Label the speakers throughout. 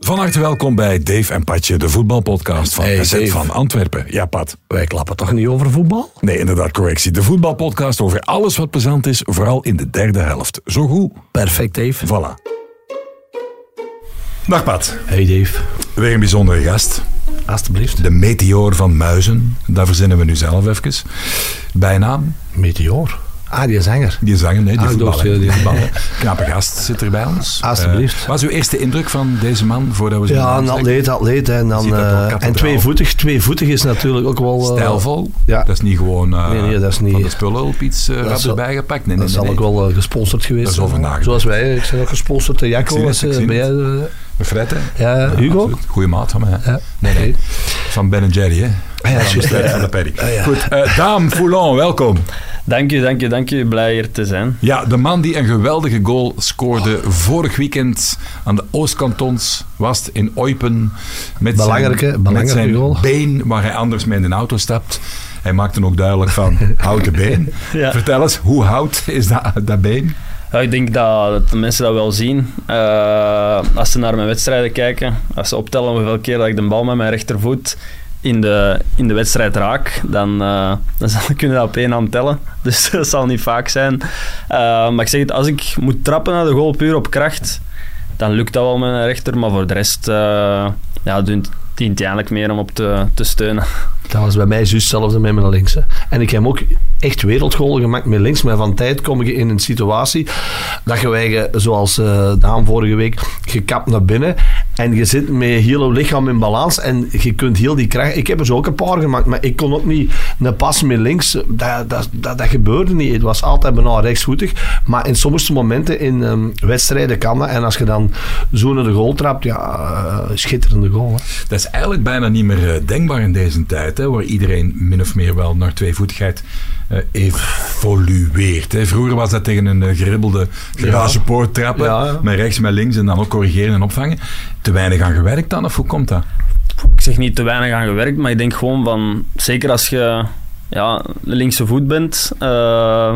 Speaker 1: Van harte welkom bij Dave en Patje, de voetbalpodcast van
Speaker 2: Hey,
Speaker 1: SZ
Speaker 2: Dave.
Speaker 1: van Antwerpen. Ja, Pat.
Speaker 2: Wij klappen toch niet over voetbal?
Speaker 1: Nee, inderdaad, correctie. De voetbalpodcast over alles wat plezant is, vooral in de derde helft. Zo goed.
Speaker 2: Perfect, Dave.
Speaker 1: Voilà. Dag Pat.
Speaker 2: Hey, Dave.
Speaker 1: Weer een bijzondere gast.
Speaker 2: Alsjeblieft.
Speaker 1: De meteoor van Muizen. Dat verzinnen we nu zelf even. Bijnaam.
Speaker 2: Meteor. Ah, die zanger.
Speaker 1: Die zanger, nee, die
Speaker 2: Ah,
Speaker 1: voetballer.
Speaker 2: ja, die-
Speaker 1: voetballer. Knappe gast zit er bij ons.
Speaker 2: Alsjeblieft.
Speaker 1: Eh, wat is uw eerste indruk van deze man, voordat we zo
Speaker 2: Ja, een atleet, atleet. En, dan, eh, en tweevoetig. Tweevoetig is natuurlijk ook wel... eh,
Speaker 1: Stijlvol.
Speaker 2: ja.
Speaker 1: Dat is niet gewoon
Speaker 2: Nee, nee, dat is niet-
Speaker 1: van de spullen op iets rap
Speaker 2: zal-
Speaker 1: erbij gepakt. Nee,
Speaker 2: Dat
Speaker 1: nee,
Speaker 2: zal ook wel gesponsord geweest
Speaker 1: Dat is
Speaker 2: zijn. Zoals wij. Ik ben ook gesponsord door Jacco. Was,
Speaker 1: Fred, hè?
Speaker 2: ja, Hugo?
Speaker 1: absoluut. Goeie maat van mij.
Speaker 2: Ja.
Speaker 1: Nee, nee. Van Ben Jerry, hè?
Speaker 2: Ah, ja,
Speaker 1: de strijd
Speaker 2: ja.
Speaker 1: van de Perry.
Speaker 2: Ah, ja.
Speaker 1: Goed, eh Daan Foulon, welkom.
Speaker 3: Dank je, dank je, dank je. Blij hier te zijn.
Speaker 1: Ja, de man die een geweldige goal scoorde vorig weekend aan de Oostkantons was in Eupen. Met
Speaker 2: Belangrijke-
Speaker 1: zijn,
Speaker 2: belangrijke
Speaker 1: met zijn
Speaker 2: goal.
Speaker 1: been waar hij anders mee in de auto stapt. Hij maakte ook duidelijk van houten been.
Speaker 3: Ja.
Speaker 1: Vertel eens, hoe hout is dat, dat been?
Speaker 3: Ja, ik denk dat, dat de mensen dat wel zien. Eh, als ze naar mijn wedstrijden kijken, als ze optellen hoeveel keer dat ik de bal met mijn rechtervoet in de, in de wedstrijd raak, dan, eh, dan kunnen dat op één hand tellen. Dus dat zal niet vaak zijn. Eh, maar ik zeg het, als ik moet trappen naar de goal puur op kracht, dan lukt dat wel met mijn rechter. Maar voor de rest eh, ja, dient hij eigenlijk meer om op te, te steunen.
Speaker 2: Dat was bij mij juist hetzelfde met mijn links. hè. En ik heb ook echt wereldgoal gemaakt met links. Maar van tijd kom je in een situatie dat je zoals Daan vorige week, gekapt naar binnen. En je zit met heel je lichaam in balans. En je kunt heel die kracht... Ik heb er zo ook een paar gemaakt. Maar ik kon ook niet een pas met links. Dat, dat, dat, gebeurde niet. Het was altijd bijna rechtsvoetig. Maar in sommige momenten in ehm, wedstrijden kan dat. En als je dan zo naar de goal trapt, ja, eh, schitterende goal.
Speaker 1: Dat is eigenlijk bijna niet meer eh, denkbaar in deze tijd, hè, waar iedereen min of meer wel naar tweevoetigheid evolueert. Hè. Vroeger was dat tegen een eh, geribbelde garagepoort trappen,
Speaker 2: Ja, ja.
Speaker 1: met rechts, met links en dan ook corrigeren en opvangen. Te weinig aan gewerkt dan, of hoe komt dat?
Speaker 3: ik zeg niet te weinig aan gewerkt, maar ik denk gewoon van, zeker als je ja, linkse voet bent, eh,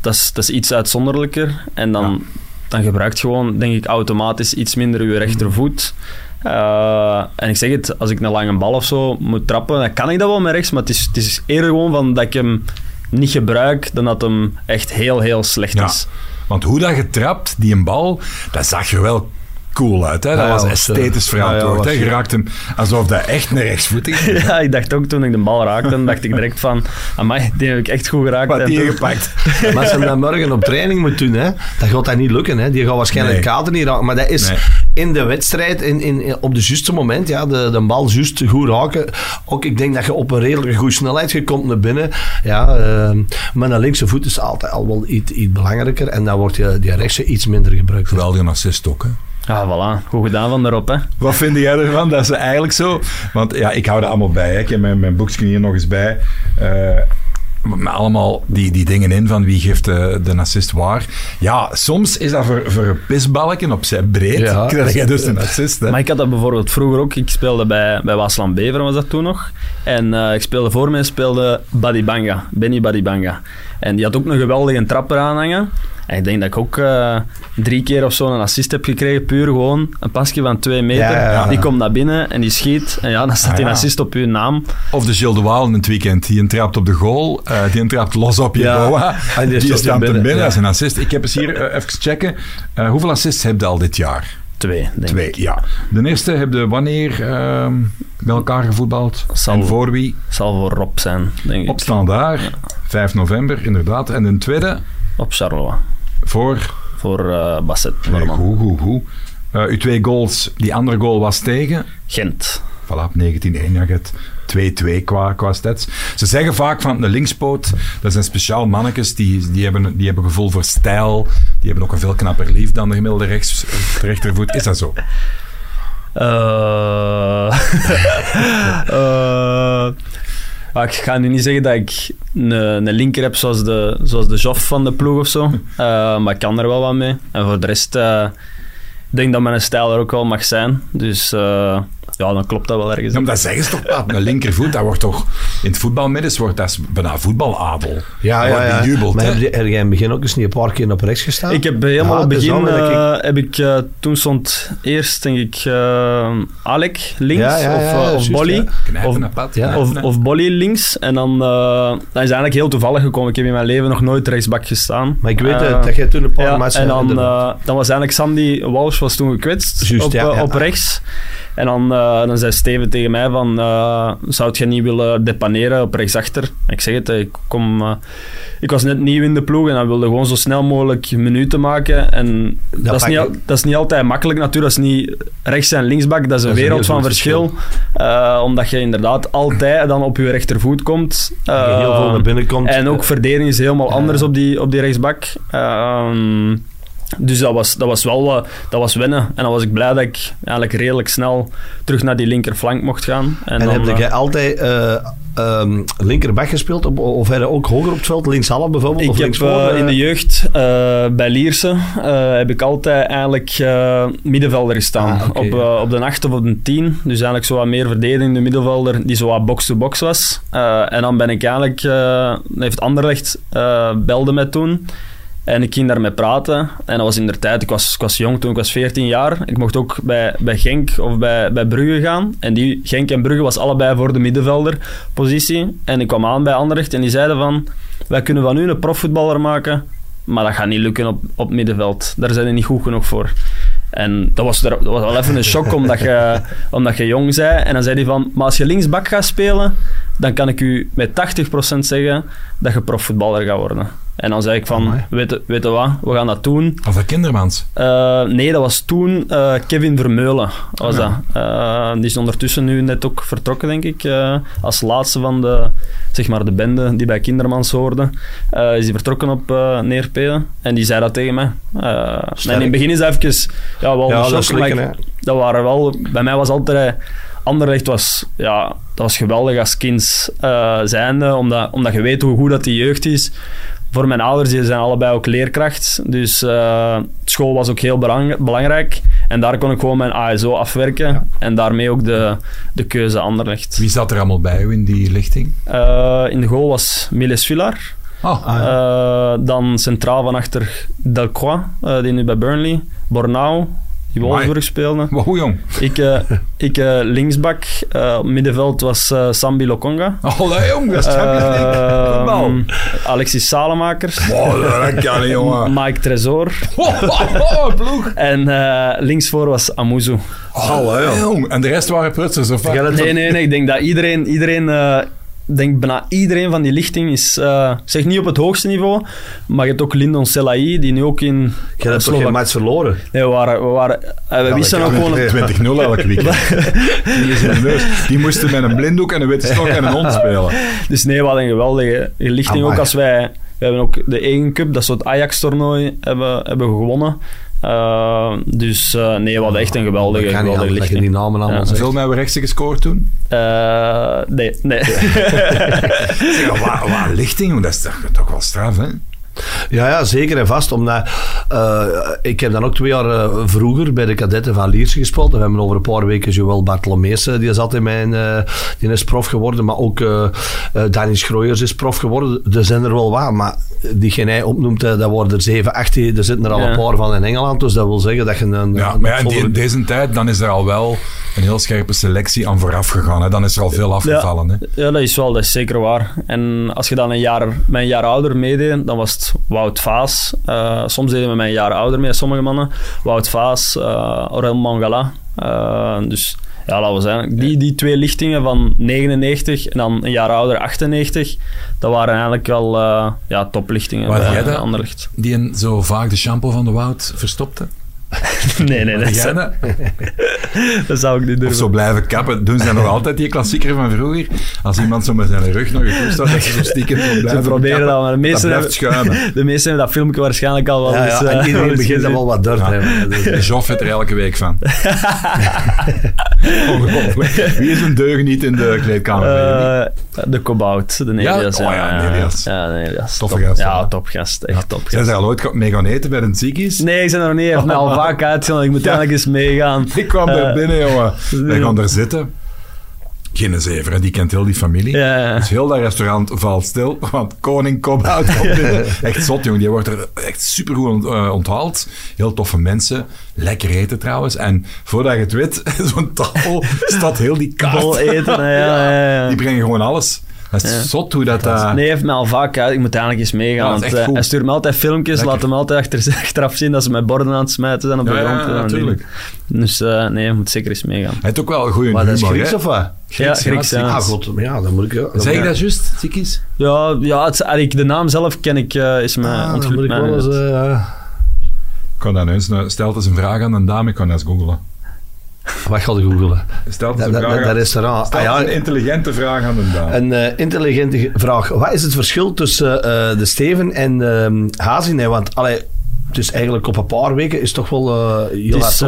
Speaker 3: dat, is, dat is iets uitzonderlijker. En dan,
Speaker 1: Ja.
Speaker 3: dan gebruikt je gewoon, denk ik, automatisch iets minder je rechtervoet. Eh, en ik zeg het, als ik een lange bal of zo moet trappen, dan kan ik dat wel met rechts, maar het is, het is eerder gewoon van dat ik hem niet gebruik dan dat hem echt heel, heel slecht
Speaker 1: Ja.
Speaker 3: is.
Speaker 1: Want hoe dat je trapt, die een bal, dat zag er wel cool uit. Hè? Dat
Speaker 2: Ja,
Speaker 1: was
Speaker 2: was,
Speaker 1: esthetisch
Speaker 2: eh, ja, ja,
Speaker 1: verantwoord. Je
Speaker 2: eh,
Speaker 1: raakt hem alsof dat echt een rechtsvoetig is.
Speaker 3: Ja, ik dacht ook toen ik de bal raakte, dacht ik direct van, amai, die heb ik echt goed geraakt.
Speaker 1: Wat die gepakt.
Speaker 2: Maar als ze hem dan morgen op training moet doen, hè, dan gaat dat niet lukken. Hè. Die gaat waarschijnlijk
Speaker 1: Nee.
Speaker 2: het kader niet raken. Maar dat is
Speaker 1: Nee.
Speaker 2: in de wedstrijd, in, in, in- op de juiste moment, ja, de, de bal juist goed raken. Ook ik denk dat je op een redelijk goede snelheid, je komt naar binnen. Ja, ehm, maar een linkse voet is altijd al wel iets, iets belangrijker. En dan wordt je, die rechtse iets minder gebruikt.
Speaker 1: Geweldige assist ook, hè?
Speaker 3: Ja, voilà. Goed gedaan van daarop, hè.
Speaker 1: Wat vind jij ervan? Dat is eigenlijk zo. Want ja, ik hou er allemaal bij. Hè. Ik heb mijn, mijn boekje hier nog eens bij. Eh, met allemaal die, die dingen in van wie geeft de, de assist waar. Ja, soms is dat voor, voor een pisbalken op zijn breed.
Speaker 2: Ja.
Speaker 1: Krijg je dus een assist. Hè.
Speaker 3: Maar ik had dat bijvoorbeeld vroeger ook. Ik speelde bij, bij Waasland Beveren, was dat toen nog. En eh, ik speelde voor mij, speelde Badibanga. Benny Badibanga. En die had ook een geweldige trap eraan hangen. En ik denk dat ik ook eh, drie keer of zo een assist heb gekregen. Puur gewoon een pasje van twee meter.
Speaker 2: Ja, ja, ja.
Speaker 3: Die komt naar binnen en die schiet. En ja, dan staat
Speaker 1: Ah,
Speaker 3: die
Speaker 1: ja.
Speaker 3: assist op uw naam.
Speaker 1: Of de Gilles de Waal in het weekend. Die een trapt op de goal. eh, die een trapt los op je
Speaker 2: Ja.
Speaker 1: boa.
Speaker 2: En die
Speaker 1: Die,
Speaker 2: stopt
Speaker 1: staat
Speaker 2: binnen,
Speaker 1: binnen
Speaker 2: ja.
Speaker 1: als een assist. Ik heb eens hier eh, even checken. Eh, hoeveel assists heb je al dit jaar?
Speaker 3: Twee, denk
Speaker 1: Twee,
Speaker 3: ik.
Speaker 1: ja. De eerste heb je wanneer ehm bij elkaar gevoetbald?
Speaker 3: Zal-
Speaker 1: En voor wie?
Speaker 3: Zal voor Rob zijn, denk ik.
Speaker 1: Op Standaard, 5 november, inderdaad. En de tweede
Speaker 3: Op Charleroi.
Speaker 1: voor...
Speaker 3: Voor eh Basset.
Speaker 1: Nee, goed, goed, goed. Eh, uw twee goals, die andere goal was tegen...
Speaker 3: Gent.
Speaker 1: Voilà, 19-1, ja, je hebt 2-2 qua, qua stats. Ze zeggen vaak van de linkspoot, dat zijn speciaal mannetjes, die, die, hebben, die hebben gevoel voor stijl, die hebben ook een veel knapper lief dan de gemiddelde rechts, rechtervoet. Is dat zo?
Speaker 3: Maar ik ga nu niet zeggen dat ik een, linker heb zoals de, zoals de Joff van de ploeg of zo. Eh, maar ik kan er wel wat mee. En voor de rest, ik denk dat mijn stijl er ook wel mag zijn. Dus ja, dan klopt dat wel ergens.
Speaker 1: Ja, maar dat zeggen ze toch, Paat, een linkervoet, dat wordt toch in het voetbalmiddens wordt dat is bijna voetbaladel.
Speaker 2: Ja, ja, ja.
Speaker 1: bejubeld,
Speaker 2: maar heb je- heb jij in het begin ook eens niet een paar keer op rechts gestaan?
Speaker 3: Ik heb helemaal
Speaker 2: Ja,
Speaker 3: op het begin,
Speaker 2: wel ik-
Speaker 3: eh, heb ik, eh, toen stond eerst, denk ik, eh, Alec links
Speaker 2: Ja, ja,
Speaker 3: of,
Speaker 2: ja,
Speaker 3: of
Speaker 2: juist,
Speaker 3: Bolly. Of- Of, of Bolly links. En dan uh, dat is eigenlijk heel toevallig gekomen. Ik heb in mijn leven nog nooit rechtsbak gestaan.
Speaker 2: Maar ik weet dat jij toen een paar
Speaker 3: ja,
Speaker 2: matchen...
Speaker 3: en dan, eh, dan was eigenlijk Sandy Walsh was toen gekwetst op,
Speaker 2: ja, ja.
Speaker 3: op rechts. En dan, eh, dan zei Steven tegen mij van, eh, zou je niet willen depaneren op rechtsachter? Ik zeg het, ik, kom, eh, ik was net nieuw in de ploeg en dan wilde gewoon zo snel mogelijk minuten maken. En dat, is niet, al- dat is niet altijd makkelijk natuurlijk. Dat is niet rechts en linksbak, dat is een
Speaker 2: Dat is een
Speaker 3: wereld van verschil. Omdat je inderdaad altijd dan op je rechtervoet komt.
Speaker 2: Heel veel naar binnen komt.
Speaker 3: en ook verdediging is helemaal anders op die, op die rechtsbak. Ehm, dus dat was, dat was wel dat was wennen. En dan was ik blij dat ik eigenlijk redelijk snel terug naar die linkerflank mocht gaan. En,
Speaker 2: En,
Speaker 3: dan,
Speaker 2: heb
Speaker 3: eh,
Speaker 2: jij altijd eh ehm, linkerbak gespeeld? Op, of heb je ook hoger op het veld? Linkshalf bijvoorbeeld?
Speaker 3: ik
Speaker 2: of
Speaker 3: heb eh, in de jeugd bij Lierse heb ik altijd eigenlijk middenvelder gestaan.
Speaker 2: Ah,
Speaker 3: op, op de 8 of op de 10. Dus eigenlijk zo wat meer verdedigende middenvelder die zo wat box-to-box was. En dan ben ik eigenlijk, heeft Anderlecht belde mij toen. En ik ging daarmee praten. En dat was in de tijd, ik was, ik was jong toen, ik was 14 jaar. Ik mocht ook bij, bij Genk of bij, bij Brugge gaan. En die Genk en Brugge was allebei voor de middenvelderpositie. En ik kwam aan bij Anderlecht en die zeiden van... Wij kunnen van u een profvoetballer maken, maar dat gaat niet lukken op, op middenveld. Daar zijn we niet goed genoeg voor. En dat was, dat was wel even een shock, omdat je, omdat je jong zei. En dan zei hij van, maar als je linksbak gaat spelen, dan kan ik u met 80% zeggen dat je profvoetballer gaat worden. En dan zei ik van,
Speaker 2: Amai.
Speaker 3: weet, je- weet je wat, we gaan dat doen.
Speaker 1: Als dat kindermans.
Speaker 3: Eh, nee, dat was toen eh, Kevin Vermeulen. Was dat. Eh, die is ondertussen nu net ook vertrokken, denk ik. eh, als laatste van de, zeg maar, de bende die bij Kindermans hoorde. Eh, is hij vertrokken op uh, Neerpelen. En die zei dat tegen mij. Eh, en in het begin is dat even... Ja, wel
Speaker 2: Ja,
Speaker 3: een
Speaker 2: dat is
Speaker 3: maar
Speaker 2: lekker,
Speaker 3: ik-
Speaker 2: hè.
Speaker 3: dat waren wel... Bij mij was altijd... Anderlecht was, ja, dat was geweldig als kind eh, zijnde, omdat, omdat je weet hoe goed dat die jeugd is. Voor mijn ouders, die zijn allebei ook leerkracht. Dus eh, school was ook heel belang- belangrijk. En daar kon ik gewoon mijn ASO afwerken. En daarmee ook de, de keuze Anderlecht.
Speaker 1: Wie zat er allemaal bij u in die lichting?
Speaker 3: Eh, in de goal was Miles Villar.
Speaker 1: Oh,
Speaker 2: Ah,
Speaker 3: dan centraal van achter Delcroix, die nu bij Burnley. Bornau, die. Wolfsburg speelde.
Speaker 1: wow, jong.
Speaker 3: Ik, eh, ik eh, linksbak. eh, op middenveld was Sambi Lokonga.
Speaker 1: Oh, dat jong, dat is Champions.
Speaker 3: Ehm, Alexis Salemakers.
Speaker 1: Oh, dat kan niet, jongen.
Speaker 3: Mike Tresor.
Speaker 1: Oh, oh, oh, ploeg.
Speaker 3: En eh, linksvoor was Amuzu.
Speaker 1: Oh, jong. En de rest waren prutsers, of wat?
Speaker 3: Nee, nee, nee. Ik denk dat iedereen... iedereen eh, denk bijna iedereen van die lichting is... eh, ik zeg niet op het hoogste niveau, maar je hebt ook Lindon Selaï, die nu ook in...
Speaker 2: Jij hebt toch
Speaker 3: Slovak-
Speaker 2: geen match verloren?
Speaker 3: Nee, we waren... We, waren, eh, we wisten ook gewoon...
Speaker 1: 20-0 elk weekend. die, is in de neus. die moesten met een blinddoek en een witte stok en een hond spelen.
Speaker 3: Dus nee, we hadden een geweldige lichting.
Speaker 2: Amai.
Speaker 3: Ook als wij... We hebben ook de 1 Cup, dat soort Ajax-toernooi, hebben, hebben gewonnen. Eh, dus eh, nee, we hadden echt een geweldige,
Speaker 2: niet
Speaker 3: geweldige
Speaker 2: dat je
Speaker 3: lichting.
Speaker 2: die namen allemaal
Speaker 3: Ja.
Speaker 1: Hoeveel hebben we rechtse gescoord toen?
Speaker 3: Eh, nee, nee.
Speaker 1: Zeg, waar, waar lichting? Dat is toch, toch wel straf, hè?
Speaker 2: Ja, ja, zeker en vast. Omdat, eh, ik heb dan ook twee jaar eh, vroeger bij de kadetten van Lierse gespeeld. En we hebben over een paar weken Joël Bartolomeus, eh, die zat in mijn, eh, die is prof geworden. Maar ook eh eh, Dani Schrooyers is prof geworden. Er zijn er wel wat, maar die jij opnoemt, dat worden er 7, 8. Er zitten er al
Speaker 3: Ja.
Speaker 2: een paar van in Engeland. Dus dat wil zeggen dat je een...
Speaker 1: Ja,
Speaker 2: een
Speaker 1: maar ja, in, die- in deze tijd dan is er al wel een heel scherpe selectie aan vooraf gegaan. Hè? Dan is er al veel afgevallen. Hè?
Speaker 3: Ja, dat is wel, dat is zeker waar. En als je dan een jaar, met een jaar ouder meedeed, dan was het Wout Vaas. Eh, soms deden we met een jaar ouder mee, sommige mannen. Wout Vaas, uh, Aurel Mangala. Eh, dus ja, laten we zeggen, die, die twee lichtingen van 99 en dan een jaar ouder 98, dat waren eigenlijk wel ja, toplichtingen
Speaker 1: Waar jij dat? Die zo vaak de shampoo van de Wout verstopte?
Speaker 3: Nee, nee, dat, zou,
Speaker 1: dat?
Speaker 3: zou ik niet
Speaker 1: Of
Speaker 3: durven.
Speaker 1: zo blijven kappen. Doen ze nog altijd die klassieker van vroeger? Als iemand zo met zijn rug nog een staat, dat ze zo stiekem zo blijven
Speaker 3: Ze proberen
Speaker 1: kappen.
Speaker 3: dat, maar de meesten, hebben,
Speaker 1: schuimen.
Speaker 3: de meesten hebben dat filmpje waarschijnlijk al wel
Speaker 2: ja,
Speaker 3: eens...
Speaker 2: ja, en
Speaker 3: eh,
Speaker 2: iedereen begint er wel wat durf te
Speaker 1: Ja.
Speaker 2: hebben. Dus,
Speaker 1: De Joff heeft er elke week van. Ongelooflijk. Wie is een deugniet in de kleedkamer?
Speaker 3: Eh, de Kobout, de Nelias.
Speaker 1: Oh ja, Nelias.
Speaker 3: Ja, de Nelias.
Speaker 1: Toffe
Speaker 3: Top-
Speaker 1: gast,
Speaker 3: Ja,
Speaker 1: ja.
Speaker 3: topgast. Echt
Speaker 1: Zijn
Speaker 3: topgast.
Speaker 1: ze al ooit mee gaan eten bij een ziekenhuis?
Speaker 3: Nee, ik ben er nog niet. Vaak uitgaan. Ik moet eigenlijk eens meegaan.
Speaker 1: Ik kwam daar
Speaker 3: Eh,
Speaker 1: binnen, jongen. Wij gaan daar zitten. Geen zever, hè, die kent heel die familie.
Speaker 3: Ja, ja.
Speaker 1: Dus heel dat restaurant valt stil, want koning komt binnen. Echt zot, jongen. Die wordt er echt supergoed eh, onthaald. Heel toffe mensen. Lekker eten trouwens. En voordat je het weet, zo'n tafel staat heel die kaart.
Speaker 3: Vol eten, hè, ja, ja, ja.
Speaker 1: Die brengen gewoon alles. Dat is
Speaker 3: Ja.
Speaker 1: zot hoe dat... eh,
Speaker 3: Nee, hij heeft mij al vaak uit. Ik moet eigenlijk eens meegaan.
Speaker 1: Ja,
Speaker 3: want eh, hij stuurt me altijd filmpjes,
Speaker 1: Lekker.
Speaker 3: laat hem altijd achter, achteraf zien dat ze met borden aan het smijten zijn op de
Speaker 1: Ja, ja,
Speaker 3: grond. en dan
Speaker 1: natuurlijk.
Speaker 3: Dus eh, nee, je moet zeker eens meegaan.
Speaker 1: Hij heeft ook wel een goede
Speaker 2: Maar dat is
Speaker 1: humor,
Speaker 2: Grieks
Speaker 1: hè?
Speaker 2: of wat?
Speaker 3: Ja, Grieks, ja.
Speaker 2: Ah, god. Ja, dan moet ik... Dan
Speaker 1: Zeg je dat juist, Tikkies?
Speaker 3: Ja, ja het, eigenlijk de naam zelf ken ik, eh, is me
Speaker 2: Ah, dan
Speaker 3: ontglupt
Speaker 2: moet ik wel eens... eh,
Speaker 1: Ik kan dat eens, nou, stelt eens een vraag aan een dame, ik kan dat eens googlen.
Speaker 2: wat ga je googlen?
Speaker 1: Stelt eens
Speaker 2: Dat,
Speaker 1: een
Speaker 2: dat,
Speaker 1: vraag
Speaker 2: dat
Speaker 1: aan...
Speaker 2: restaurant.
Speaker 1: Stel
Speaker 2: Ah, ja,
Speaker 1: een intelligente vraag aan een dame.
Speaker 2: Een eh, intelligente ge- vraag. Wat is het verschil tussen eh, de Steven en ehm? Nee, want allee, dus eigenlijk op een paar weken is toch wel eh heel
Speaker 3: Het is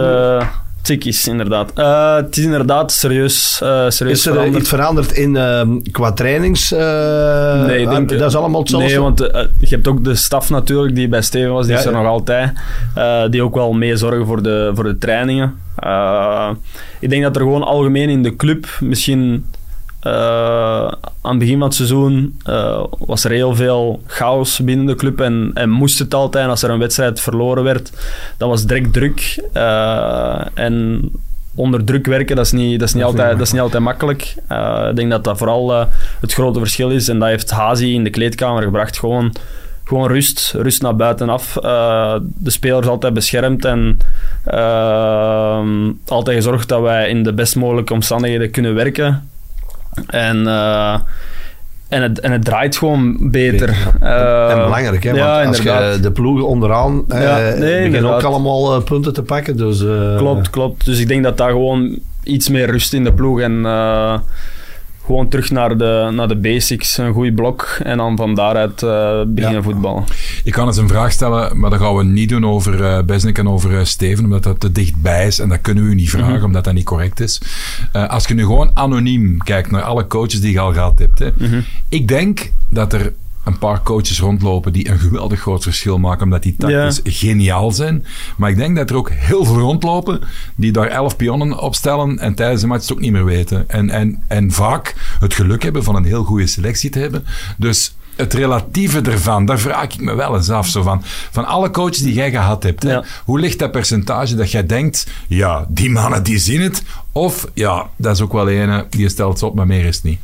Speaker 3: tikkies, inderdaad. Eh, het is inderdaad serieus, eh serieus
Speaker 2: Is er eh,
Speaker 3: veranderd.
Speaker 2: iets veranderd in ehm, qua trainings?
Speaker 3: Nee, ik
Speaker 2: ah,
Speaker 3: denk-
Speaker 2: dat is allemaal hetzelfde.
Speaker 3: Nee, want je hebt ook de staf natuurlijk die bij Steven was, die
Speaker 2: Ja,
Speaker 3: is er
Speaker 2: ja.
Speaker 3: nog altijd. die ook wel mee zorgen voor de, voor de trainingen. Ik denk dat er gewoon algemeen in de club misschien eh, aan het begin van het seizoen eh, was er heel veel chaos binnen de club en, en moest het altijd. Als er een wedstrijd verloren werd, dan was direct druk. Eh, en onder druk werken, dat is niet, dat is niet,
Speaker 1: Dat
Speaker 3: altijd, dat is niet altijd makkelijk. Ik denk dat dat vooral het grote verschil is. En dat heeft Hazi in de kleedkamer gebracht. Gewoon, gewoon rust, rust naar buitenaf. De spelers altijd beschermd en altijd gezorgd dat wij in de best mogelijke omstandigheden kunnen werken. En, eh, en, het, en het draait gewoon beter. Eh,
Speaker 2: en belangrijk, hè? Want
Speaker 3: ja,
Speaker 2: als je de ploegen onderaan eh
Speaker 3: Ja, nee,
Speaker 2: beginnen ook allemaal eh, punten te pakken. Dus, eh,
Speaker 3: Klopt, klopt. Dus ik denk dat daar gewoon iets meer rust in de ploeg en eh, gewoon terug naar de, naar de basics, een goed blok en dan van daaruit eh, beginnen
Speaker 1: Ja.
Speaker 3: voetballen.
Speaker 1: Ik kan eens een vraag stellen, maar dat gaan we niet doen over eh Besnik en over eh, Steven, omdat dat te dichtbij is. En dat kunnen we u niet vragen,
Speaker 3: Mhm.
Speaker 1: omdat dat niet correct is. Als je nu gewoon anoniem kijkt naar alle coaches die je al gehad hebt. Hè.
Speaker 3: Mhm.
Speaker 1: Ik denk dat er een paar coaches rondlopen die een geweldig groot verschil maken, omdat die tactisch geniaal zijn. Maar ik denk dat er ook heel veel rondlopen die daar elf pionnen opstellen en tijdens de match het ook niet meer weten. En, en, en vaak het geluk hebben van een heel goede selectie te hebben. Dus het relatieve ervan, daar vraag ik me wel eens af. Zo van, van alle coaches die jij gehad hebt, hè, hoe ligt dat percentage dat jij denkt, ja, die mannen die zien het, of ja, dat is ook wel ene, die stelt ze op, maar meer is het niet.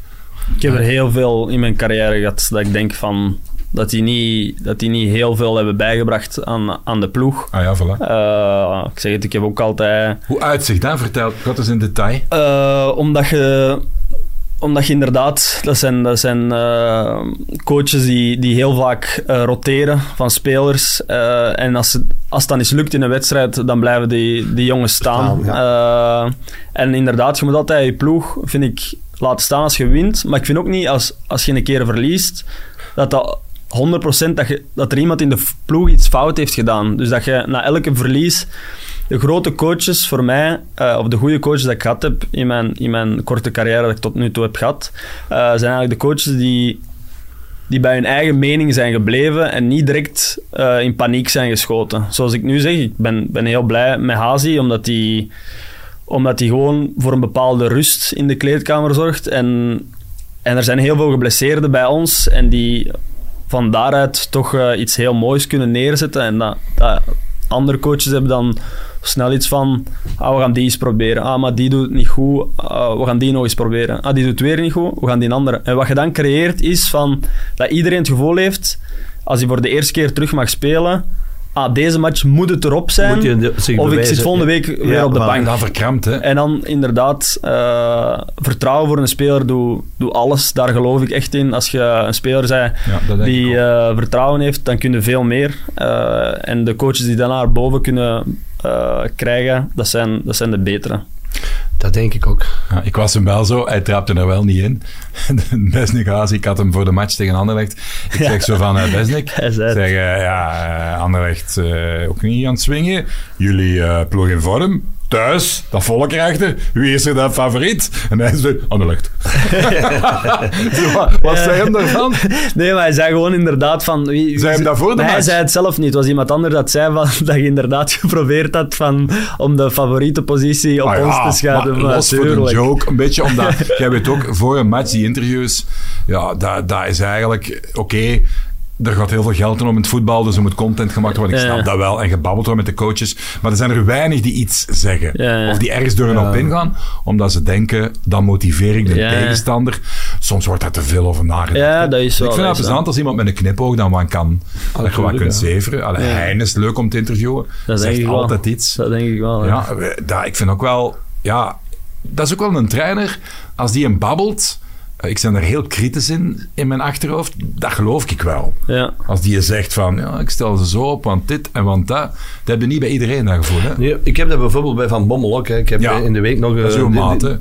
Speaker 3: Ik heb er heel veel in mijn carrière gehad dat ik denk van dat die niet, dat die niet heel veel hebben bijgebracht aan, aan de ploeg.
Speaker 1: Ah ja, voilà.
Speaker 3: Eh, ik zeg het, ik heb ook altijd
Speaker 1: Hoe uitzicht dat? Vertel, wat eens in detail.
Speaker 3: Eh, omdat je omdat je inderdaad, dat zijn, dat zijn eh, coaches die, die heel vaak eh, roteren van spelers. Eh, en als het, als het dan eens lukt in een wedstrijd, dan blijven die, die jongens staan.
Speaker 2: Staan,
Speaker 3: Eh, en inderdaad, je moet altijd je ploeg, vind ik, laten staan als je wint. Maar ik vind ook niet, als, als je een keer verliest, dat dat 100% dat, je, dat er iemand in de ploeg iets fout heeft gedaan. Dus dat je na elke verlies de grote coaches voor mij, eh, of de goede coaches dat ik gehad heb in mijn, in mijn korte carrière dat ik tot nu toe heb gehad, eh, zijn eigenlijk de coaches die, die bij hun eigen mening zijn gebleven en niet direct eh, in paniek zijn geschoten. Zoals ik nu zeg, ik ben, ben heel blij met Hazi, omdat hij omdat hij gewoon voor een bepaalde rust in de kleedkamer zorgt. En, en er zijn heel veel geblesseerden bij ons en die van daaruit toch eh, iets heel moois kunnen neerzetten. En andere coaches hebben dan snel iets van, ah, we gaan die eens proberen. Ah, maar die doet het niet goed, ah, we gaan die nog eens proberen. Ah, die doet het weer niet goed, we gaan die andere. En wat je dan creëert is van, dat iedereen het gevoel heeft, als hij voor de eerste keer terug mag spelen, ah, deze match moet het erop zijn,
Speaker 2: Moet je zich
Speaker 3: of ik zit volgende week weer op de bank.
Speaker 1: Dat verkrampt, hè.
Speaker 3: En dan inderdaad, eh, vertrouwen voor een speler, doe, doe alles. Daar geloof ik echt in. Als je een speler bent
Speaker 1: Ja,
Speaker 3: die eh, vertrouwen heeft, dan kun je veel meer. Eh, en de coaches die daarna boven kunnen krijgen, dat zijn, dat zijn de betere.
Speaker 2: Dat denk ik ook.
Speaker 1: Ja, ik was hem wel zo, hij trapte er wel niet in. Besnik Haas, ik had hem voor de match tegen Anderlecht. Ik
Speaker 3: Ja.
Speaker 1: zeg zo van, eh Besnik, zeg, eh, ja, eh, Anderlecht ook niet aan het swingen. Jullie ploeg in vorm. Thuis, dat volk erachter, wie is er dan favoriet? En hij zei, aan de lucht. Zo, wat wat zei hem daarvan?
Speaker 3: Nee, maar hij zei gewoon inderdaad van... Wie,
Speaker 1: Zei hem dat voor de
Speaker 3: hij
Speaker 1: match?
Speaker 3: zei het zelf niet. Het was iemand anders dat zei van, dat je inderdaad geprobeerd had van, om de favoriete positie op
Speaker 1: Ah ja,
Speaker 3: ons te schuiven.
Speaker 1: maar
Speaker 3: Maar
Speaker 1: los voor
Speaker 3: tuurlijk.
Speaker 1: joke, een beetje, omdat jij weet ook, voor een match, die interviews, ja, dat, dat is eigenlijk, oké, er gaat heel veel geld in om in het voetbal, dus er moet content gemaakt worden. Ik snap
Speaker 3: ja.
Speaker 1: dat wel, en gebabbeld worden met de coaches, maar er zijn er weinig die iets zeggen.
Speaker 3: Ja, ja.
Speaker 1: Of die ergens door een op ingaan, omdat ze denken, dan motiveer ik de tegenstander. Soms wordt daar te veel over nagedacht.
Speaker 3: Ja, dat is wel,
Speaker 1: Ik vind het plezant als iemand met een knipoog dan wat kan, dat je wat kunt
Speaker 2: ja.
Speaker 1: zeveren. Allee. Hein is leuk om te interviewen.
Speaker 3: Dat
Speaker 1: Zegt
Speaker 3: denk ik wel.
Speaker 1: altijd iets.
Speaker 3: Dat denk ik wel. Ja.
Speaker 1: Dat, ik vind ook wel... Ja, dat is ook wel een trainer. Als die hem babbelt... Ik ben er heel kritisch in, in mijn achterhoofd. Dat geloof ik wel.
Speaker 3: Ja.
Speaker 1: Als die je zegt van... Ja, ik stel ze zo op, want dit en want dat. Dat heb je niet bij iedereen, dat gevoel. Hè?
Speaker 2: Nee, ik heb dat bijvoorbeeld bij Van Bommel ook. Hè. Ik heb
Speaker 1: Ja.
Speaker 2: in de week nog...
Speaker 1: Dat is
Speaker 2: eh,
Speaker 1: uw maat, hè?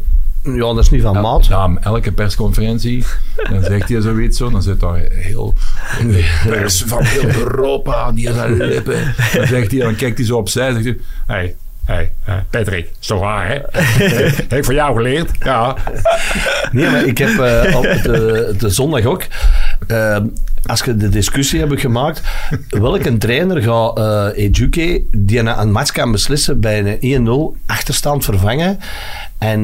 Speaker 2: Ja, dat is niet van maat.
Speaker 1: Ja, elke persconferentie, dan zegt hij zoiets zo. Dan zit daar heel pers van heel Europa, die aan zijn lippen. Dan zegt hij, dan kijkt hij zo opzij zegt hij... Hey, hey, eh, Patrick, is toch waar, hè? Heb ik van jou geleerd? Ja.
Speaker 2: Nee, maar ik heb eh, op de, de zondag ook... eh, als je de discussie hebt gemaakt, welke trainer gaat eh Ejuke die na een match kan beslissen bij een 1-0 achterstand vervangen? En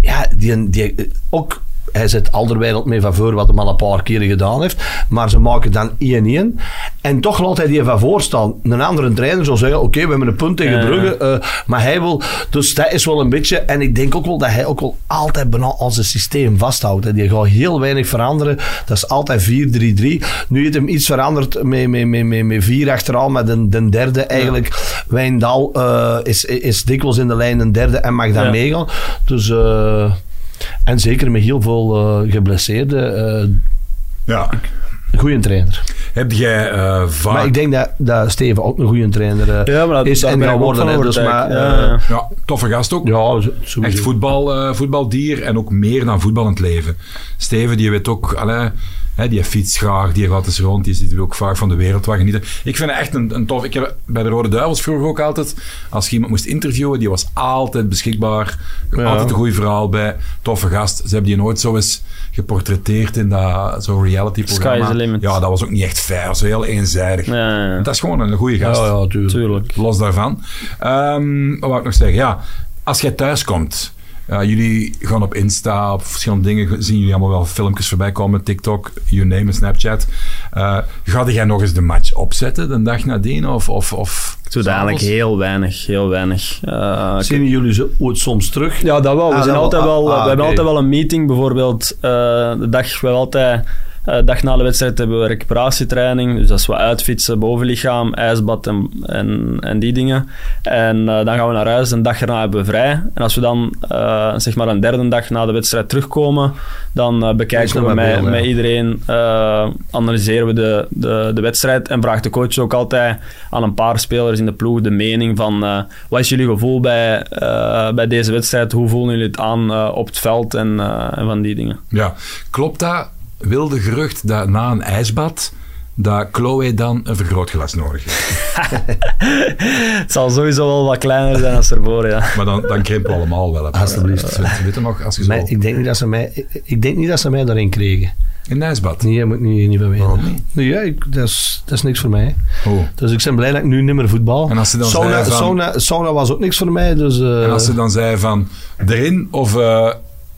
Speaker 2: ja, die, die ook hij zet Alderweireld mee van voor, wat hij al een paar keren gedaan heeft. Maar ze maken dan 1-1. En toch laat hij die van voor staan. Een andere trainer zou zeggen, oké, we hebben een punt tegen
Speaker 3: Ja.
Speaker 2: Brugge. eh, maar hij wil... Dus dat is wel een beetje... En ik denk ook wel dat hij ook wel altijd bijna aan zijn systeem vasthoudt. hè. Die gaat heel weinig veranderen. Dat is altijd 4-3-3. Nu heeft hem iets veranderd met, met, met, met, met vier achteraan. Met een, de derde eigenlijk. Wijndal eh, is, is dikwijls in de lijn een derde en mag dan
Speaker 3: Ja.
Speaker 2: meegaan. Dus... en zeker met heel veel eh, geblesseerden.
Speaker 1: Ja.
Speaker 2: eh goede trainer.
Speaker 1: Heb jij eh vaak...
Speaker 2: Maar ik denk dat, dat Steven ook een goede trainer
Speaker 3: Ja, maar dat,
Speaker 2: is en gaat worden. hè. Dus, maar,
Speaker 3: Ja, ja.
Speaker 1: Ja, toffe gast ook.
Speaker 2: ja, sowieso.
Speaker 1: Echt voetbal, eh, voetbaldier en ook meer dan voetbal in het leven. Steven, die weet ook, allee, hè, die fietst graag, die gaat eens rond, die ziet ook vaak van de wereld wat genieten. Ik vind het echt een, een tof. Ik heb bij de Rode Duivels vroeger ook altijd, als je iemand moest interviewen, die was altijd beschikbaar, altijd een goed verhaal bij, toffe gast. Ze hebben die nooit zo eens geportretteerd in dat zo'n reality programma.
Speaker 3: Sky is the limit.
Speaker 1: Ja, dat was ook niet echt fair, dat was heel eenzijdig.
Speaker 3: Ja, ja, ja.
Speaker 1: Dat is gewoon een goede gast.
Speaker 2: Ja, ja, tuurlijk.
Speaker 3: Tuurlijk.
Speaker 1: Los daarvan. Ehm, wat wou ik nog zeggen? Ja, als jij thuis komt, jullie gaan op Insta, op verschillende dingen, zien jullie allemaal wel filmpjes voorbij komen, TikTok, you name it, Snapchat. Eh ga jij nog eens de match opzetten de dag nadien? Of, of, of
Speaker 3: heel weinig, heel weinig. Eh, ik-
Speaker 2: Zien jullie zo ooit soms terug?
Speaker 3: Ja, dat wel. We,
Speaker 2: Ah,
Speaker 3: zijn altijd
Speaker 2: wel.
Speaker 3: wel,
Speaker 2: Ah,
Speaker 3: we hebben altijd wel een meeting, bijvoorbeeld eh, de dag, we hebben altijd, dag na de wedstrijd hebben we recuperatietraining, dus dat is wat uitfietsen, bovenlichaam, ijsbad en, en, en die dingen. En eh, dan gaan we naar huis, een dag erna hebben we vrij. En als we dan, eh, zeg maar een derde dag na de wedstrijd terugkomen, dan eh, bekijken we met, met iedereen, eh, analyseren we de, de, de wedstrijd en vraagt de coach ook altijd aan een paar spelers in de ploeg de mening van eh, wat is jullie gevoel bij, eh, bij deze wedstrijd, hoe voelen jullie het aan eh, op het veld en, eh, en van die dingen.
Speaker 1: Ja, klopt dat wilde gerucht dat na een ijsbad dat Chloe dan een vergrootglas nodig heeft?
Speaker 3: het zal sowieso wel wat kleiner zijn als ervoor, ja.
Speaker 1: Maar dan, dan krimpen we allemaal wel. hè.
Speaker 2: Alsjeblieft.
Speaker 1: Ze ze weten nog, als je zo
Speaker 2: Mij- ik, denk niet dat ze mij, ik, denk niet dat ze mij daarin kregen.
Speaker 1: in een ijsbad.
Speaker 2: Nee, dat moet ik niet, niet van weten.
Speaker 1: Waarom niet?
Speaker 2: Nee, ja, ik, dat, is, dat is niks voor mij.
Speaker 1: Oh.
Speaker 2: Dus ik ben blij dat ik nu niet meer voetbal.
Speaker 1: En als ze dan
Speaker 2: sauna,
Speaker 1: zei van-
Speaker 2: sauna, sauna was ook niks voor mij, dus eh,
Speaker 1: En als ze dan zei van erin of eh,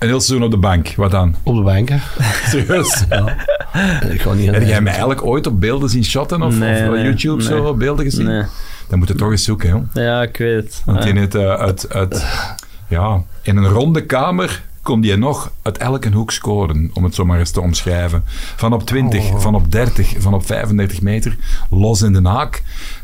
Speaker 1: een heel seizoen op de bank, wat dan?
Speaker 2: op de bank. hè.
Speaker 1: Serieus?
Speaker 2: Ik ga niet aan
Speaker 1: Heb jij mij eigenlijk ooit op beelden zien shotten of,
Speaker 3: Nee,
Speaker 1: of op
Speaker 3: nee,
Speaker 1: YouTube
Speaker 3: nee.
Speaker 1: zo beelden gezien?
Speaker 3: Nee.
Speaker 1: Dan moet je toch eens zoeken, joh.
Speaker 3: Ja, ik weet het.
Speaker 1: Want
Speaker 3: Ja.
Speaker 1: die uit, uit, ja, in een ronde kamer kon die nog uit elke hoek scoren, om het zo maar eens te omschrijven. Van op 20, van op 30, van op 35 meter, los in de haak.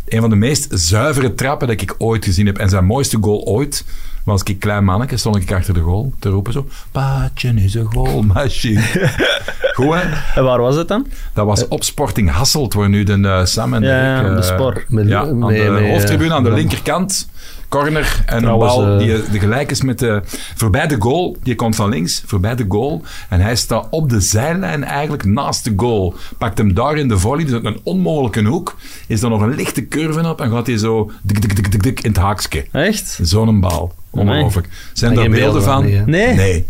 Speaker 1: Een van de meest zuivere trappen dat ik ooit gezien heb. En zijn mooiste goal ooit was ik klein manneke, stond ik achter de goal te roepen zo. Paatje is een goalmachine. Goed hè?
Speaker 3: En waar was het dan?
Speaker 1: Dat was op Sporting Hasselt, waar nu de eh, Sam en
Speaker 3: Ja,
Speaker 1: ik,
Speaker 3: de
Speaker 1: eh,
Speaker 3: spor.
Speaker 2: Met-
Speaker 1: ja, aan de hoofdtribune aan de linkerkant. Corner en
Speaker 2: Trouwens,
Speaker 1: een bal
Speaker 2: eh,
Speaker 1: die de gelijk is met de... Voorbij de goal, die komt van links, voorbij de goal. En hij staat op de zijlijn eigenlijk naast de goal. Pakt hem daar in de volley, dus een onmogelijke hoek. Is er nog een lichte curve curve op en gaat hij zo dik, dik, dik, dik, dik in het haakje.
Speaker 3: Echt?
Speaker 1: Zo'n bal. Ongelooflijk. Zijn er
Speaker 2: geen
Speaker 1: beelden
Speaker 2: beelden
Speaker 1: van?
Speaker 2: van, nee.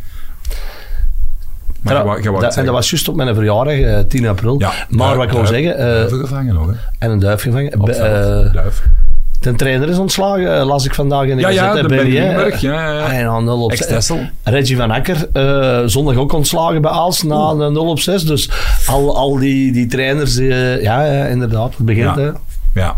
Speaker 1: Maar je
Speaker 2: Ja,
Speaker 1: wou- je wou
Speaker 2: dat-
Speaker 1: het
Speaker 2: en dat was juist op mijn verjaardag, eh, 10 april.
Speaker 1: Ja,
Speaker 2: maar
Speaker 1: duif-
Speaker 2: wat ik wil
Speaker 1: duif-
Speaker 2: zeggen, eh,
Speaker 1: duiven gevangen nog, hè?
Speaker 2: en een duif gevangen. Eh,
Speaker 1: Duif.
Speaker 2: de trainer is ontslagen, eh, las ik vandaag in de
Speaker 1: Ja, ja,
Speaker 2: gazette,
Speaker 1: de Ben ja.
Speaker 2: En dan 0 op 6.
Speaker 1: Ex-Tessel.
Speaker 2: Reggie van Akker, eh, zondag ook ontslagen bij Aals na een 0 op 6. Dus al, al die, die trainers, eh, ja, ja, inderdaad, het begint.
Speaker 1: Ja.
Speaker 2: Hè.
Speaker 1: Ja.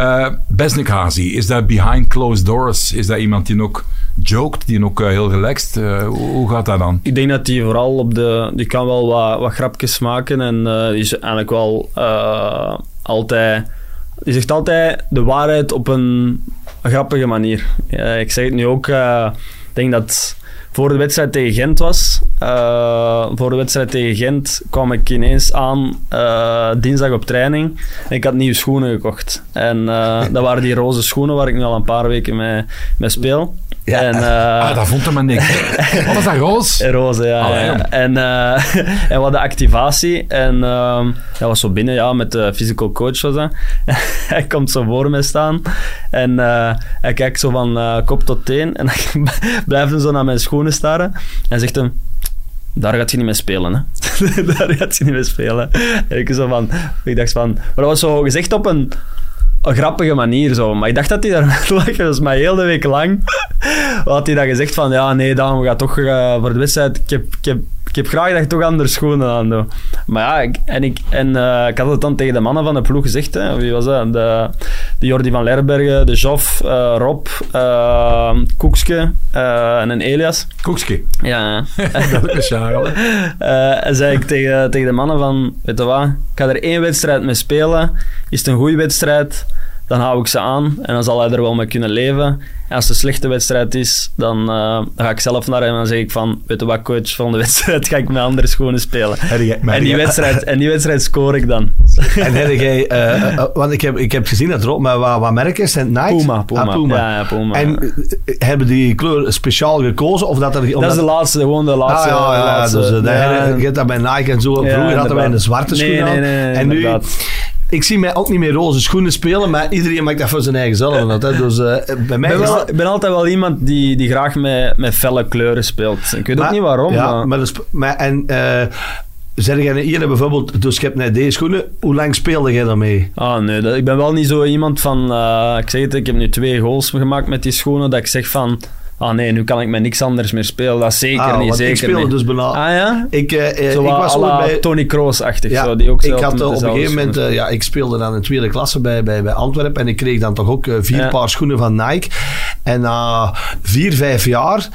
Speaker 1: Eh Besnik Hazi, is dat behind closed doors? Is dat iemand die ook joked, die ook eh, heel relaxed? Eh, hoe, gaat dat dan?
Speaker 3: Ik denk dat hij vooral op de... Die kan wel wat, wat grapjes maken en eh, die is eigenlijk wel eh, altijd... Die zegt altijd de waarheid op een, grappige manier. Ik zeg het nu ook... eh, ik denk dat voor de wedstrijd tegen Gent was. eh, voor de wedstrijd tegen Gent kwam ik ineens aan eh, dinsdag op training. Ik had nieuwe schoenen gekocht. En eh, dat waren die roze schoenen waar ik nu al een paar weken mee, mee speel.
Speaker 2: Ja.
Speaker 3: En, eh,
Speaker 1: ah, dat vond hem maar niks. Wat is dat, roos?
Speaker 3: Roze, ja.
Speaker 1: Allee,
Speaker 3: ja.
Speaker 1: jong.
Speaker 3: En, eh en we hadden activatie. En ehm hij was zo binnen, ja, met de physical coach was dat. hij komt zo voor mij staan. En eh, hij kijkt zo van kop tot teen. En dan blijft hij zo naar mijn schoenen staren. En zegt hem... Daar gaat je niet mee spelen, hè. Daar gaat je niet mee spelen. En ik, zo van, ik dacht van... Maar dat was zo gezegd op een, een grappige manier, zo. Maar ik dacht dat hij daar lachen. Dat was maar heel de week lang. had hij dan gezegd van... Ja, nee, dan we gaan toch eh, voor de wedstrijd... Ik heb, ik, heb, ik heb graag dat je toch andere schoenen aan doet. Maar ja, ik, en, ik, en eh, ik had het dan tegen de mannen van de ploeg gezegd. Hè. Wie was dat? De, de Jordi van Lerbergen, de Joff, eh, Rob, Koekske en een Elias.
Speaker 1: Koekske.
Speaker 3: Ja,
Speaker 1: Dat is
Speaker 3: eh, en zei ik tegen, tegen de mannen van, weet je wat, ik ga er één wedstrijd mee spelen. Is het een goede wedstrijd, dan hou ik ze aan en dan zal hij er wel mee kunnen leven. En als het een slechte wedstrijd is, dan, eh, ga ik zelf naar hem en dan zeg ik van, weet je wat coach, volgende wedstrijd ga ik met andere schoenen spelen. En die, wedstrijd, en die wedstrijd score ik dan.
Speaker 2: En heb jij, eh, eh, want ik heb, ik heb gezien dat erop, maar wat, wat merk is, zijn Nike?
Speaker 3: Puma, Puma.
Speaker 2: Ah, Puma.
Speaker 3: Ja, ja, Puma.
Speaker 2: En hebben die kleur speciaal gekozen? Of dat er, omdat,
Speaker 3: dat is de laatste, gewoon de
Speaker 2: Ah,
Speaker 3: laatste.
Speaker 2: ja, ja, ja,
Speaker 3: laatste-
Speaker 2: dus,
Speaker 3: ja.
Speaker 2: je hebt dat bij Nike en zo. Vroeger hadden wij een zwarte schoen
Speaker 3: Nee, nee, nee,
Speaker 2: en nu. Ik zie mij ook niet meer roze schoenen spelen, maar iedereen maakt dat voor zijn eigen zelf. Dat, hè. Dus eh, bij mij
Speaker 3: Ik ben,
Speaker 2: is
Speaker 3: wel,
Speaker 2: dat-
Speaker 3: ik ben altijd wel iemand die, die graag met, met felle kleuren speelt. Ik weet ook niet waarom.
Speaker 2: Ja,
Speaker 3: maar-
Speaker 2: en eh zeg jij hier bijvoorbeeld, dus je hebt net deze schoenen, hoe lang speelde jij daarmee?
Speaker 3: Ah, nee, dat, ik ben wel niet zo iemand van... eh, ik zeg het, ik heb nu twee goals gemaakt met die schoenen, dat ik zeg van... Ah nee, nu kan ik met niks anders meer spelen. Dat zeker
Speaker 2: Ah,
Speaker 3: niet, zeker
Speaker 2: ik speelde
Speaker 3: niet.
Speaker 2: dus bijna...
Speaker 3: Ah ja?
Speaker 2: ik, eh, eh,
Speaker 3: Zo
Speaker 2: ik
Speaker 3: wat
Speaker 2: was ooit bij...
Speaker 3: Tony Kroos-achtig.
Speaker 2: Ja,
Speaker 3: zo, die ook
Speaker 2: ik had eh, op een gegeven moment, eh, ja, ik speelde dan in tweede klasse bij, bij, bij Antwerpen en ik kreeg dan toch ook vier
Speaker 3: Ja.
Speaker 2: paar schoenen van Nike. En na vier, vijf jaar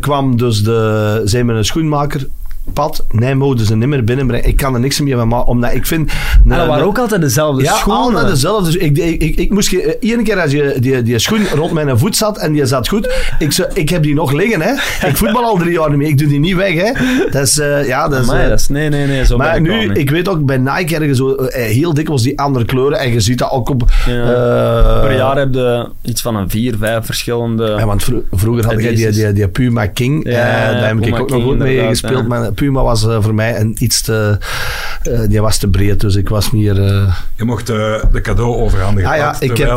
Speaker 2: kwam dus de, zei mijn schoenmaker, Pat, nee, mogen ze niet meer binnenbrengen. Ik kan er niks meer van maken, omdat ik vind...
Speaker 3: Dat waren ook altijd dezelfde
Speaker 2: ja,
Speaker 3: schoenen.
Speaker 2: altijd dezelfde. Dus ik, ik, ik, ik moest ge- eh, iedere keer als je die, die schoen rond mijn voet zat en die zat goed, ik, zo- ik heb die nog liggen. Hè. Ik voetbal al drie jaar niet meer. Ik doe die niet weg. Hè. Dat is, eh, ja, dat is,
Speaker 3: Amai,
Speaker 2: eh,
Speaker 3: dat is, nee, nee, nee, zo
Speaker 2: maar nu, ik weet ook bij Nike ergens zo, eh, heel dikwijls die andere kleuren. En je ziet dat ook op.
Speaker 3: Ja. Per jaar heb je iets van een vier, vijf verschillende...
Speaker 2: ja, want vro- vroeger had ik die, die, die Puma King.
Speaker 3: Ja,
Speaker 2: daar heb ik ook nog goed mee gespeeld.
Speaker 3: ja.
Speaker 2: Maar Puma was eh, voor mij een iets te. eh, die was te breed, dus ik was meer. eh,
Speaker 1: Je mocht eh, de cadeau overhandigen.
Speaker 2: Ah ja, ik heb, eh,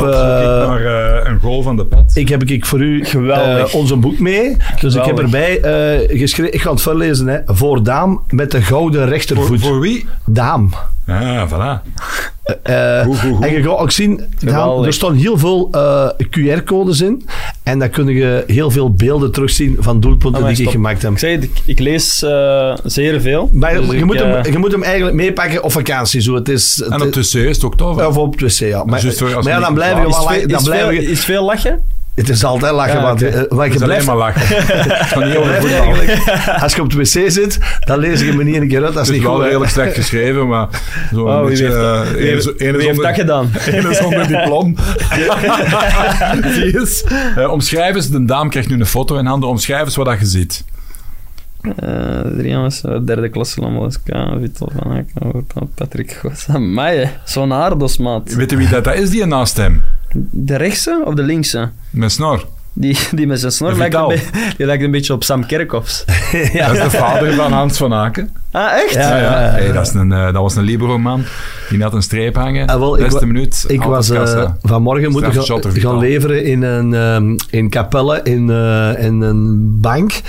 Speaker 1: naar eh, een goal van de pad.
Speaker 2: ik heb ik voor u
Speaker 3: Geweldig.
Speaker 2: eh, onze boek mee. Dus ik heb erbij eh, geschreven. Ik ga het voorlezen. Hè. Voor Daam met de gouden
Speaker 1: voor,
Speaker 2: rechtervoet.
Speaker 1: voor wie?
Speaker 2: Daam.
Speaker 1: Ah, voilà.
Speaker 2: Eh,
Speaker 1: Goed, goed, goed.
Speaker 2: En je gaat ook zien, er staan heel veel eh, QR-codes in. En daar kun je heel veel beelden terugzien van doelpunten
Speaker 3: Ah,
Speaker 2: die ik
Speaker 3: stop.
Speaker 2: gemaakt heb.
Speaker 3: Ik zeg het, ik, ik lees eh, zeer veel.
Speaker 2: Maar
Speaker 3: Dus
Speaker 2: je,
Speaker 3: ik,
Speaker 2: moet
Speaker 3: eh,
Speaker 2: hem, je moet hem eigenlijk meepakken op vakantie. Zo. Het is, het
Speaker 1: En op de C is het ook tof.
Speaker 2: of op het wc, ja. Maar, ja, dan blijven we wel
Speaker 3: is, veel,
Speaker 2: we-
Speaker 3: is veel lachen?
Speaker 2: Het is altijd lachen,
Speaker 3: Ja,
Speaker 2: want, eh, want
Speaker 1: Het
Speaker 2: je
Speaker 1: is alleen
Speaker 2: blijft,
Speaker 1: maar lachen. Het gaat niet
Speaker 2: je
Speaker 1: over
Speaker 2: blijft
Speaker 1: voetbal.
Speaker 2: eigenlijk, als je op het wc zit, dan lees je me niet een keer uit. Dat
Speaker 1: Het
Speaker 2: is
Speaker 1: is
Speaker 2: niet
Speaker 1: wel
Speaker 2: goed.
Speaker 1: redelijk slecht geschreven, maar zo
Speaker 3: Oh,
Speaker 1: een
Speaker 3: wie
Speaker 1: beetje...
Speaker 3: heeft dat-
Speaker 1: eh,
Speaker 3: wie heeft- Wie dat gedaan?
Speaker 1: Ene zonder diploma. Die is. Eh, omschrijf eens, de dame krijgt nu een foto in handen. Omschrijf eens wat dat je ziet.
Speaker 3: Eh drie jongens, eh, derde klasse Lamboska, Vital van Aken, Patrick Goos. Amai, zo'n aardos, maat.
Speaker 1: Weet je wie dat, dat is die naast hem?
Speaker 3: De rechtse of de linkse?
Speaker 1: Met snor.
Speaker 3: Die, die met zijn snor lijkt een, die lijkt een beetje op Sam Kerkhoffs.
Speaker 2: ja.
Speaker 1: Dat is de vader van Hans van Aken.
Speaker 3: Ah, echt?
Speaker 2: Ja, ja, ja.
Speaker 1: Hey, dat, is een, eh, dat was een libero-man. Die had een streep hangen.
Speaker 2: Ah, wel,
Speaker 1: Beste minuut.
Speaker 2: Ik was eh, vanmorgen moeten gaan, gaan leveren in een ehm, in Capelle in, eh, in een bank.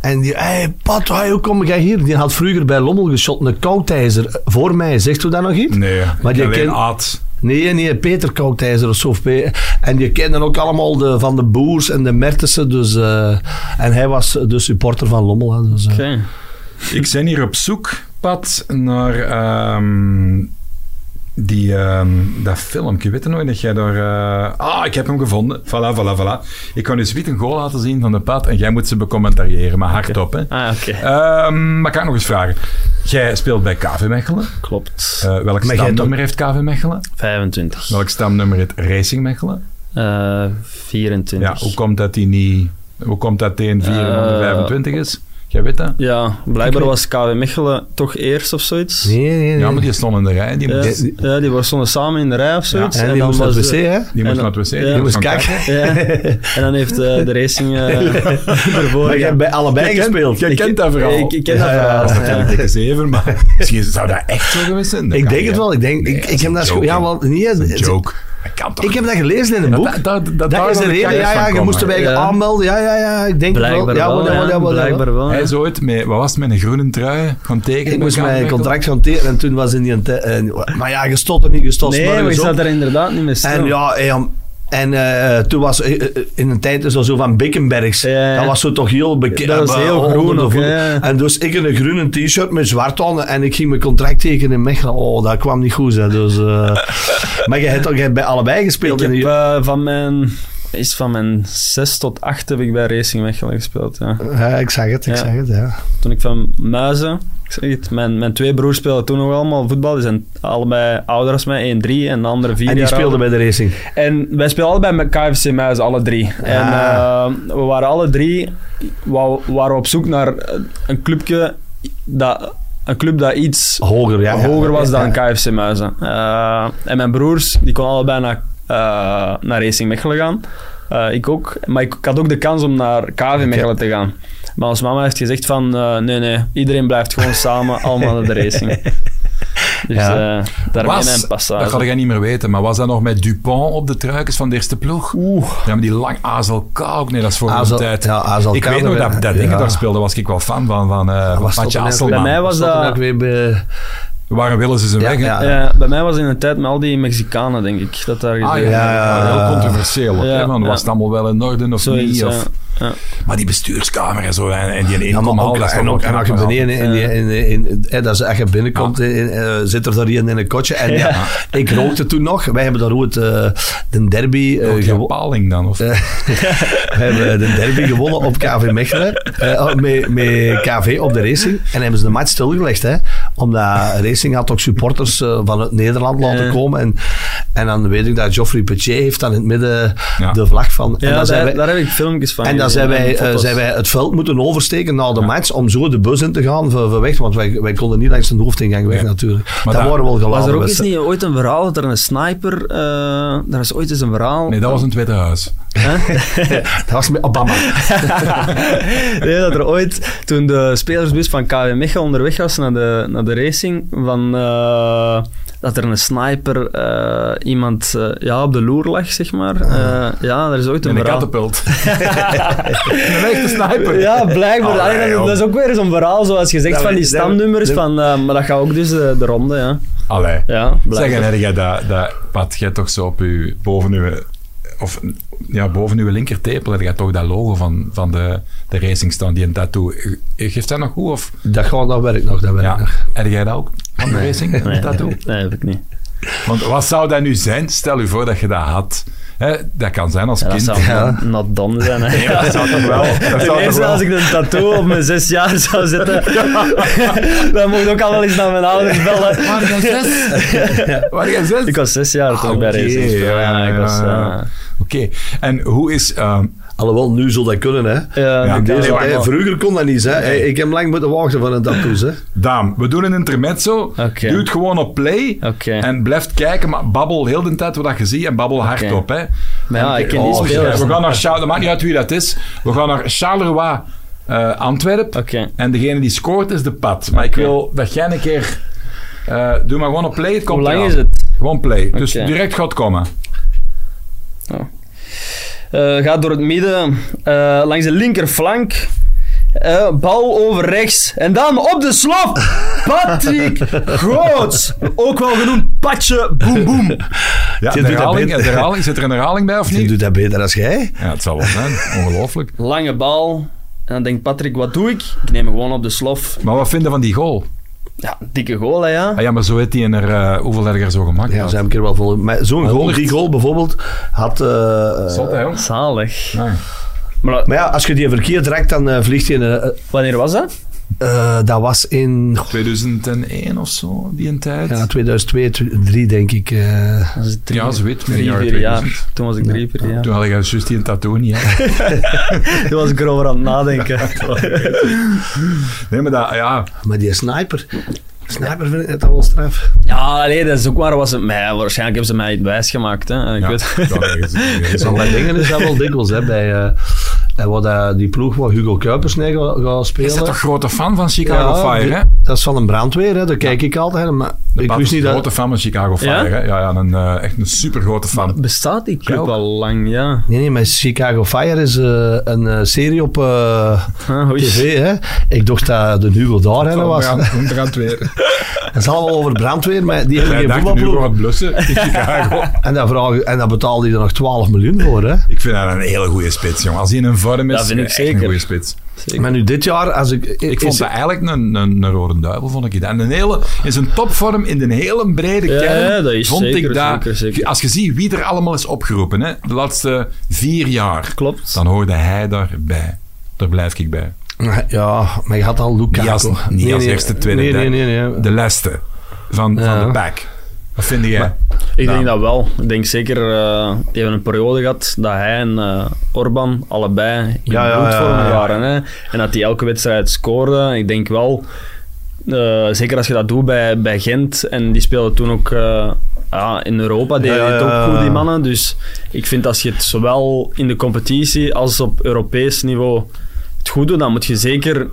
Speaker 2: En die, hey, Pat, hey, hoe kom jij hier? Die had vroeger bij Lommel geschot, een koudijzer voor mij. Zegt u dat nog iets?
Speaker 1: Nee,
Speaker 2: Maar die
Speaker 1: alleen
Speaker 2: ken-
Speaker 1: Aad.
Speaker 2: Nee, nee, Peter Koudijzer of zo. En die kenden ook allemaal de, van de Boers en de Mertensen. Dus, eh, en hij was de supporter van Lommel. hè, Dus.
Speaker 3: Oké.
Speaker 1: Ik ben hier op zoek, Pat, naar ehm, die, ehm, dat filmpje. Weet je nog dat jij daar... eh, ah, ik heb hem gevonden. Voilà, voilà, voilà. Ik kan dus Wiet een goal laten zien van de Pat en jij moet ze becommentariëren, maar hardop, hè.
Speaker 3: Ah, oké.
Speaker 1: Ehm, maar kan ik nog eens vragen. Jij speelt bij KV Mechelen.
Speaker 3: Klopt.
Speaker 1: Eh, welk
Speaker 2: Maar
Speaker 1: stamnummer heeft KV Mechelen?
Speaker 3: 25.
Speaker 1: Welk stamnummer heeft Racing Mechelen?
Speaker 3: Eh 24.
Speaker 1: Ja, hoe komt dat die niet... Hoe komt dat die een 425 is? Jij weet dat?
Speaker 3: Ja, blijkbaar was KW Mechelen toch eerst of zoiets.
Speaker 2: Nee, nee, nee.
Speaker 1: Ja, maar die stond in de rij. Die
Speaker 3: Ja,
Speaker 1: moest, die
Speaker 3: ja, die stonden samen in de rij of zoiets.
Speaker 2: en die moest naar het wc, hè?
Speaker 1: moest
Speaker 3: en
Speaker 1: naar
Speaker 3: dan-
Speaker 1: het wc.
Speaker 3: ja,
Speaker 1: Die
Speaker 3: die
Speaker 2: moest kakken.
Speaker 3: Ja. En dan heeft eh, de racing eh ervoor.
Speaker 2: Maar jij hebt bij allebei gespeeld.
Speaker 1: Jij
Speaker 2: Ik-
Speaker 1: kent dat verhaal.
Speaker 3: Ik, ik ken dat
Speaker 2: Ja, ja,
Speaker 3: verhaal.
Speaker 1: Dat is natuurlijk dikke zeven, maar misschien zou dat echt zo geweest zijn.
Speaker 2: Ik denk het wel. Ik, denk,
Speaker 1: Nee,
Speaker 2: ik, ik heb dat ja,
Speaker 1: is een joke. Dat kan toch
Speaker 2: Ik heb dat gelezen in een
Speaker 1: Ja,
Speaker 2: boek.
Speaker 1: dat- dat- dat-
Speaker 2: Dat
Speaker 1: daar
Speaker 2: is de reden, ja, ja, je moest erbij
Speaker 3: Ja.
Speaker 2: aanmelden. Ja, ja, ja, ik denk het
Speaker 3: Blijkbaar
Speaker 2: wel. Ja,
Speaker 3: wel,
Speaker 2: ja, wel, ja, wel, ja,
Speaker 3: blijkbaar wel.
Speaker 1: Hij is ooit met, wat was het, met een groene trui gaan tekenen.
Speaker 2: Ik moest mijn contract gaan tekenen en toen was in die... te- eh, maar ja, je stond er niet, je stond
Speaker 3: Nee, maar je
Speaker 2: morgens op.
Speaker 3: zat er inderdaad niet meer stil.
Speaker 2: En ja, eh, en eh, toen was eh, eh, in een tijd dat zo van Bickenbergs.
Speaker 3: Ja.
Speaker 2: Dat was zo toch heel bekend.
Speaker 3: Dat was heel groen ook, ja, ja.
Speaker 2: En dus ik in een groene t-shirt met zwart aan en ik ging mijn contract tekenen in Mechelen. Oh, dat kwam niet goed. Hè. Dus, maar je hebt hebt bij allebei gespeeld.
Speaker 3: ik
Speaker 2: in
Speaker 3: heb van mijn... Is van mijn 6 tot 8 heb ik bij Racing Mechelen gespeeld. Ja.
Speaker 2: Ja, ik zag het, ik
Speaker 3: Ja.
Speaker 2: zag het, ja.
Speaker 3: Toen ik van Muizen... Ik zeg het, mijn, mijn twee broers speelden toen nog allemaal voetbal. Die zijn allebei ouder als mij, 1-3 en de andere 4
Speaker 2: En die speelde bij de racing.
Speaker 3: En wij speelden allebei met KFC Muizen, alle drie. En
Speaker 2: Ah.
Speaker 3: eh, we waren alle drie wou- waren op zoek naar een clubje dat... Een club dat iets
Speaker 2: Hoger, ja.
Speaker 3: hoger was
Speaker 2: Ja,
Speaker 3: dan. KFC Muizen. Eh, en mijn broers, die konden allebei naar, naar Racing Mechelen gaan. Eh, ik ook. Maar ik, ik had ook de kans om naar KV Mechelen te gaan. Maar ons mama heeft gezegd van... eh, nee, nee, iedereen blijft gewoon samen, allemaal naar de racing. Dus
Speaker 2: Ja.
Speaker 3: eh daar ben
Speaker 1: Was,
Speaker 3: mijn
Speaker 1: dat
Speaker 3: passage.
Speaker 1: ga jij niet meer weten, maar was dat nog met Dupont op de truikens van de eerste ploeg? Oeh. Ja, maar die lang AZLK ook. Nee, dat is voor
Speaker 2: Azel-
Speaker 1: de tijd.
Speaker 2: ja, AZLK,
Speaker 1: ik weet nog dat, dat
Speaker 2: ja.
Speaker 1: ding daar speelde, was ik wel fan van, van, eh van
Speaker 2: Was dat.
Speaker 3: Bij mij was dat-
Speaker 2: ook weer bij...
Speaker 1: Waarom willen ze zijn
Speaker 2: Ja,
Speaker 1: weg?
Speaker 2: ja.
Speaker 3: Ja, bij mij was in een tijd met al die Mexicanen, denk ik, dat daar
Speaker 1: Ah, ja,
Speaker 2: Ja,
Speaker 1: heel controversieel. hè,
Speaker 3: ja.
Speaker 1: Was het allemaal wel in orde of
Speaker 3: Zoiets,
Speaker 1: niet? Of,
Speaker 3: Ja.
Speaker 1: Maar die bestuurskamer en zo, en, en die
Speaker 2: Ja, maar
Speaker 1: inkomhal,
Speaker 2: ook,
Speaker 1: dat
Speaker 2: en, ook, en als je beneden in, die- in, in, in, eh, dat binnenkomt, in, eh, zit er daar iemand in een kotje. En ja. ik rookte toen nog. Wij hebben daar ooit eh, de derby eh,
Speaker 1: die
Speaker 2: gewonnen.
Speaker 1: paling dan? Of?
Speaker 2: We hebben de derby gewonnen op KV Mechelen. eh, oh, met, met KV op de racing. En hebben ze de match stilgelegd. Hè, omdat Racing had ook supporters eh, van het Nederland laten
Speaker 3: Ja.
Speaker 2: komen. En, en dan weet ik dat Geoffrey Petier heeft dan in het midden
Speaker 1: Ja.
Speaker 2: de vlag van. en
Speaker 3: Ja,
Speaker 2: dan zijn
Speaker 3: daar,
Speaker 2: wij,
Speaker 3: daar heb ik filmpjes van.
Speaker 2: en dan zijn wij, eh, zijn wij het veld moeten oversteken na de match om zo de bus in te gaan voor, voor weg. Want wij, wij konden niet langs de hoofdingang weg natuurlijk.
Speaker 1: Maar
Speaker 2: dat
Speaker 1: daar-
Speaker 2: waren wel geladen.
Speaker 3: Was er ook eens niet ooit een verhaal dat er een sniper... eh daar is ooit eens een verhaal...
Speaker 1: Nee, dat was een Tweede Huis.
Speaker 2: Dat was met Obama.
Speaker 3: nee, dat er ooit, toen de spelersbus van KW Mechelen onderweg was naar de, naar de racing, van, eh, dat er een sniper eh, iemand eh, ja, op de loer lag, zeg maar. Eh, ja, er is ooit een
Speaker 1: In een
Speaker 3: verhaal.
Speaker 1: kattenpult. een echte sniper.
Speaker 3: Ja, blijkbaar.
Speaker 1: Allee,
Speaker 3: dat, is ook weer zo'n verhaal, zoals je zegt,
Speaker 2: Dat
Speaker 3: van die stamnummers. Van, eh, maar dat gaat ook dus de, de ronde, ja.
Speaker 1: Allee.
Speaker 3: Ja,
Speaker 1: Zeg,
Speaker 3: blijkbaar.
Speaker 1: en dat, dat, Pat, jij toch zo op uw, boven uw, of, ja, boven uw linkertepel heb jij toch dat logo van, van de, de racing staan, die een tattoo. Geeft dat nog goed? Of,
Speaker 2: Dat, gaat, dat werkt nog, dat werkt
Speaker 1: ja.
Speaker 2: nog.
Speaker 1: Heb jij dat ook? Van de racing, een
Speaker 3: Nee,
Speaker 1: tattoo?
Speaker 3: nee, heb ik niet.
Speaker 1: Want wat zou dat nu zijn? Stel u voor dat je dat had. Hè, dat kan zijn als
Speaker 3: Ja, dat
Speaker 1: kind.
Speaker 3: zou
Speaker 2: Ja.
Speaker 3: not, done zijn. Hè.
Speaker 1: Ja, dat zou toch wel. Dat zou toch
Speaker 3: eerste,
Speaker 1: wel.
Speaker 3: als ik een tattoo op mijn zes jaar zou zetten, dan moet ik ook al wel eens naar mijn ouders bellen.
Speaker 1: Waren jij zes? Waren jij zes?
Speaker 3: Ik was zes jaar toen
Speaker 1: Ah,
Speaker 3: ik bij
Speaker 1: oké,
Speaker 3: Racing
Speaker 1: ja,
Speaker 3: Ja, ik was...
Speaker 1: ja, ja. Oké. En hoe is... ehm,
Speaker 2: Alhoewel, nu zal dat kunnen, hè.
Speaker 3: ja,
Speaker 2: Deze vroeger kon dat niet, hè.
Speaker 1: Nee.
Speaker 2: Ik heb lang moeten wachten van een tattoos, hè.
Speaker 1: Daan, we doen een intermezzo.
Speaker 3: Oké.
Speaker 1: Doe het gewoon op play.
Speaker 3: Oké.
Speaker 1: En blijf kijken, maar babbel heel de tijd wat je ziet en babbel hardop. Hè.
Speaker 3: Maar ja, ik ken die
Speaker 1: Oh,
Speaker 3: spelers.
Speaker 1: We gaan naar Charles, dat maakt niet uit wie dat is. We gaan naar Charleroi eh Antwerpen.
Speaker 3: Oké.
Speaker 1: En degene die scoort is de pad. Maar ik wil dat jij een keer... eh, doe maar gewoon op play, het komt
Speaker 3: Hoe lang
Speaker 1: eraan.
Speaker 3: is het?
Speaker 1: Gewoon play. Dus direct gaat komen.
Speaker 3: Eh, gaat door het midden, eh, langs de linkerflank. Eh, bal over rechts. En dan op de slof. Patrick Groots. Ook wel genoemd Patje Boem Boem.
Speaker 1: Ja, de
Speaker 2: dat
Speaker 1: herhaling, de herhaling, zit er een herhaling bij of
Speaker 2: Die
Speaker 1: niet?
Speaker 2: doet dat beter als jij.
Speaker 1: Ja, het zal wel zijn. Ongelooflijk.
Speaker 3: Lange bal. En dan denkt Patrick, wat doe ik? Ik neem hem gewoon op de slof.
Speaker 1: Maar wat vinden van die goal?
Speaker 3: Ja, dikke goal, hè, ja.
Speaker 1: Ah, ja, maar zo heeft hij er... eh, hoeveel heb je er zo gemaakt?
Speaker 2: Ja, ze hebben een keer wel vol. Maar zo'n goal,
Speaker 1: 100.
Speaker 2: die goal bijvoorbeeld, had... eh, eh,
Speaker 1: Zot, hè, jong?
Speaker 3: Zalig.
Speaker 1: Nee.
Speaker 3: Maar
Speaker 2: maar ja, als je die verkeerd raakt, dan eh, vliegt eh,
Speaker 3: wanneer was dat?
Speaker 2: Eh, dat was in
Speaker 1: 2001 of zo, die een tijd.
Speaker 2: ja, 2002, 2003 denk ik. eh.
Speaker 3: Drie,
Speaker 1: Ja, zoiets,
Speaker 3: drie,
Speaker 1: midden jaren
Speaker 3: vier jaar.
Speaker 1: 2000.
Speaker 3: Toen was ik drie, vier jaar.
Speaker 1: Toen had ik juist die een tattoo niet.
Speaker 3: Toen was ik erover aan het nadenken.
Speaker 1: Nee, maar dat, ja,
Speaker 2: maar die sniper... Sniper vind ik net al wel straf.
Speaker 3: Ja, nee, dat is ook waar. Was het mij, waarschijnlijk hebben ze mij het wijsgemaakt. Hè. Ik
Speaker 1: ja,
Speaker 3: weet,
Speaker 1: dat ergens- ergens
Speaker 2: Zo
Speaker 1: al.
Speaker 2: bij dingen is dat wel dikwijls, hè. Bij eh, eh, wat, eh, die ploeg waar Hugo Kuipers nee gaat, gaat spelen.
Speaker 1: Is dat toch grote fan van Chicago
Speaker 2: Ja,
Speaker 1: Fire, hè?
Speaker 2: Dat is van een brandweer, hè. Daar kijk ik altijd. Maar ik wist
Speaker 1: is
Speaker 2: niet
Speaker 1: een
Speaker 2: dat...
Speaker 1: grote fan van Chicago Fire,
Speaker 3: Ja?
Speaker 1: hè? Ja, ja een, eh, echt een super grote fan.
Speaker 3: Bestaat die club
Speaker 1: ook?
Speaker 3: al lang, ja.
Speaker 2: Nee, nee, maar Chicago Fire is eh, een eh, serie op eh,
Speaker 3: Ah,
Speaker 2: tv, hè. Ik dacht dat de Hugo daar hè, was.
Speaker 1: Een brandweer.
Speaker 2: Dat is allemaal over brandweer, maar die hebben geen voetbalploeg.
Speaker 1: wat blussen in Chicago.
Speaker 2: En daar, en daar betaalde hij er nog 12 miljoen voor, hè.
Speaker 1: Ik vind dat een hele goede spits, jongen. Als hij in een vorm is,
Speaker 3: Dat vind ik
Speaker 1: echt een
Speaker 3: zeker.
Speaker 1: goede spits.
Speaker 2: Maar nu dit jaar, als ik...
Speaker 1: Ik vond dat eigenlijk een, een, een rode duivel, vond ik het. En een hele, in zijn topvorm, in de hele brede kern,
Speaker 3: ja, dat is
Speaker 1: vond
Speaker 3: zeker,
Speaker 1: ik dat...
Speaker 3: zeker, zeker.
Speaker 1: Als je ziet wie er allemaal is opgeroepen, hè, de laatste vier jaar,
Speaker 3: Klopt.
Speaker 1: dan hoorde hij daarbij. Daar blijf ik bij.
Speaker 2: Ja, maar je had al Lukaku.
Speaker 1: Niet als, niet als eerste, tweede,
Speaker 2: nee, nee, nee, nee.
Speaker 1: De leste van,
Speaker 2: Ja.
Speaker 1: van de pack. Wat vind jij?
Speaker 3: Maar- Ik
Speaker 1: Ja.
Speaker 3: denk dat wel. Ik denk zeker, eh die hebben een periode gehad dat hij en eh Orban allebei in
Speaker 2: Ja, ja,
Speaker 3: bloedvorm
Speaker 2: ja, ja.
Speaker 3: waren. Hè? En dat die elke wedstrijd scoorde. Ik denk wel, eh, zeker als je dat doet bij, bij Gent, en die speelden toen ook eh, ja, in Europa, deden
Speaker 2: Ja, ja,
Speaker 3: het ook goed, die mannen. Dus ik vind als je het zowel in de competitie als op Europees niveau het goed doet, dan moet je zeker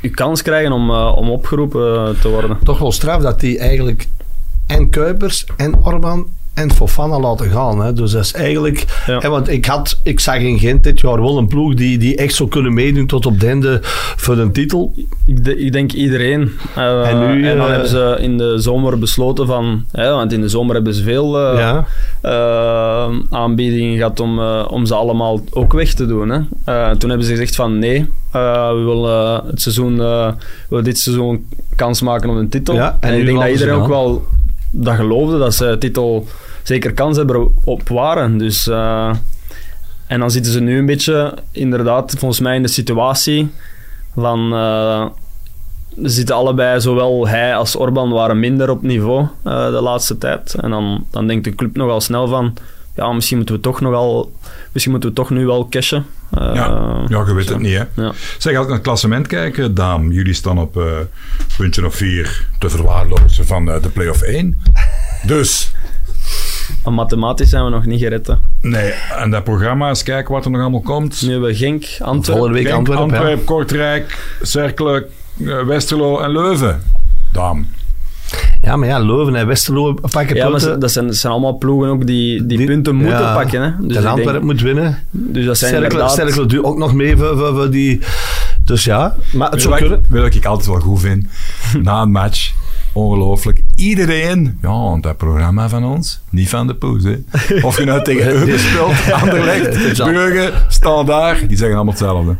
Speaker 3: je kans krijgen om, om opgeroepen te worden.
Speaker 2: Toch wel straf dat die eigenlijk en Kuipers en Orban en Fofana laten gaan. Hè. Dus dat is eigenlijk...
Speaker 3: Ja.
Speaker 2: Hè, want ik, had, ik zag in Gent dit jaar wel een ploeg die, die echt zou kunnen meedoen tot op de einde voor een titel.
Speaker 3: Ik, de- ik denk iedereen. Eh,
Speaker 2: En nu,
Speaker 3: dan
Speaker 2: eh,
Speaker 3: hebben ze in de zomer besloten van... Ja, want in de zomer hebben ze veel eh,
Speaker 2: ja.
Speaker 3: aanbiedingen gehad om, om ze allemaal ook weg te doen. Hè. Toen hebben ze gezegd van nee, we willen het seizoen, we willen dit seizoen kans maken op een titel.
Speaker 2: Ja, en
Speaker 3: en ik denk dat iedereen ook wel dat geloofde, dat ze titel zeker kans hebben op waren. Dus... eh, en dan zitten ze nu een beetje, inderdaad, volgens mij in de situatie van... ze zitten allebei, zowel hij als Orban waren minder op niveau eh, de laatste tijd. En dan, dan denkt de club nogal snel van... Ja, misschien moeten we toch nogal... Misschien moeten we toch nu wel cashen. Eh,
Speaker 1: Ja, ja, je weet het niet, hè.
Speaker 3: ja.
Speaker 1: Zeg, als ik naar het klassement kijken, Daan, jullie staan op eh, puntje of vier te verwaarlozen van eh, de play-off 1. Dus,
Speaker 3: Maar mathematisch zijn we nog niet gered. hè.
Speaker 1: nee, en dat programma, eens kijken wat er nog allemaal komt.
Speaker 3: Nu hebben we Genk, Antwerpen.
Speaker 2: Volgende week
Speaker 1: Genk,
Speaker 2: Antwerpen. ja.
Speaker 1: Antwerp, Kortrijk, Cerkelen, eh, Westerlo en Leuven. Daan.
Speaker 2: Ja, maar ja, Leuven en Westerlo pakken
Speaker 3: Ja,
Speaker 2: punten.
Speaker 3: dat zijn, dat zijn allemaal ploegen ook die, die,
Speaker 2: Die-
Speaker 3: punten moeten
Speaker 2: ja.
Speaker 3: pakken. Hè. Dus,
Speaker 2: Antwerpen
Speaker 3: denk,
Speaker 2: moet winnen.
Speaker 3: dus dat zijn inderdaad...
Speaker 2: Doet ook nog mee voor, voor, voor die... Dus ja, maar het zou kunnen.
Speaker 1: wat ik altijd wel goed vind? Na een match, ongelooflijk. Iedereen, ja, want dat programma van ons, niet van de poes, hè. Of je nou tegen Eupen speelt, Anderlecht. Brugge, Standaard, die zeggen allemaal hetzelfde.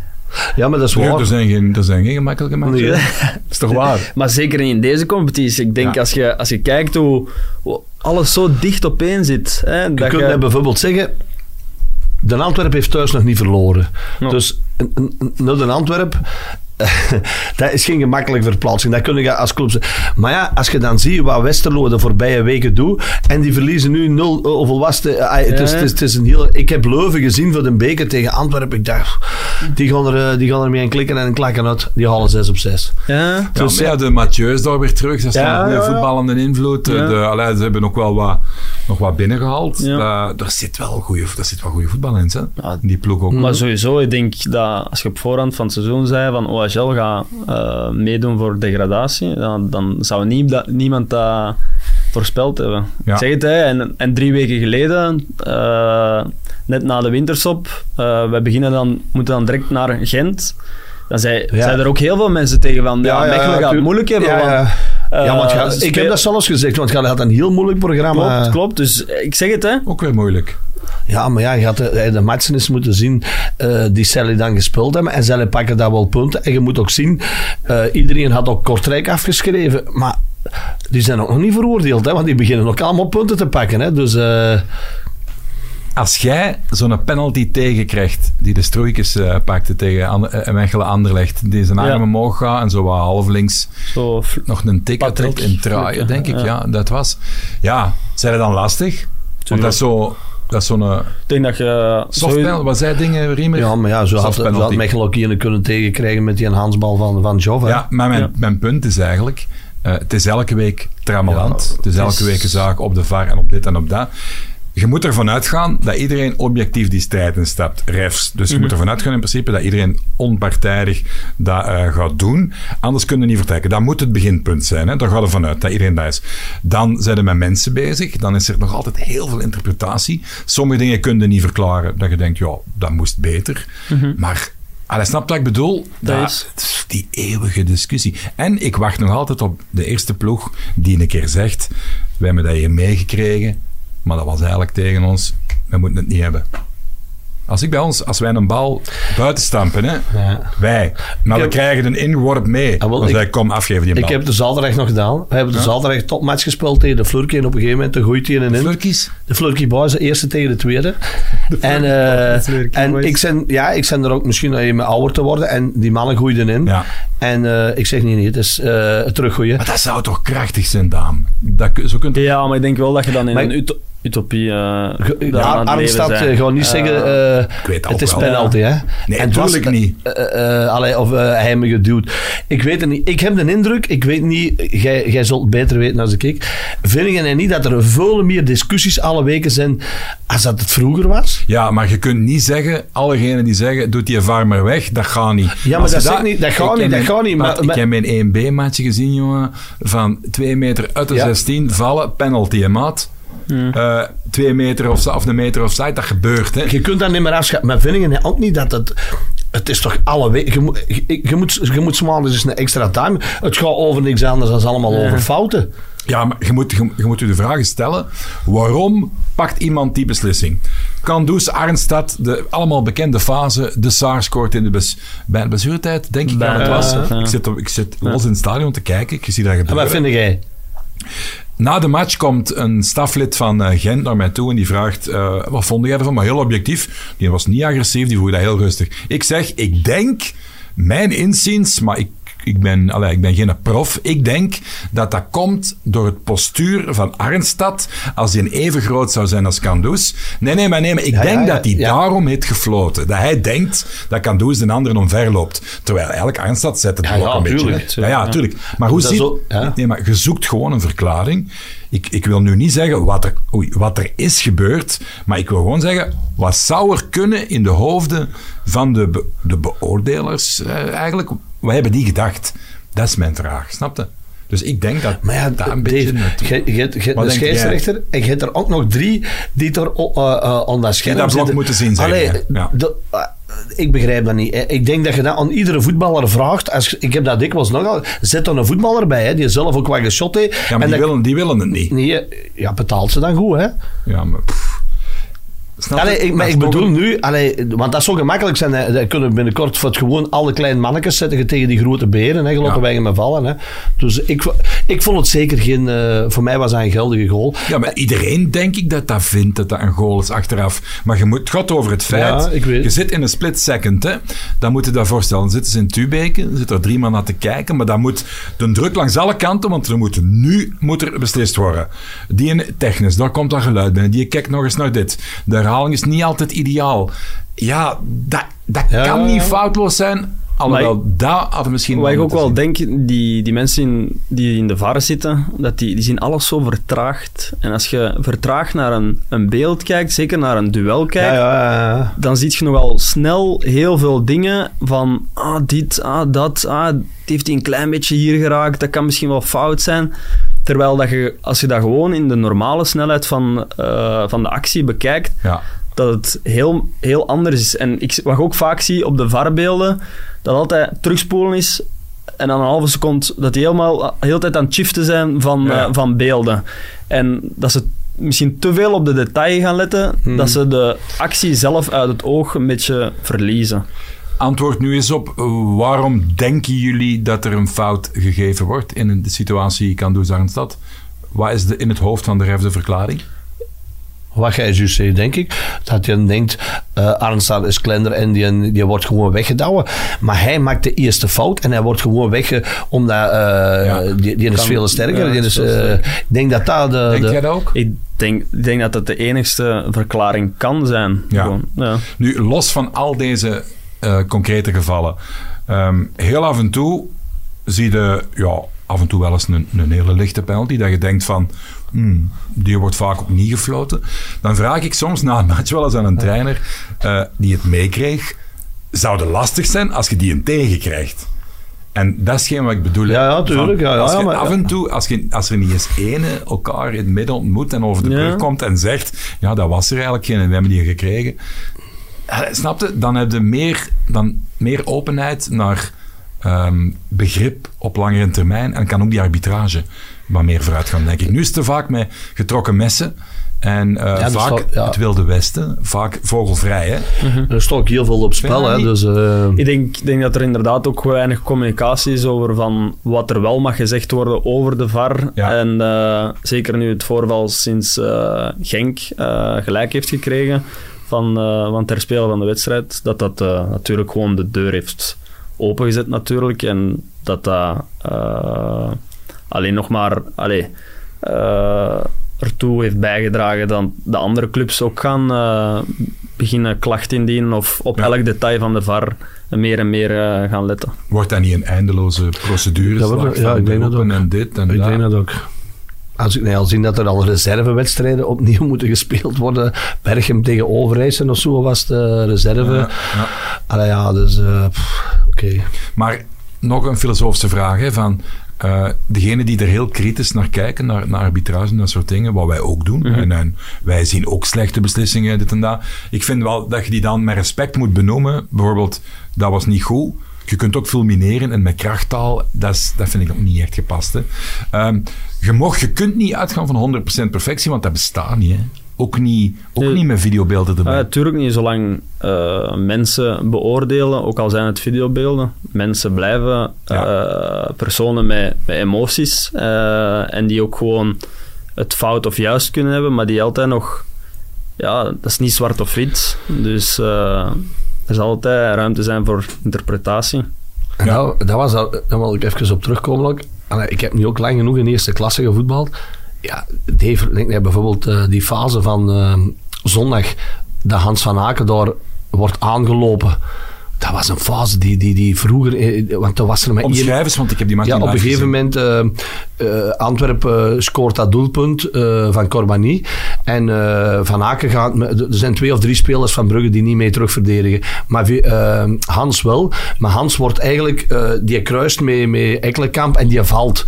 Speaker 2: Ja, maar dat is waar.
Speaker 1: er, zijn, geen, er zijn geen gemakkelijke matchen.
Speaker 2: Nee.
Speaker 1: Dat is toch waar?
Speaker 3: Maar zeker niet in deze competitie. Ik denk
Speaker 1: Ja.
Speaker 3: als, je, als je kijkt hoe, hoe alles zo dicht opeen zit. Hè,
Speaker 2: Je
Speaker 3: dat
Speaker 2: kunt
Speaker 3: je-
Speaker 2: bijvoorbeeld zeggen... De Antwerp heeft thuis nog niet verloren.
Speaker 3: Ja.
Speaker 2: Dus een- een- een- naar de Antwerp... dat is geen gemakkelijke verplaatsing. Dat kun je als club zeggen. Maar ja, als je dan ziet wat Westerlo de voorbije weken doet... En die verliezen nu nul... was het? Eh, het, is, het, is, het is een heel... Ik heb Leuven gezien voor de beker tegen Antwerpen. Ik dacht... Die gaan er, eh, die gaan er mee aan klikken en een klakken uit. Die halen 6 op 6.
Speaker 3: Ja,
Speaker 1: Dus ja, de Mathieu's daar weer terug. Ze staan
Speaker 2: Ja,
Speaker 1: met
Speaker 2: ja, ja.
Speaker 1: voetballende invloed.
Speaker 3: Ja.
Speaker 1: De, allee, ze hebben ook wel wat nog wat binnengehaald.
Speaker 3: Ja.
Speaker 1: Eh, er, zit wel goede, er zit wel goede voetbal in, hè?
Speaker 3: Ja.
Speaker 1: Die ploeg ook.
Speaker 3: Maar sowieso, ik denk dat als je op voorhand van het seizoen zei van OHL gaat eh, meedoen voor degradatie, dan, dan zou nie- niemand dat voorspeld hebben.
Speaker 1: Ja.
Speaker 3: Ik zeg het, hè, en, en drie weken geleden, eh, net na de winterstop, eh we beginnen dan, moeten dan direct naar Gent. Dan zei,
Speaker 2: Ja.
Speaker 3: er ook heel veel mensen tegen van, ja, Mechelen gaat het moeilijk hebben.
Speaker 2: Ja,
Speaker 3: want,
Speaker 2: ja.
Speaker 3: eh,
Speaker 2: want ga-
Speaker 3: ze
Speaker 2: ik heb dat zelfs gezegd, want je had een heel moeilijk programma.
Speaker 3: Klopt, klopt. Dus eh, ik zeg het, hè.
Speaker 1: Ook weer moeilijk.
Speaker 2: Ja, maar ja, je had de, de matchen eens moeten zien eh, die Sally dan gespeeld hebben. En Sally pakken daar wel punten. En je moet ook zien, eh, iedereen had ook Kortrijk afgeschreven. Maar die zijn ook nog niet veroordeeld, hè, want die beginnen ook allemaal punten te pakken. Hè. Dus eh,
Speaker 1: Als jij zo'n penalty tegenkrijgt die de Stroeikens eh pakte tegen Ander- eh, Mechelen Anderlecht, die zijn armen
Speaker 3: Ja.
Speaker 1: omhoog gaat en zo wat half links
Speaker 3: Zo,
Speaker 1: nog een tik uitdeelt in traaien, denk ik. Ja.
Speaker 3: ja.
Speaker 1: dat was. Ja, zijn er dan lastig? Want dat is zo... Dat is zo'n eh,
Speaker 3: ik denk dat je...
Speaker 1: soft
Speaker 3: sowieso-
Speaker 1: penalty. Wat zei dingen, Riemer?
Speaker 2: ja, maar ja, zo had, zo had Mechelen ook hier kunnen tegenkrijgen met die handsbal van, van Jov. hè.
Speaker 1: Ja, maar mijn,
Speaker 3: Ja.
Speaker 1: mijn punt is eigenlijk... eh, het is elke week trammeland.
Speaker 2: Ja,
Speaker 1: het is elke week een zaak op de VAR en op dit en op dat. Je moet ervan uitgaan dat iedereen objectief die strijd instapt. Refs. Dus je moet ervan uitgaan in principe dat iedereen onpartijdig dat eh, gaat doen. Anders kun je niet vertrekken. Dat moet het beginpunt zijn. Hè? Daar gaat er vanuit dat iedereen dat is. Dan zijn er met mensen bezig. Dan is er nog altijd heel veel interpretatie. Sommige dingen kun je niet verklaren. Dat je denkt, ja, dat moest beter. Maar... Allee, snap wat ik bedoel?
Speaker 3: Dat
Speaker 1: Dat-
Speaker 3: is-
Speaker 1: die eeuwige discussie. En ik wacht nog altijd op de eerste ploeg die een keer zegt: We hebben dat hier meegekregen, maar dat was eigenlijk tegen ons. We moeten het niet hebben. Als ik bij ons, als wij een bal buiten stampen, hè,
Speaker 2: Ja.
Speaker 1: wij, maar we
Speaker 2: heb-
Speaker 1: krijgen een inworp mee.
Speaker 2: Ah,
Speaker 1: dan
Speaker 2: ik-
Speaker 1: zeg ik, kom, afgeven die bal.
Speaker 2: Ik heb de zaterdag nog gedaan. We hebben de
Speaker 1: Ja.
Speaker 2: topmatch gespeeld tegen de Flurky. En op een gegeven moment dan gooit hij een in.
Speaker 1: Flurkies?
Speaker 2: De Flurky Boys, de eerste tegen de tweede. en eh, en
Speaker 3: Boys.
Speaker 2: ik, zijn, ja, ik zijn er ook misschien me ouder te worden. En die mannen gooiden in.
Speaker 1: Ja.
Speaker 2: En eh, ik zeg niet, nee, het is eh, het teruggooien.
Speaker 1: Maar dat zou toch krachtig zijn, Daan? Dat, kun- zo kunt
Speaker 3: Ja, maar ik denk wel dat je dan in
Speaker 2: Maar-
Speaker 3: een utopie eh daar
Speaker 2: Ja,
Speaker 3: het
Speaker 2: Arnstad eh, gewoon niet
Speaker 3: Eh,
Speaker 2: zeggen, eh,
Speaker 1: ik weet
Speaker 2: het is
Speaker 1: wel.
Speaker 2: penalty, hè?
Speaker 1: Nee,
Speaker 2: het was-
Speaker 1: natuurlijk niet.
Speaker 2: allee, of hij me geduwd. Ik weet het niet. Ik heb de indruk, ik weet niet, jij, jij zult beter weten als ik. Vind jij niet dat er veel meer discussies alle weken zijn als dat het vroeger was?
Speaker 1: Ja, maar je kunt niet zeggen, allegenen die zeggen, doet die VAR maar weg, dat gaat niet.
Speaker 2: Ja, maar dat ik niet, dat gaat
Speaker 1: ik
Speaker 2: niet,
Speaker 1: heb
Speaker 2: dat
Speaker 1: mijn-
Speaker 2: gaat niet, maar-
Speaker 1: ik heb mijn 1B-maatje gezien, jongen, van 2 meter uit de
Speaker 2: Ja.
Speaker 1: 16, vallen, penalty, maat. Eh, twee meter of, of een meter of dat gebeurt, hè.
Speaker 2: Je kunt dat niet meer afschaffen. Maar vind je ook niet dat het... Het is toch alle weken... Je moet, je, je moet, je moet eens een extra time... Het gaat over niks anders dan allemaal
Speaker 3: Ja.
Speaker 2: over fouten.
Speaker 1: Ja, maar je moet, je, je moet je de vraag stellen, waarom pakt iemand die beslissing? Kandus, Arnstad, de allemaal bekende fase, de Saar scoort in de bes, bij de blessuretijd, denk ik dat het was. Ik zit, op, ik zit los in het stadion te kijken, ik zie dat
Speaker 2: En
Speaker 1: gebeuren.
Speaker 2: wat vind jij?
Speaker 1: Na de match komt een staflid van eh, Gent naar mij toe en die vraagt: eh, Wat vond jij ervan? Maar heel objectief. Die was niet agressief, die vroeg dat heel rustig. Ik zeg: Ik denk, mijn inziens, maar ik, ik, ben, allee, ik ben geen prof. Ik denk dat dat komt door het postuur van Arnstad. Als een even groot zou zijn als Kandus. Nee, nee, maar nee, maar ik
Speaker 2: Ja,
Speaker 1: denk
Speaker 2: ja, ja,
Speaker 1: dat hij
Speaker 2: ja.
Speaker 1: daarom heeft gefloten. Dat hij denkt dat Kandus de anderen omver loopt. Terwijl eigenlijk Arnstad zet het
Speaker 2: Ja,
Speaker 1: blok
Speaker 2: ja,
Speaker 1: een beetje.
Speaker 2: tuurlijk.
Speaker 1: Ja, ja, tuurlijk. Maar hoe ziet... Nee, maar je zoekt gewoon een verklaring. Ik, ik wil nu niet zeggen wat er, oei, wat er is gebeurd, maar ik wil gewoon zeggen, wat zou er kunnen in de hoofden van de, be- de beoordelers eh, eigenlijk? Wat hebben die gedacht? Dat is mijn vraag, snap je? Dus ik denk dat
Speaker 2: Maar ja,
Speaker 1: dat een beetje...
Speaker 2: je- hebt een scheidsrechter en je hebt er ook nog drie die er uh, uh, aan dat scherm
Speaker 1: dat blok moeten zien, zeg
Speaker 2: Allee,
Speaker 1: je. Ja.
Speaker 2: de- uh, ik begrijp dat niet. hè. Ik denk dat je dat aan iedere voetballer vraagt. Als, ik heb dat dikwijls nogal. Zet dan een voetballer bij, hè, die zelf ook wat geschot heeft.
Speaker 1: Ja, maar
Speaker 2: en
Speaker 1: die
Speaker 2: dat-
Speaker 1: willen, die willen het niet.
Speaker 2: Nee, ja, betaalt ze dan goed, hè?
Speaker 1: Ja, maar... pff. Snap?
Speaker 2: Allee, ik, maar bedoel
Speaker 1: een-
Speaker 2: nu, allee, want dat zou gemakkelijk zijn. Hè. Dat kunnen we binnenkort voor het gewoon alle kleine mannetjes zetten tegen die grote beren. Hè, gelopen
Speaker 1: Ja.
Speaker 2: wij me vallen. Hè. Dus ik, ik vond het zeker geen. eh, voor mij was dat een geldige goal.
Speaker 1: Ja, maar iedereen denk ik dat dat vindt, dat dat een goal is achteraf. Maar je moet, het gaat over het feit,
Speaker 2: Ja, ik weet.
Speaker 1: je zit in een split second, hè. Dan moet je dat voorstellen. Dan zitten ze in Tubeke, dan zitten er drie man naar te kijken, maar dan moet de druk langs alle kanten, want er moet nu moet er beslist worden. Die in technisch, daar komt dat geluid binnen. Die kijkt nog eens naar dit. De herhaling is niet altijd ideaal. Ja, dat, dat
Speaker 2: Ja,
Speaker 1: kan niet foutloos zijn Alhoewel, dat hadden misschien...
Speaker 3: Wat ik ook wel
Speaker 1: zien.
Speaker 3: denk, die, die mensen in, die in de VAR zitten, dat die, die zien alles zo vertraagd. En als je vertraagd naar een, een beeld kijkt, zeker naar een duel kijkt,
Speaker 2: ja, ja, ja.
Speaker 3: dan zie je nogal snel heel veel dingen van ah, dit, ah, dat, ah, het heeft hij een klein beetje hier geraakt, dat kan misschien wel fout zijn. Terwijl dat je, als je dat gewoon in de normale snelheid van, eh, van de actie bekijkt,
Speaker 1: Ja.
Speaker 3: dat het heel, heel anders is. En ik, wat ik ook vaak zie op de VAR-beelden, dat altijd terugspoelen is en dan een halve seconde dat die helemaal de hele tijd aan het shiften zijn van,
Speaker 1: Ja.
Speaker 3: eh, van beelden. En dat ze misschien te veel op de detail gaan letten,
Speaker 2: Hmm.
Speaker 3: dat ze de actie zelf uit het oog een beetje verliezen.
Speaker 1: Antwoord nu eens op, eh, waarom denken jullie dat er een fout gegeven wordt in de situatie Kandus Arnstad? Wat is de, in het hoofd van de ref de verklaring?
Speaker 2: Wat jij juist zei, denk ik. Dat je denkt, eh Arnstad is kleiner en die, die wordt gewoon weggedouwen. Maar hij maakt de eerste fout en hij wordt gewoon wegge... Omdat eh, die, die is
Speaker 3: Kan-
Speaker 2: veel sterker.
Speaker 3: ja,
Speaker 2: die
Speaker 3: is
Speaker 2: is,
Speaker 3: veel
Speaker 2: eh,
Speaker 3: sterker.
Speaker 2: ik denk dat dat de...
Speaker 1: Denk
Speaker 2: de-
Speaker 1: jij dat ook?
Speaker 3: Ik denk, ik denk dat dat de enigste verklaring kan zijn.
Speaker 1: Ja.
Speaker 3: Gewoon, ja.
Speaker 1: Nu, los van al deze eh, concrete gevallen, ehm, heel af en toe zie je ja, af en toe wel eens een, een hele lichte penalty, dat je denkt van, hmm, die wordt vaak ook niet gefloten. Dan vraag ik soms na een match wel eens aan een trainer eh, die het meekreeg, zou het lastig zijn als je die een tegenkrijgt? En dat is geen wat ik bedoel.
Speaker 2: Ja, ja, tuurlijk, ja, ja,
Speaker 1: als je
Speaker 2: maar-
Speaker 1: af en toe, als, je, als er niet eens ene elkaar in het midden ontmoet en over de brug komt en zegt, ja, dat was er eigenlijk geen en we hebben die gekregen. Eh, Snap je? Dan heb je meer, dan meer openheid naar ehm, begrip op langere termijn en kan ook die arbitrage wat meer vooruit gaan, denk ik. Nu is het te vaak met getrokken messen en eh,
Speaker 2: is
Speaker 1: vaak
Speaker 2: ja.
Speaker 1: het Wilde Westen, vaak vogelvrij. Hè?
Speaker 2: Er staat ook heel veel op spel. Hè, dus, eh,
Speaker 3: Ik denk, denk dat er inderdaad ook weinig communicatie is over van wat er wel mag gezegd worden over de VAR.
Speaker 1: Ja.
Speaker 3: En eh, zeker nu het voorval sinds eh, Genk eh, gelijk heeft gekregen van, eh van het herspelen van de wedstrijd, dat dat eh, natuurlijk gewoon de deur heeft opengezet natuurlijk. En dat dat eh, alleen nog maar... Allee, eh, ertoe heeft bijgedragen dat de andere clubs ook gaan eh, beginnen klachten indienen of op
Speaker 1: Ja.
Speaker 3: elk detail van de VAR meer en meer eh, gaan letten.
Speaker 1: Wordt dat niet een eindeloze procedure?
Speaker 2: Ja, ik denk dat ook.
Speaker 1: En dit en
Speaker 2: ik
Speaker 1: dat.
Speaker 2: denk dat ook. Als ik nou al zie dat er al reservewedstrijden opnieuw moeten gespeeld worden. Berchem tegen Overijssen of zo was de reserve.
Speaker 1: Ja, ja.
Speaker 2: Allee, ja, dus eh, oké.
Speaker 1: Maar nog een filosofische vraag. Hè, van, eh degene die er heel kritisch naar kijken, naar, naar arbitrage en dat soort dingen, wat wij ook doen. en, en wij zien ook slechte beslissingen, dit en dat. Ik vind wel dat je die dan met respect moet benoemen. Bijvoorbeeld, dat was niet goed. Je kunt ook fulmineren en met krachttaal, dat, is, dat vind ik ook niet echt gepast. Hè. Ehm, je, mocht, je kunt niet uitgaan van 100% perfectie, want dat bestaat niet. Hè. Ook, niet, ook
Speaker 3: Nee.
Speaker 1: niet met videobeelden erbij.
Speaker 3: Ja, natuurlijk niet, zolang eh, mensen beoordelen, ook al zijn het videobeelden. Mensen blijven eh, personen met, met emoties eh, en die ook gewoon het fout of juist kunnen hebben, maar die altijd nog... Ja, dat is niet zwart of wit. Dus er zal altijd ruimte zijn voor interpretatie.
Speaker 1: Ja.
Speaker 2: dat, was, daar wil ik even op terugkomen. ik heb nu ook lang genoeg in eerste klasse gevoetbald. Ja, denk ik, bijvoorbeeld eh, die fase van eh, zondag, dat Hans van Aken daar wordt aangelopen. Dat was een fase die, die, die vroeger... eh, Want toen was er maar
Speaker 1: want ik heb die match
Speaker 2: Ja, op een gegeven moment eh, Antwerpen scoort dat doelpunt van Corbani. En Van Aken gaat... Er zijn twee of drie spelers van Brugge die niet mee terugverdedigen. Maar Hans wel. Maar Hans wordt eigenlijk... die kruist met, met Ekkelenkamp en die valt.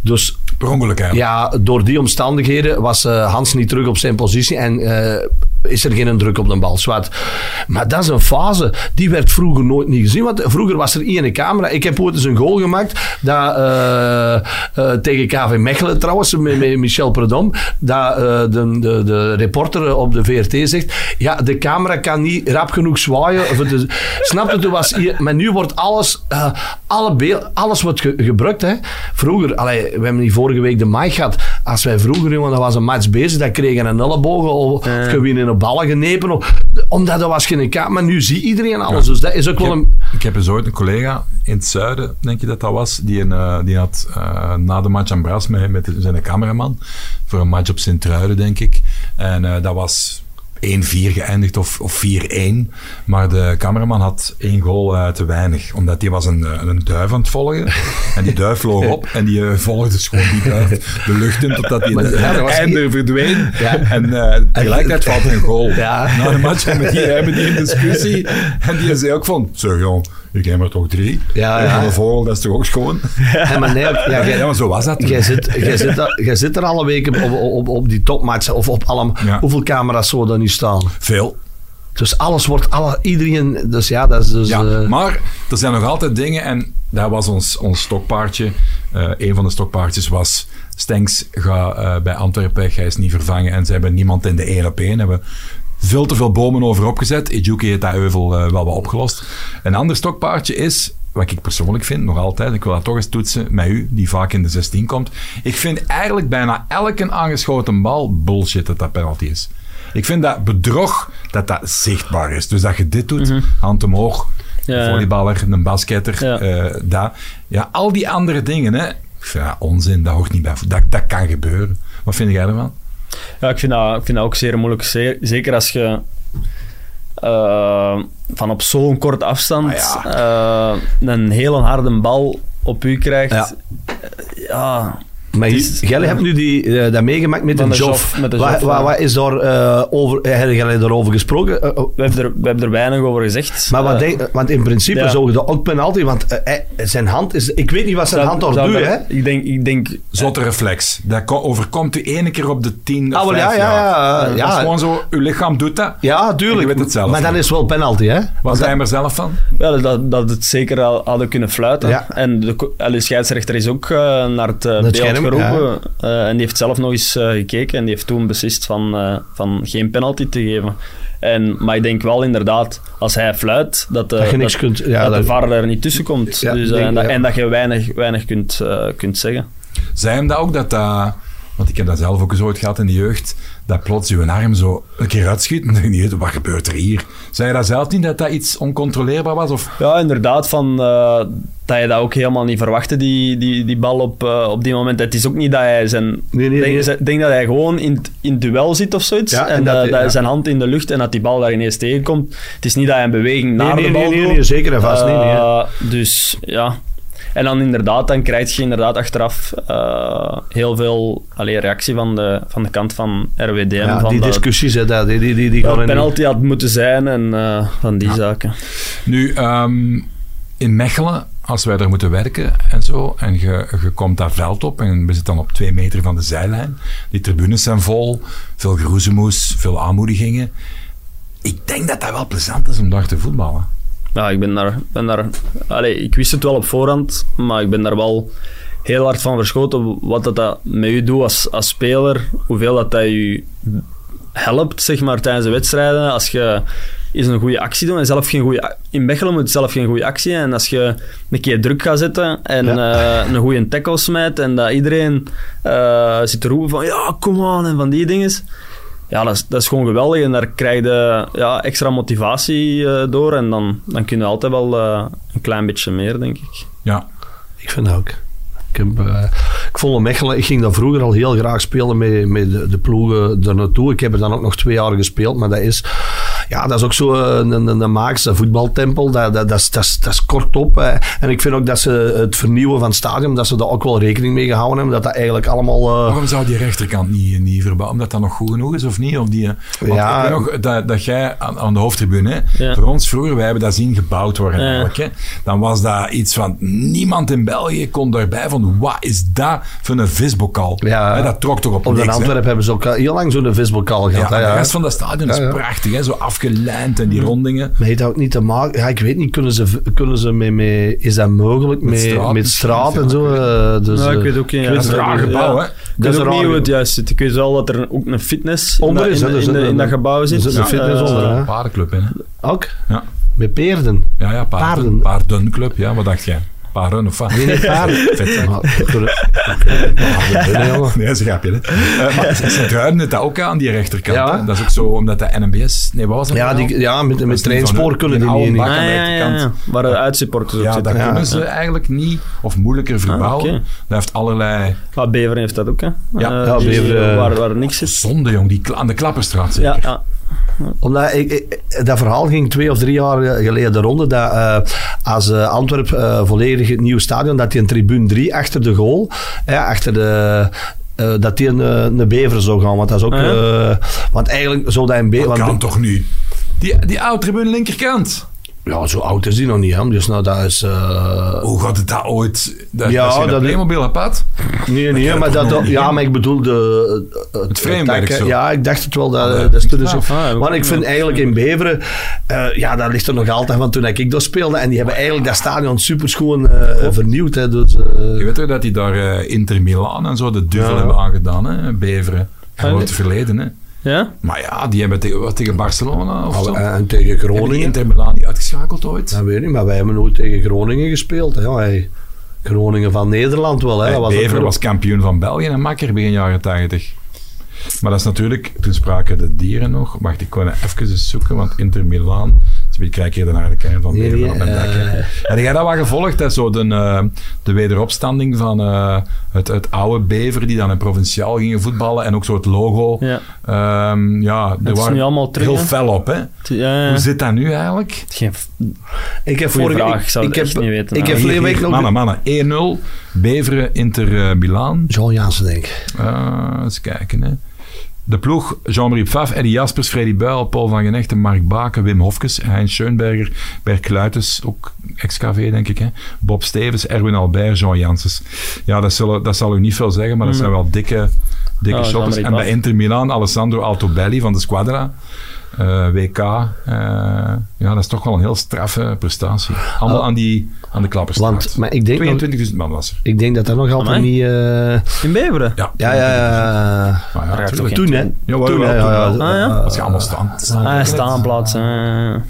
Speaker 2: Dus
Speaker 1: Per ongeluk
Speaker 2: ja, door die omstandigheden was eh, Hans niet terug op zijn positie en eh, is er geen druk op de bal. Zwart. Maar dat is een fase, die werd vroeger nooit niet gezien. Want vroeger was er één camera. Ik heb ooit eens een goal gemaakt dat, eh, tegen KV Mechelen trouwens, met, met Michel Predom. Dat de, de, de reporter op de VRT zegt, ja, de camera kan niet rap genoeg zwaaien. Is- snap je? Toen was hier, maar nu wordt alles, alle beeld, alles wordt ge- gebruikt. Hè. Vroeger, allee, we hebben die vorige week de mic gehad. Als wij vroeger, jongen, dat was een match bezig, dan kregen een ellebogen of gewin in een ballen genepen. Of, omdat er was geen camera. Maar nu ziet iedereen alles. Dus dat is ook
Speaker 1: Ik
Speaker 2: wel
Speaker 1: heb,
Speaker 2: een...
Speaker 1: ik heb eens ooit een collega in het zuiden, denk je dat dat was, die, een, eh, die had eh, na de match aan Bras met, met zijn cameraman voor een match op Sint-Truiden, denk ik. En eh, dat was 1-4 geëindigd of, of 4-1. Maar de cameraman had één goal eh, te weinig. Omdat die was een, eh, een duif aan het volgen. En die duif vloog op en die eh, volgde dus gewoon die duif de lucht in totdat hij
Speaker 2: Maar
Speaker 1: de
Speaker 2: ja,
Speaker 1: einde verdween.
Speaker 2: Ja.
Speaker 1: En eh, tegelijkertijd valt er een goal.
Speaker 2: Ja.
Speaker 1: Na de match hebben die, hebben die een discussie. En die zei ook van, zeg jong, ik heb er toch drie.
Speaker 2: Ja, ja.
Speaker 1: de vogel, dat is toch ook schoon?
Speaker 2: Ja, maar nee, ja,
Speaker 1: Ja, maar zo was dat.
Speaker 2: Jij zit, jij, zit, daar- jij zit er alle weken op, op, op die topmatchen of op allemaal.
Speaker 1: Ja.
Speaker 2: Hoeveel camera's zouden er nu staan?
Speaker 1: Veel.
Speaker 2: Dus alles wordt, alle, iedereen. Dus ja, dat is dus.
Speaker 1: Ja,
Speaker 2: eh,
Speaker 1: maar er zijn nog altijd dingen en dat was ons, ons stokpaardje. Eh een van de stokpaardjes was Stenks ga eh, bij Antwerpen weg, hij is niet vervangen en ze hebben niemand in de 1 op 1. Hebben veel te veel bomen over opgezet. Ijuki heeft dat euvel eh, wel wat opgelost. Een ander stokpaardje is, wat ik persoonlijk vind, nog altijd, ik wil dat toch eens toetsen met u, die vaak in de 16 komt. Ik vind eigenlijk bijna elke aangeschoten bal bullshit dat dat penalty is. Ik vind dat bedrog, dat dat zichtbaar is. Dus dat je dit doet, hand omhoog,
Speaker 3: Ja.
Speaker 1: een volleyballer, een basketter,
Speaker 3: Ja.
Speaker 1: eh, dat. Ja, al die andere dingen, hè. Ja, onzin, dat hoort niet bij. Dat, dat kan gebeuren. Wat vind jij ervan?
Speaker 3: Ja, ik vind dat, ik vind dat ook zeer moeilijk. Zeker als je eh, van op zo'n korte afstand
Speaker 1: Ah,
Speaker 3: eh, een hele harde bal op u krijgt.
Speaker 2: Ja.
Speaker 3: Ja,
Speaker 2: Maar jij hebt nu die, eh, dat meegemaakt met een
Speaker 3: de
Speaker 2: job. Wat, wat,
Speaker 3: ja.
Speaker 2: wat is daar eh, over? Heb jij daarover gesproken? Eh, oh,
Speaker 3: we hebben, er, we hebben er weinig over gezegd.
Speaker 2: maar wat
Speaker 3: Eh,
Speaker 2: denk, want in principe
Speaker 3: ja.
Speaker 2: zou je dat ook penalty, want eh, eh, zijn hand is. Ik weet niet wat zijn
Speaker 3: zou-
Speaker 2: hand daar
Speaker 3: zou
Speaker 2: doet, hè?
Speaker 3: Ik denk, ik denk
Speaker 1: Zotte reflex. Dat ko- overkomt u ene keer op de tien of
Speaker 2: Ah, wel, ja, ja,
Speaker 1: jaar.
Speaker 2: ja,
Speaker 1: Dat is
Speaker 2: ja.
Speaker 1: gewoon zo, uw lichaam doet dat.
Speaker 2: Ja, tuurlijk.
Speaker 1: Je weet het zelf
Speaker 2: maar dan is wel penalty, hè?
Speaker 1: Was hij er zelf van?
Speaker 3: ja, dat, dat het zeker al hadden kunnen fluiten.
Speaker 2: Ja.
Speaker 3: En de, de scheidsrechter is ook eh, naar het eh,
Speaker 2: het
Speaker 3: beeld geroepen. eh, en die heeft zelf nog eens eh, gekeken en die heeft toen beslist van, eh, van geen penalty te geven. En, maar ik denk wel inderdaad, als hij fluit, dat, eh,
Speaker 2: Dat kunt- ja,
Speaker 3: dat de VAR er niet tussen komt.
Speaker 2: Ja,
Speaker 3: dus, eh,
Speaker 2: denk-
Speaker 3: en, dat,
Speaker 2: ja.
Speaker 3: en dat je weinig, weinig kunt, eh, kunt zeggen.
Speaker 1: Hem dat ook, dat dat... Want ik heb dat zelf ook eens ooit gehad in de jeugd. Dat plots uw arm zo een keer uitschiet. En dan denk je niet, wat gebeurt er hier? Zei je dat zelf niet, dat dat iets oncontroleerbaar was? Of
Speaker 3: Ja, inderdaad, van, eh, dat je dat ook helemaal niet verwachtte, die, die, die bal op, eh, op die moment. Het is ook niet dat hij zijn...
Speaker 2: Nee, nee,
Speaker 3: Ik
Speaker 2: nee.
Speaker 3: denk, denk dat hij gewoon in, het- in het duel zit of zoiets.
Speaker 2: Ja,
Speaker 3: en
Speaker 2: en dat
Speaker 3: dat,
Speaker 2: hij-
Speaker 3: dat
Speaker 2: ja.
Speaker 3: zijn hand in de lucht en dat die bal daar ineens tegenkomt. Het is niet dat hij een beweging naar
Speaker 2: nee,
Speaker 3: de
Speaker 2: nee,
Speaker 3: bal
Speaker 2: nee,
Speaker 3: doet.
Speaker 2: nee, zeker en vast niet, nee.
Speaker 3: Eh, Dus ja... En dan inderdaad, dan krijg je inderdaad achteraf eh, heel veel allee, reactie van de, van de kant van RWDM.
Speaker 2: Ja,
Speaker 3: van
Speaker 2: die
Speaker 3: dat
Speaker 2: discussies, hè, dat- die, die, die, die
Speaker 3: penalty had moeten zijn en eh, van die zaken.
Speaker 1: Nu, ehm, in Mechelen, als wij daar moeten werken en zo, en je, je komt dat veld op en we zitten dan op twee meter van de zijlijn. Die tribunes zijn vol, veel geroezemoes, veel aanmoedigingen. Ik denk dat dat wel plezant is om daar te voetballen.
Speaker 3: Ja, ik ben daar... Ben daar allee, ik wist het wel op voorhand, maar ik ben daar wel heel hard van verschoten wat dat, dat met u doet als, als speler. Hoeveel dat, dat je helpt, zeg maar, tijdens de wedstrijden. Als je eens een goede actie doet en zelf geen goede... In Mechelen moet zelf geen goede actie en als je een keer druk gaat zetten en eh, een goede tackle smijt en dat iedereen eh, zit te roepen van ja, kom on en van die dingen... Ja, dat is, dat is gewoon geweldig en daar krijg je ja, extra motivatie eh, door en dan, dan kun je altijd wel eh, een klein beetje meer, denk ik.
Speaker 1: Ja,
Speaker 2: Ik vind dat ook. Ik, heb, eh, ik vond Mechelen, ik ging daar vroeger al heel graag spelen met, met de, de ploegen er naartoe. Ik heb er dan ook nog twee jaar gespeeld, maar dat is, ja, dat is ook zo een, een, een Maakse voetbaltempel. Dat, dat, dat, is, dat, is, dat is kort op. eh. En ik vind ook dat ze het vernieuwen van het stadion, dat ze daar ook wel rekening mee gehouden hebben. Dat dat eigenlijk allemaal... eh,
Speaker 1: waarom zou die rechterkant niet, niet verbouwen? Omdat dat nog goed genoeg is of niet? Of die, want
Speaker 2: Ja.
Speaker 1: nog dat, dat jij aan, aan de hoofdtribune,
Speaker 3: Ja.
Speaker 1: voor ons vroeger, wij hebben dat zien gebouwd worden
Speaker 3: Ja.
Speaker 1: eigenlijk. Hè, dan was dat iets van, niemand in België kon daarbij van, wat is dat voor een visbokal?
Speaker 2: Ja.
Speaker 1: Hè, dat trok toch op
Speaker 2: op de
Speaker 1: niks, hè?
Speaker 2: Antwerpen hebben ze ook al heel lang zo'n visbokaal
Speaker 1: Ja,
Speaker 2: gehad. hè,
Speaker 1: de
Speaker 2: ja.
Speaker 1: rest van dat stadion is prachtig, hè? zo afgelijnd en die rondingen.
Speaker 2: Maar heeft dat ook niet te maken? Ja, ik weet niet. Kunnen ze, kunnen ze met, met, is dat mogelijk met,
Speaker 1: straat
Speaker 2: met straat en zo? eh, dus,
Speaker 3: Ja, ik
Speaker 2: eh,
Speaker 3: weet ook
Speaker 2: ik
Speaker 3: ja,
Speaker 2: weet
Speaker 1: Dat is een
Speaker 2: het
Speaker 1: raar gebouw,
Speaker 3: Ja.
Speaker 1: hè?
Speaker 3: Ik
Speaker 2: Dat
Speaker 3: weet
Speaker 2: is
Speaker 3: ook
Speaker 2: een
Speaker 3: niet hoe het juist zit. Ik weet wel dat er ook een fitness in,
Speaker 2: Onder
Speaker 3: dat,
Speaker 2: is,
Speaker 3: in, in, in dat gebouw zit.
Speaker 2: er zit een fitness onder, hè?
Speaker 1: Een paardenclub, hè?
Speaker 2: Ook?
Speaker 1: Ja.
Speaker 2: Met peerden.
Speaker 1: Ja, ja, paarden,
Speaker 2: Paarden.
Speaker 1: paardenclub, ja, wat dacht jij? Paren of wat?
Speaker 2: Nee, nee, paarden.
Speaker 1: Vet. Nee, dat is een grapje. Hè? Eh, maar ze duiden het ook aan, die rechterkant.
Speaker 2: Ja.
Speaker 1: Dat is ook zo, omdat de NMBS... Nee, wat was dat
Speaker 2: Ja,
Speaker 1: nou?
Speaker 2: die, ja met,
Speaker 1: Dat
Speaker 2: met
Speaker 1: is
Speaker 2: treinspoor
Speaker 1: van-
Speaker 2: kunnen
Speaker 1: die
Speaker 2: niet in.
Speaker 1: oude bak.
Speaker 3: Ah,
Speaker 1: aan de
Speaker 3: ja, ja,
Speaker 1: rechterkant.
Speaker 3: ja. Waar de uitsupporters op
Speaker 1: Ja,
Speaker 3: zitten.
Speaker 1: dat
Speaker 2: Ja.
Speaker 1: kunnen ze eigenlijk niet of moeilijker verbouwen.
Speaker 3: oké.
Speaker 1: Dat heeft allerlei
Speaker 3: Maar Beveren heeft dat ook, hè.
Speaker 1: Ja.
Speaker 3: Eh,
Speaker 2: Ja,
Speaker 3: die-
Speaker 2: Beveren-
Speaker 3: waar, waar niks zit.
Speaker 1: zonde, jong. Die aan de Klapperstraat zeker.
Speaker 3: Ja, ja.
Speaker 2: Omdat ik, ik- dat verhaal ging twee of drie jaar geleden de ronde. Dat eh, als eh, Antwerp eh, volledig het nieuwe stadion, dat die een tribune 3 achter de goal, hè, achter de. eh, dat die een, een bever zou gaan. Want dat is ook.
Speaker 3: Ah,
Speaker 2: eh, want eigenlijk zou dat een bever.
Speaker 1: Dat
Speaker 2: want-
Speaker 1: kan toch niet? Die, die oude tribune linkerkant.
Speaker 2: Ja, zo oud is die nog niet. Hè? Dus nou, dat is. eh,
Speaker 1: Hoe gaat het dat ooit... Dat,
Speaker 2: Ja,
Speaker 1: dat is
Speaker 2: dat-
Speaker 1: Playmobil apart.
Speaker 2: Nee, nee, maar, dat, ja, maar ik bedoel de,
Speaker 1: Het framewerk zo.
Speaker 2: Ja, ik dacht het wel. Dat,
Speaker 1: Ah,
Speaker 2: dat is toen
Speaker 1: ja.
Speaker 2: dus,
Speaker 3: Ah, heb ik
Speaker 2: want
Speaker 3: ook
Speaker 2: ik vind eigenlijk in Beveren, eh, ja, dat ligt er nog altijd van toen ik daar speelde. En die hebben eigenlijk dat stadion super schoon eh, vernieuwd. Hè, dus,
Speaker 1: Je weet toch dat die daar Inter Milan en zo de duvel
Speaker 2: Ja.
Speaker 1: hebben aangedaan, hè? Beveren.
Speaker 3: Ah,
Speaker 1: Groot
Speaker 3: nee.
Speaker 1: verleden, hè?
Speaker 3: Ja?
Speaker 1: Maar ja, die hebben tegen, wat, tegen Barcelona of zo.
Speaker 2: en tegen
Speaker 1: Hebben die
Speaker 2: Groningen.
Speaker 1: Inter Milan niet uitgeschakeld ooit?
Speaker 2: Dat weet ik niet, maar wij hebben nooit tegen Groningen gespeeld. Hè. Groningen van Nederland wel. Hè.
Speaker 1: Hey,
Speaker 2: Dat was
Speaker 1: was kampioen van België en makker begin jaren 80. Maar dat is natuurlijk, toen spraken de dieren nog. Wacht, ik kon even eens zoeken, want Inter Milan. Dus ik kijk hier naar de kern van Beveren op mijn dak. hè.
Speaker 2: eh,
Speaker 1: Heb jij dat wel gevolgd? hè? Zo de, eh, de wederopstanding van eh, het, het oude Bever, die dan in provinciaal gingen voetballen. En ook zo het logo.
Speaker 3: Ja.
Speaker 1: Ehm, ja, er
Speaker 3: Dat is
Speaker 1: waren
Speaker 3: nu allemaal terug,
Speaker 1: heel
Speaker 3: hè?
Speaker 1: fel op. Hè?
Speaker 3: Ja, ja.
Speaker 1: Hoe zit dat nu eigenlijk?
Speaker 3: Geen
Speaker 2: Ik heb vorige
Speaker 3: vraag,
Speaker 2: ik,
Speaker 3: ik zou
Speaker 2: ik
Speaker 3: het
Speaker 2: heb,
Speaker 3: niet weten,
Speaker 2: Ik heb
Speaker 1: Hier,
Speaker 2: vorige week nog...
Speaker 1: Mannen, mannen. 1-0. Beveren, Inter eh, Milaan.
Speaker 2: John Jansen, denk ik.
Speaker 1: Eh, eens kijken. Hè. De ploeg, Jean-Marie Pfaff, Eddie Jaspers, Freddy Buil, Paul van Genechten, Mark Baken, Wim Hofkes, Heinz Schoenberger, Bert Kluitens, ook ex-KV denk ik, hè. Bob Stevens, Erwin Albert, Jean Janssens. Ja, dat, zullen, dat zal u niet veel zeggen, maar dat zijn wel dikke, dikke shotters.
Speaker 3: Jean-Marie
Speaker 1: En bij. Inter Milan, Alessandro Altobelli van de Squadra. Eh, WK. eh, ja, dat is toch wel een heel straffe prestatie. Allemaal
Speaker 2: Oh.
Speaker 1: aan, die, aan de klapperstraat.
Speaker 2: Want, maar ik denk, nog-
Speaker 1: 22.000 man was er.
Speaker 2: ik denk dat dat nog altijd
Speaker 3: Amai.
Speaker 2: niet... eh,
Speaker 3: In Beveren?
Speaker 1: Ja,
Speaker 2: ja, ja.
Speaker 1: Maar
Speaker 2: Toen, hè. Toen,
Speaker 1: toen
Speaker 2: ja,
Speaker 1: wel.
Speaker 2: ja.
Speaker 3: Ah, ja?
Speaker 1: Dat is allemaal staan.
Speaker 3: Ah, staanplaats.
Speaker 1: en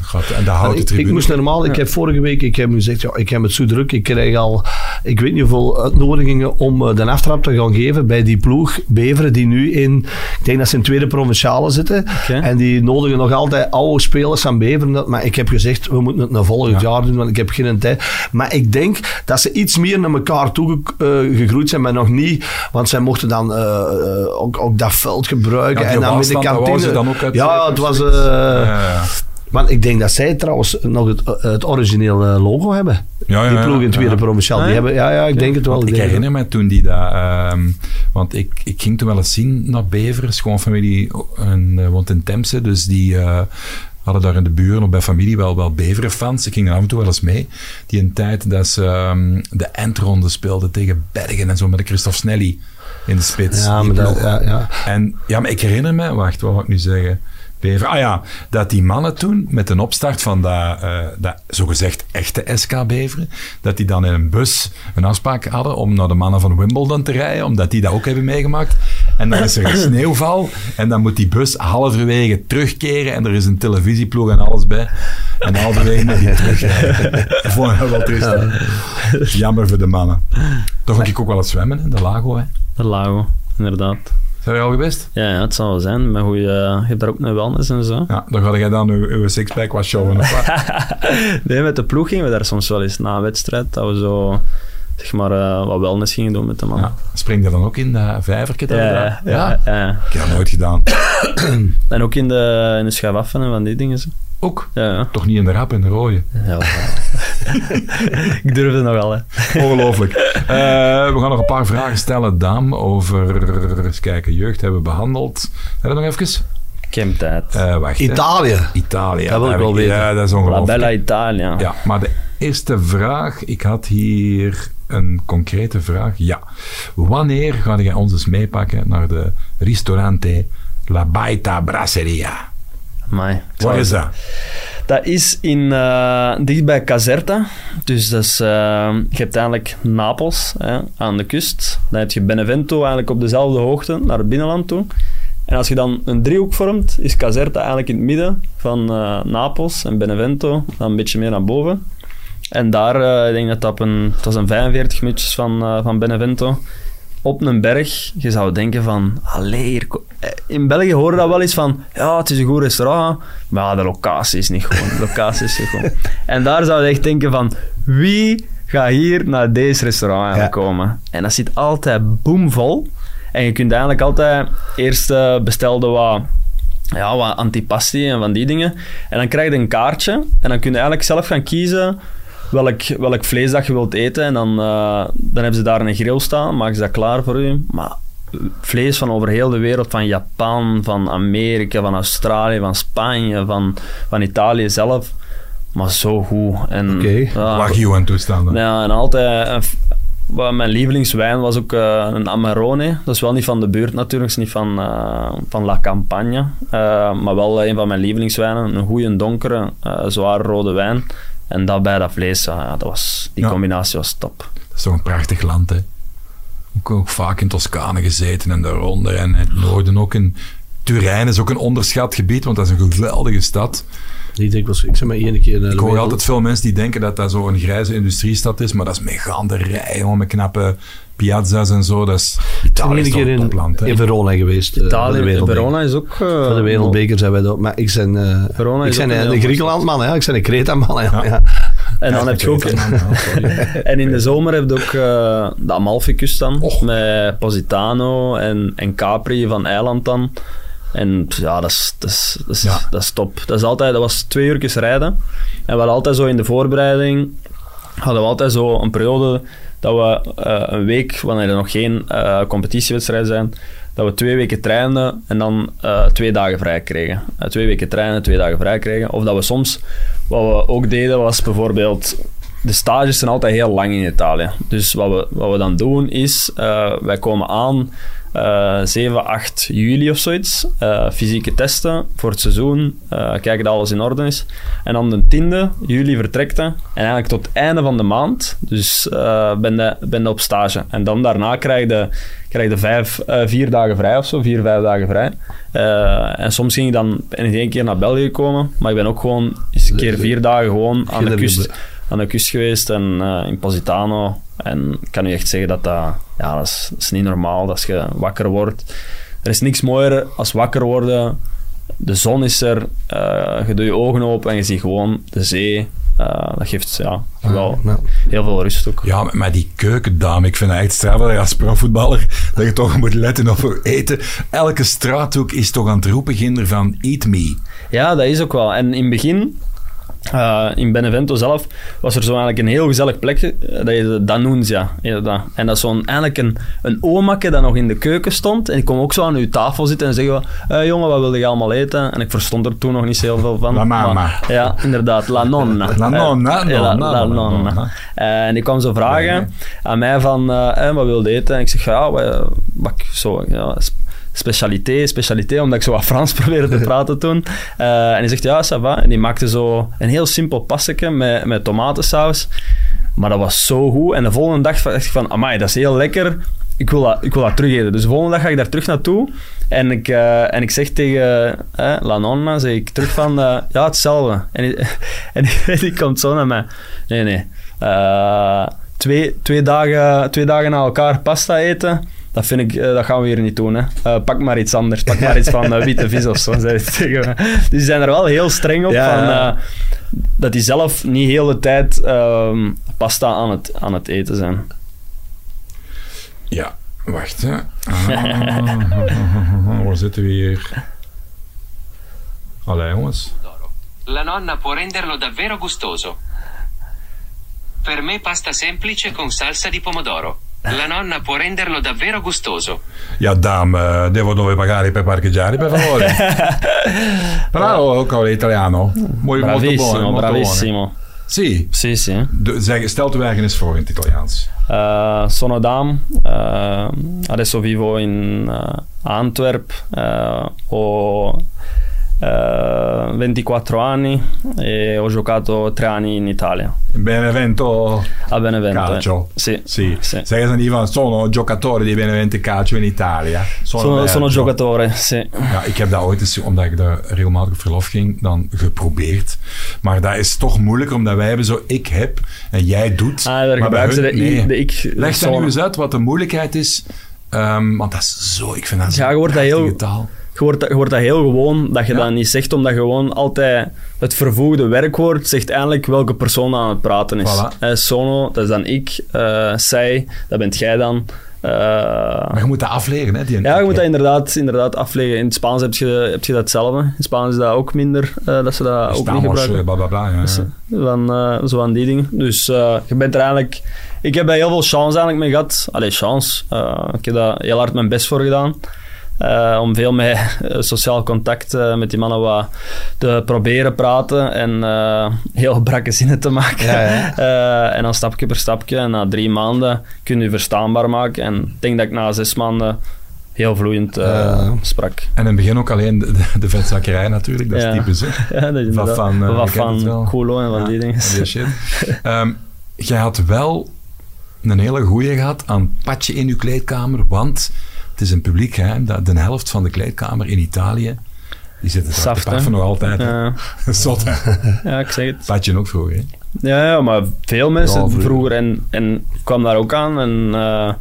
Speaker 1: de houten
Speaker 2: ik,
Speaker 1: tribune.
Speaker 2: ik moest normaal, ik heb vorige week, ik heb nu gezegd, ja, ik heb het zo druk, ik krijg al, ik weet niet hoeveel uitnodigingen om de aftrap te gaan geven bij die ploeg Beveren, die nu in, ik denk dat ze in tweede provinciale zitten, en die nog altijd oude spelers van Beveren, maar ik heb gezegd, we moeten het naar volgend
Speaker 1: Ja.
Speaker 2: jaar doen, want ik heb geen tijd. Maar ik denk dat ze iets meer naar elkaar toe eh, gegroeid zijn, maar nog niet, want zij mochten dan eh, eh, ook, ook dat veld gebruiken,
Speaker 1: Ja,
Speaker 2: en dan met de kantine.
Speaker 1: ze dan ook uit-
Speaker 2: ja, het was...
Speaker 1: Ja,
Speaker 2: maar ik denk dat zij trouwens nog het, het origineel eh, logo hebben.
Speaker 1: Ja, ja,
Speaker 2: die ploeg in tweede
Speaker 1: ja.
Speaker 2: provinciaal. Die
Speaker 3: ja?
Speaker 2: hebben, ja, ja, ik denk het wel.
Speaker 1: Want ik herinner me toen die dat... ehm, want ik, ik ging toen wel eens zien naar Beveren. Schoonfamilie en, eh, woont in Temse. Dus die eh, hadden daar in de buren of bij familie wel, wel Beveren-fans. Ik ging er af en toe wel eens mee. Die een tijd dat ze ehm, de eindronde speelden tegen Bergen en zo met de Christophe Snelly in de spits.
Speaker 2: Ja, maar dat, ja, ja.
Speaker 1: En ja, maar ik herinner me, wacht, wat wou ik nu zeggen? Bever. Ah ja, dat die mannen toen met een opstart van dat, eh, dat zogezegd echte SK Beveren, dat die dan in een bus een afspraak hadden om naar de mannen van Wimbledon te rijden, omdat die dat ook hebben meegemaakt. En dan is er een sneeuwval en dan moet die bus halverwege terugkeren en er is een televisieploeg en alles bij. En halverwege moet die terugrijden. Dat vond ik wel triest. Jammer voor de mannen. Toch ga ik ook wel eens zwemmen in de Lago. Hè.
Speaker 3: De Lago, inderdaad.
Speaker 1: Zijn je al geweest?
Speaker 3: Ja, ja, het zal wel zijn. Maar goeie, je hebt daar ook een wellness en zo.
Speaker 1: Ja, dan ga jij dan uw, uw sixpack wat showen. Of wat?
Speaker 3: Nee, met de ploeg gingen we daar soms wel eens na een wedstrijd. Dat we zo, zeg maar, eh, wat wellness gingen doen met de mannen.
Speaker 1: Ja. Spring je dan ook in dat we
Speaker 3: Ja, ja, ja, ja.
Speaker 1: Ik heb dat nooit gedaan.
Speaker 3: En ook in de, in de schuifaffen en van die dingen. Zo.
Speaker 1: Ook?
Speaker 3: Ja, ja.
Speaker 1: Toch niet in de rap en de rode.
Speaker 3: ja ik durf het nogal, hè.
Speaker 1: Ongelooflijk. Eh, we gaan nog een paar vragen stellen, Dam, over eens kijken, jeugd hebben we behandeld. Heb je nog even?
Speaker 3: Ik heb tijd.
Speaker 1: Eh, wacht. hè.
Speaker 2: Italië.
Speaker 1: Italië.
Speaker 2: Dat wil ik wel weten.
Speaker 1: Ja, dat is
Speaker 3: La
Speaker 1: ongelooflijk.
Speaker 3: Bella Italia.
Speaker 1: Ja, maar de eerste vraag, ik had hier een concrete vraag. Ja. Wanneer ga jij ons eens meepakken naar de ristorante La Baita Brasseria?
Speaker 3: Amai.
Speaker 1: Waar is dat?
Speaker 3: Dat is in, dicht bij Caserta. Dus dat is, eh, je hebt eigenlijk Napels hè, aan de kust. Dan heb je Benevento eigenlijk op dezelfde hoogte naar het binnenland toe. En als je dan een driehoek vormt, is Caserta eigenlijk in het midden van eh, Napels en Benevento, dan een beetje meer naar boven. En daar, ik denk dat dat een, het was een 45 minuutjes van, van Benevento. Op een berg, je zou denken van, allee, hier ko- eh, in België horen dat wel eens van, ja, het is een goed restaurant, maar de locatie is niet goed. De locatie is niet goed. En daar zou je echt denken van, wie gaat hier naar deze restaurant
Speaker 2: Ja.
Speaker 3: komen? En dat zit altijd boomvol. En je kunt eigenlijk altijd eerst eh, bestelde wat ja, wat antipasti en van die dingen. En dan krijg je een kaartje en dan kun je eigenlijk zelf gaan kiezen welk, welk vlees dat je wilt eten. En dan, eh, dan hebben ze daar een grill staan, maken ze dat klaar voor u. Maar vlees van over heel de wereld, van Japan, van Amerika, van Australië, van Spanje, van, van Italië zelf. Maar zo goed. En,
Speaker 2: Oké.
Speaker 3: ja,
Speaker 1: Wagyu en toestanden.
Speaker 3: ja, en altijd... een wat mijn lievelingswijn was ook eh, een Amarone. Dat is wel niet van de buurt natuurlijk, is niet van, eh, van La Campagne. Eh, maar wel een van mijn lievelingswijnen. Een goede donkere, eh zware rode wijn. En dat bij dat vlees, ja, dat was, die
Speaker 1: Ja.
Speaker 3: combinatie was top.
Speaker 1: Dat is toch een prachtig land, hè? Ook, ook vaak in Toscane gezeten en daaronder. En het noorden ook. in Turijn is ook een onderschat gebied, want dat is een geweldige stad.
Speaker 2: Die denk ik was, ik zeg maar één keer naar de
Speaker 1: Ik hoor altijd veel mensen die denken dat dat zo'n grijze industriestad is, maar dat is met gaande rij, jongen, met knappe piazza's en zo. Dat is
Speaker 2: Ik
Speaker 1: Italië
Speaker 2: ben
Speaker 1: is
Speaker 2: keer
Speaker 1: een
Speaker 2: in,
Speaker 1: topland, hè?
Speaker 2: in Verona geweest. eh,
Speaker 3: Italië. Verona is ook... eh,
Speaker 2: Voor de wereldbeker zijn wij dat. Maar ik ben, eh
Speaker 3: Verona
Speaker 2: ik ben
Speaker 3: een
Speaker 2: een, Griekenlandman, hè. ik ben een Creta-man. hè.
Speaker 1: Ja.
Speaker 2: Ja.
Speaker 3: En dan
Speaker 1: Ja,
Speaker 3: heb je ook...
Speaker 1: man. Ja.
Speaker 3: En in de zomer heb je ook eh, de Amalfi-kust dan,
Speaker 1: Och.
Speaker 3: met Positano en, en Capri van eiland dan. En ja, dat is, dat, is, dat, is,
Speaker 1: Ja.
Speaker 3: dat is top. Dat, is altijd, dat was twee uurtjes rijden. En we hadden altijd zo in de voorbereiding, hadden we altijd zo een periode dat we eh, een week, wanneer er nog geen eh, competitiewedstrijden zijn, dat we twee weken trainden en dan eh, twee dagen vrij kregen. Twee weken trainen, twee dagen vrij kregen. Of dat we soms, wat we ook deden, was bijvoorbeeld de stages zijn altijd heel lang in Italië. Dus wat we, wat we dan doen is, wij komen aan eh 7, 8 juli of zoiets. eh, fysieke testen voor het seizoen. eh, kijken dat alles in orde is. En dan de 10e juli vertrekte. En eigenlijk tot het einde van de maand. Dus eh, ben, je, ben op stage. En dan daarna krijg je, krijg je vijf, vier dagen vrij of zo. Vier, vijf dagen vrij. En soms ging ik dan ik één keer naar België komen. Maar ik ben ook gewoon eens een keer vier dagen gewoon aan de kust. Aan de kust geweest en eh, in Positano. En ik kan u echt zeggen dat dat, ja, dat, is, dat is niet normaal als je wakker wordt. Er is niks mooier als wakker worden. De zon is er, eh, je doet je ogen open en je ziet gewoon de zee. Eh, dat geeft ja, wel heel veel rust ook.
Speaker 1: Ja, maar- maar die keukendame, ik vind het echt straf dat je als profvoetballer dat je toch moet letten op je eten. Elke straathoek is toch aan het roepen ginder van eat me.
Speaker 3: Ja, dat is ook wel. En in het begin, eh, in Benevento zelf, was er zo eigenlijk een heel gezellig plekje. eh, Dat de Danunzia. heette dat. En dat is zo'n, eigenlijk een, een omakke dat nog in de keuken stond. En ik kom ook zo aan uw tafel zitten en zeggen: eh, Jongen, wat wilde je allemaal eten? En ik verstond er toen nog niet zo heel veel van.
Speaker 1: La mama.
Speaker 3: Maar- ja, inderdaad. La nonna.
Speaker 1: La nonna,
Speaker 3: Eh, ja, la,
Speaker 1: nonna,
Speaker 3: la
Speaker 1: nonna.
Speaker 3: nonna. Eh, en die kwam zo vragen aan mij van, eh, eh, wat wilde je eten? En ik zeg, ja, wat, wat zo, ja, specialité, specialité, omdat ik zo wat Frans probeerde te praten toen. Eh, en hij zegt, ja, ça va. En die maakte zo een heel simpel passetje met, met tomatensaus. Maar dat was zo goed. En de volgende dag dacht ik van, amai, dat is heel lekker. Ik wil dat, ik wil dat terug eten. Dus de volgende dag ga ik daar terug naartoe. En ik, eh, en ik zeg tegen eh, La Nonna, zeg ik terug van, ja, hetzelfde. En, die- en die, komt zo naar mij. Nee, nee. Twee, twee, dagen, twee dagen na elkaar pasta eten, dat, vind ik, eh, dat gaan we hier niet doen. Hè. Eh, pak maar iets anders. Pak maar iets van eh, witte vis of zo, zei tegen. Dus die zijn er wel heel streng op.
Speaker 2: Ja,
Speaker 3: van, eh, dat die zelf niet heel de tijd ehm, pasta aan het, aan het eten zijn.
Speaker 1: Ja, wacht hè. Ah, waar zitten we hier? Allee jongens.
Speaker 4: La nonna può renderlo davvero gustoso. Per me pasta semplice con salsa di pomodoro. La nonna può renderlo davvero gustoso.
Speaker 1: Ja, dame, eh, devo dove pagare per parcheggiare, per favore. Bravo, ook al italiano. Molto
Speaker 3: Bravissimo,
Speaker 1: buono, molto buono.
Speaker 3: bravissimo.
Speaker 1: Sì.
Speaker 3: Sì, sì.
Speaker 1: De, zeg, stel eens voor in het Italiaans.
Speaker 3: Eh, sono Dam, eh, adesso vivo in eh, Antwerp, ho Eh, 24 anni e ho giocato tre anni in Italia.
Speaker 1: Benevento
Speaker 3: A Benevento. eh.
Speaker 1: Calcio.
Speaker 3: Sì.
Speaker 1: Sì.
Speaker 3: Sì.
Speaker 1: Sono giocatore di Benevento Calcio in Italië.
Speaker 3: Sono, sono
Speaker 1: gio-
Speaker 3: giocatore, sì.
Speaker 1: Ja, ik heb dat ooit eens, omdat ik daar regelmatig op verlof ging, dan geprobeerd. Maar dat is toch moeilijker, omdat wij hebben zo ik heb en jij doet.
Speaker 3: Ah, daar gebruiken ze de,
Speaker 1: nee.
Speaker 3: de ik.
Speaker 1: Leg dan
Speaker 3: zo-
Speaker 1: nu eens uit wat de moeilijkheid is. Ehm, want dat is zo, ik vind dat
Speaker 3: Ja, je wordt dat heel-
Speaker 1: taal.
Speaker 3: Je wordt, dat- je wordt dat heel gewoon, dat je
Speaker 1: Ja.
Speaker 3: dat niet zegt, omdat je gewoon altijd het vervoegde werkwoord zegt eigenlijk welke persoon aan het praten is.
Speaker 1: Voilà.
Speaker 3: Eh, sono, dat is dan ik. eh zij, dat bent jij dan. Eh,
Speaker 1: Maar je moet dat afleren, hè? Die
Speaker 3: ja, je moet dat inderdaad, inderdaad afleggen. In het Spaans heb je, heb je dat hetzelfde. In het Spaans is dat ook minder, eh, dat ze dat ook niet gebruiken.
Speaker 1: bla bla bla. Ja.
Speaker 3: Dus, van, zo aan die dingen. Dus je bent er eigenlijk... Ik heb daar heel veel chance eigenlijk mee gehad. Allee, chance. Ik heb daar heel hard mijn best voor gedaan. Eh, om veel met eh, sociaal contact eh, met die mannen wat te proberen praten en heel brakke zinnen te maken.
Speaker 2: Ja, ja.
Speaker 3: En dan stapje per stapje. En na drie maanden kun je verstaanbaar maken. En ik denk dat ik na zes maanden heel vloeiend sprak.
Speaker 1: En in het begin ook alleen de, de, de vetzakkerij natuurlijk, dat is
Speaker 3: Ja.
Speaker 1: typisch. Hè?
Speaker 3: Ja, dat is inderdaad.
Speaker 1: van,
Speaker 3: Wat van en van die dingen.
Speaker 1: shit. Ehm, jij had wel een hele goeie gehad aan patje in je kleedkamer, want het is een publiek geheim dat de helft van de kleedkamer in Italië, die zitten
Speaker 3: Saft,
Speaker 1: te
Speaker 3: hè?
Speaker 1: paffen nog altijd. hè.
Speaker 3: Ja,
Speaker 1: Zot, hè?
Speaker 3: ja, ik zeg het.
Speaker 1: Patje ook vroeger, hè?
Speaker 3: Ja, ja, maar veel mensen
Speaker 1: Ja, vroeger.
Speaker 3: vroeger. En, en kwam daar ook aan en eh,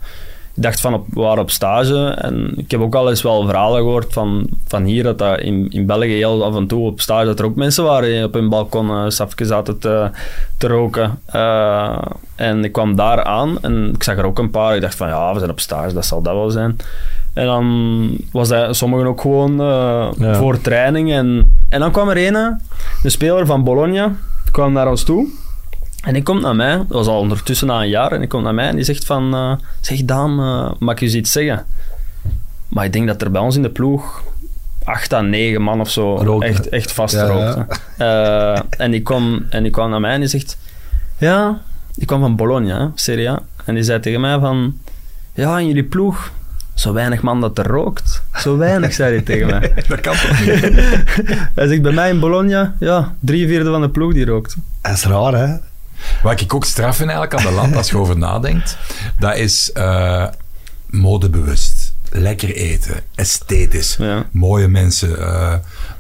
Speaker 3: dacht van, op, we waren op stage. En ik heb ook al eens wel verhalen gehoord van, van hier, dat, dat in, in België heel af en toe op stage, dat er ook mensen waren op hun balkon uh, zaten te, te roken. Eh, en ik kwam daar aan en ik zag er ook een paar. Ik dacht van, ja, we zijn op stage, dat zal dat wel zijn. En dan was dat sommigen ook gewoon eh,
Speaker 2: Ja.
Speaker 3: voor training. En, en dan kwam er een, een speler van Bologna, kwam naar ons toe. En die komt naar mij, dat was al ondertussen na een jaar, en die komt naar mij en die zegt van... eh, zeg Daan, eh, mag ik je iets zeggen? Maar ik denk dat er bij ons in de ploeg acht à negen man of zo
Speaker 2: Roken.
Speaker 3: echt, echt vast
Speaker 2: Ja,
Speaker 3: rookten. Eh, en, die kwam, en die kwam naar mij en die zegt... Ja, die kwam van Bologna, Serie A. En die zei tegen mij van... Ja, in jullie ploeg, zo weinig man dat er rookt. Zo weinig, zei hij tegen mij.
Speaker 1: Dat kan toch niet?
Speaker 3: Hij zegt, bij mij in Bologna, ja, drie vierde van de ploeg die rookt.
Speaker 2: Dat is raar, hè?
Speaker 1: Wat ik ook straf vind eigenlijk aan de land, als je over nadenkt, dat is eh, modebewust. Lekker eten, esthetisch,
Speaker 3: Ja.
Speaker 1: mooie mensen. eh,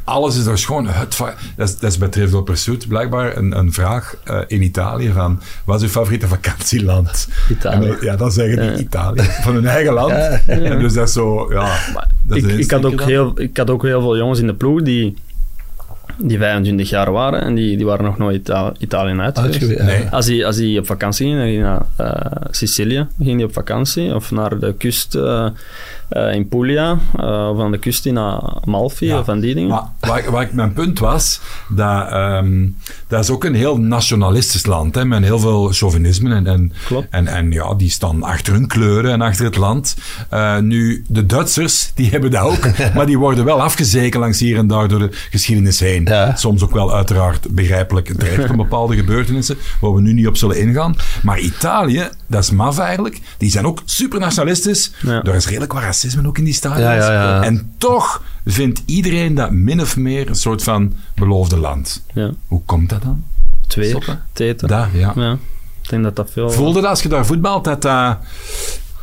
Speaker 1: alles is er gewoon het dat, is, dat is bij Trivial Pursuit blijkbaar een, een vraag eh, in Italië van wat is uw favoriete vakantieland?
Speaker 3: Italië.
Speaker 1: En ja, dan zeggen die
Speaker 3: Ja.
Speaker 1: Italië, van hun eigen land. En dus dat is zo, ja... dat
Speaker 3: ik, had ook heel, ik had ook heel veel jongens in de ploeg die, die 25 jaar waren en die, die waren nog nooit Ita- Italië uit geweest.
Speaker 1: Nee.
Speaker 3: Als hij, als hij op vakantie ging, dan ging hij naar eh, Sicilië ging hij op vakantie, of naar de kust eh, eh, in Puglia, eh, of aan de kust in Amalfi,
Speaker 1: Ja.
Speaker 3: of van die dingen.
Speaker 1: Maar waar, waar ik mijn punt was, dat, ehm, dat is ook een heel nationalistisch land, hè, met heel veel chauvinisme. En, en,
Speaker 3: Klopt.
Speaker 1: en, en ja, die staan achter hun kleuren en achter het land. Eh, nu, de Duitsers, die hebben dat ook, maar die worden wel afgezeken langs hier en daar door de geschiedenis heen.
Speaker 2: Ja.
Speaker 1: Soms ook wel uiteraard begrijpelijk terecht om bepaalde gebeurtenissen, waar we nu niet op zullen ingaan. Maar Italië, dat is maf eigenlijk, die zijn ook super nationalistisch.
Speaker 3: Ja.
Speaker 1: Er is redelijk wat racisme ook in die stadions.
Speaker 2: Ja, ja, ja.
Speaker 1: En toch vindt iedereen dat min of meer een soort van beloofde land.
Speaker 3: Ja,
Speaker 1: Hoe komt dat dan?
Speaker 3: twee, teten.
Speaker 1: Daar, ja.
Speaker 3: Ja, ik denk dat dat veel...
Speaker 1: Voelde dat als je daar voetbalt, dat dat...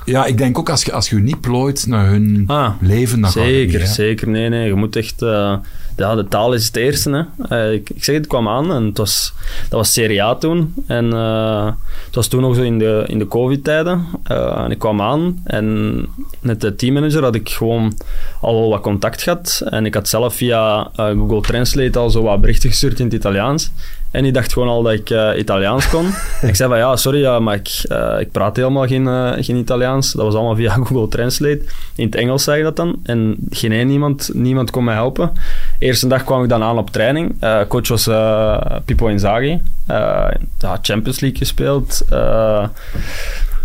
Speaker 1: Ja, ik denk ook als je als je, niet plooit naar hun
Speaker 3: Ah,
Speaker 1: leven, dan
Speaker 3: Zeker,
Speaker 1: niet,
Speaker 3: zeker. Nee, nee. Je moet echt... eh, ja, de taal is het eerste. Hè. Eh, ik, ik zeg het, kwam aan en het was, dat was Serie A toen. En eh, het was toen nog zo in de, in de covid-tijden. En ik kwam aan en met de teammanager had ik gewoon al wel wat contact gehad. En ik had zelf via Google Translate al zo wat berichten gestuurd in het Italiaans. En die dacht gewoon al dat ik eh, Italiaans kon. Ik zei van ja, sorry, maar ik, eh, ik praat helemaal geen, eh, geen Italiaans. Dat was allemaal via Google Translate. In het Engels zei je dat dan. En geen één niemand, niemand kon mij helpen. Eerste dag kwam ik dan aan op training. Coach was Pippo Inzaghi. Ja, Champions League gespeeld.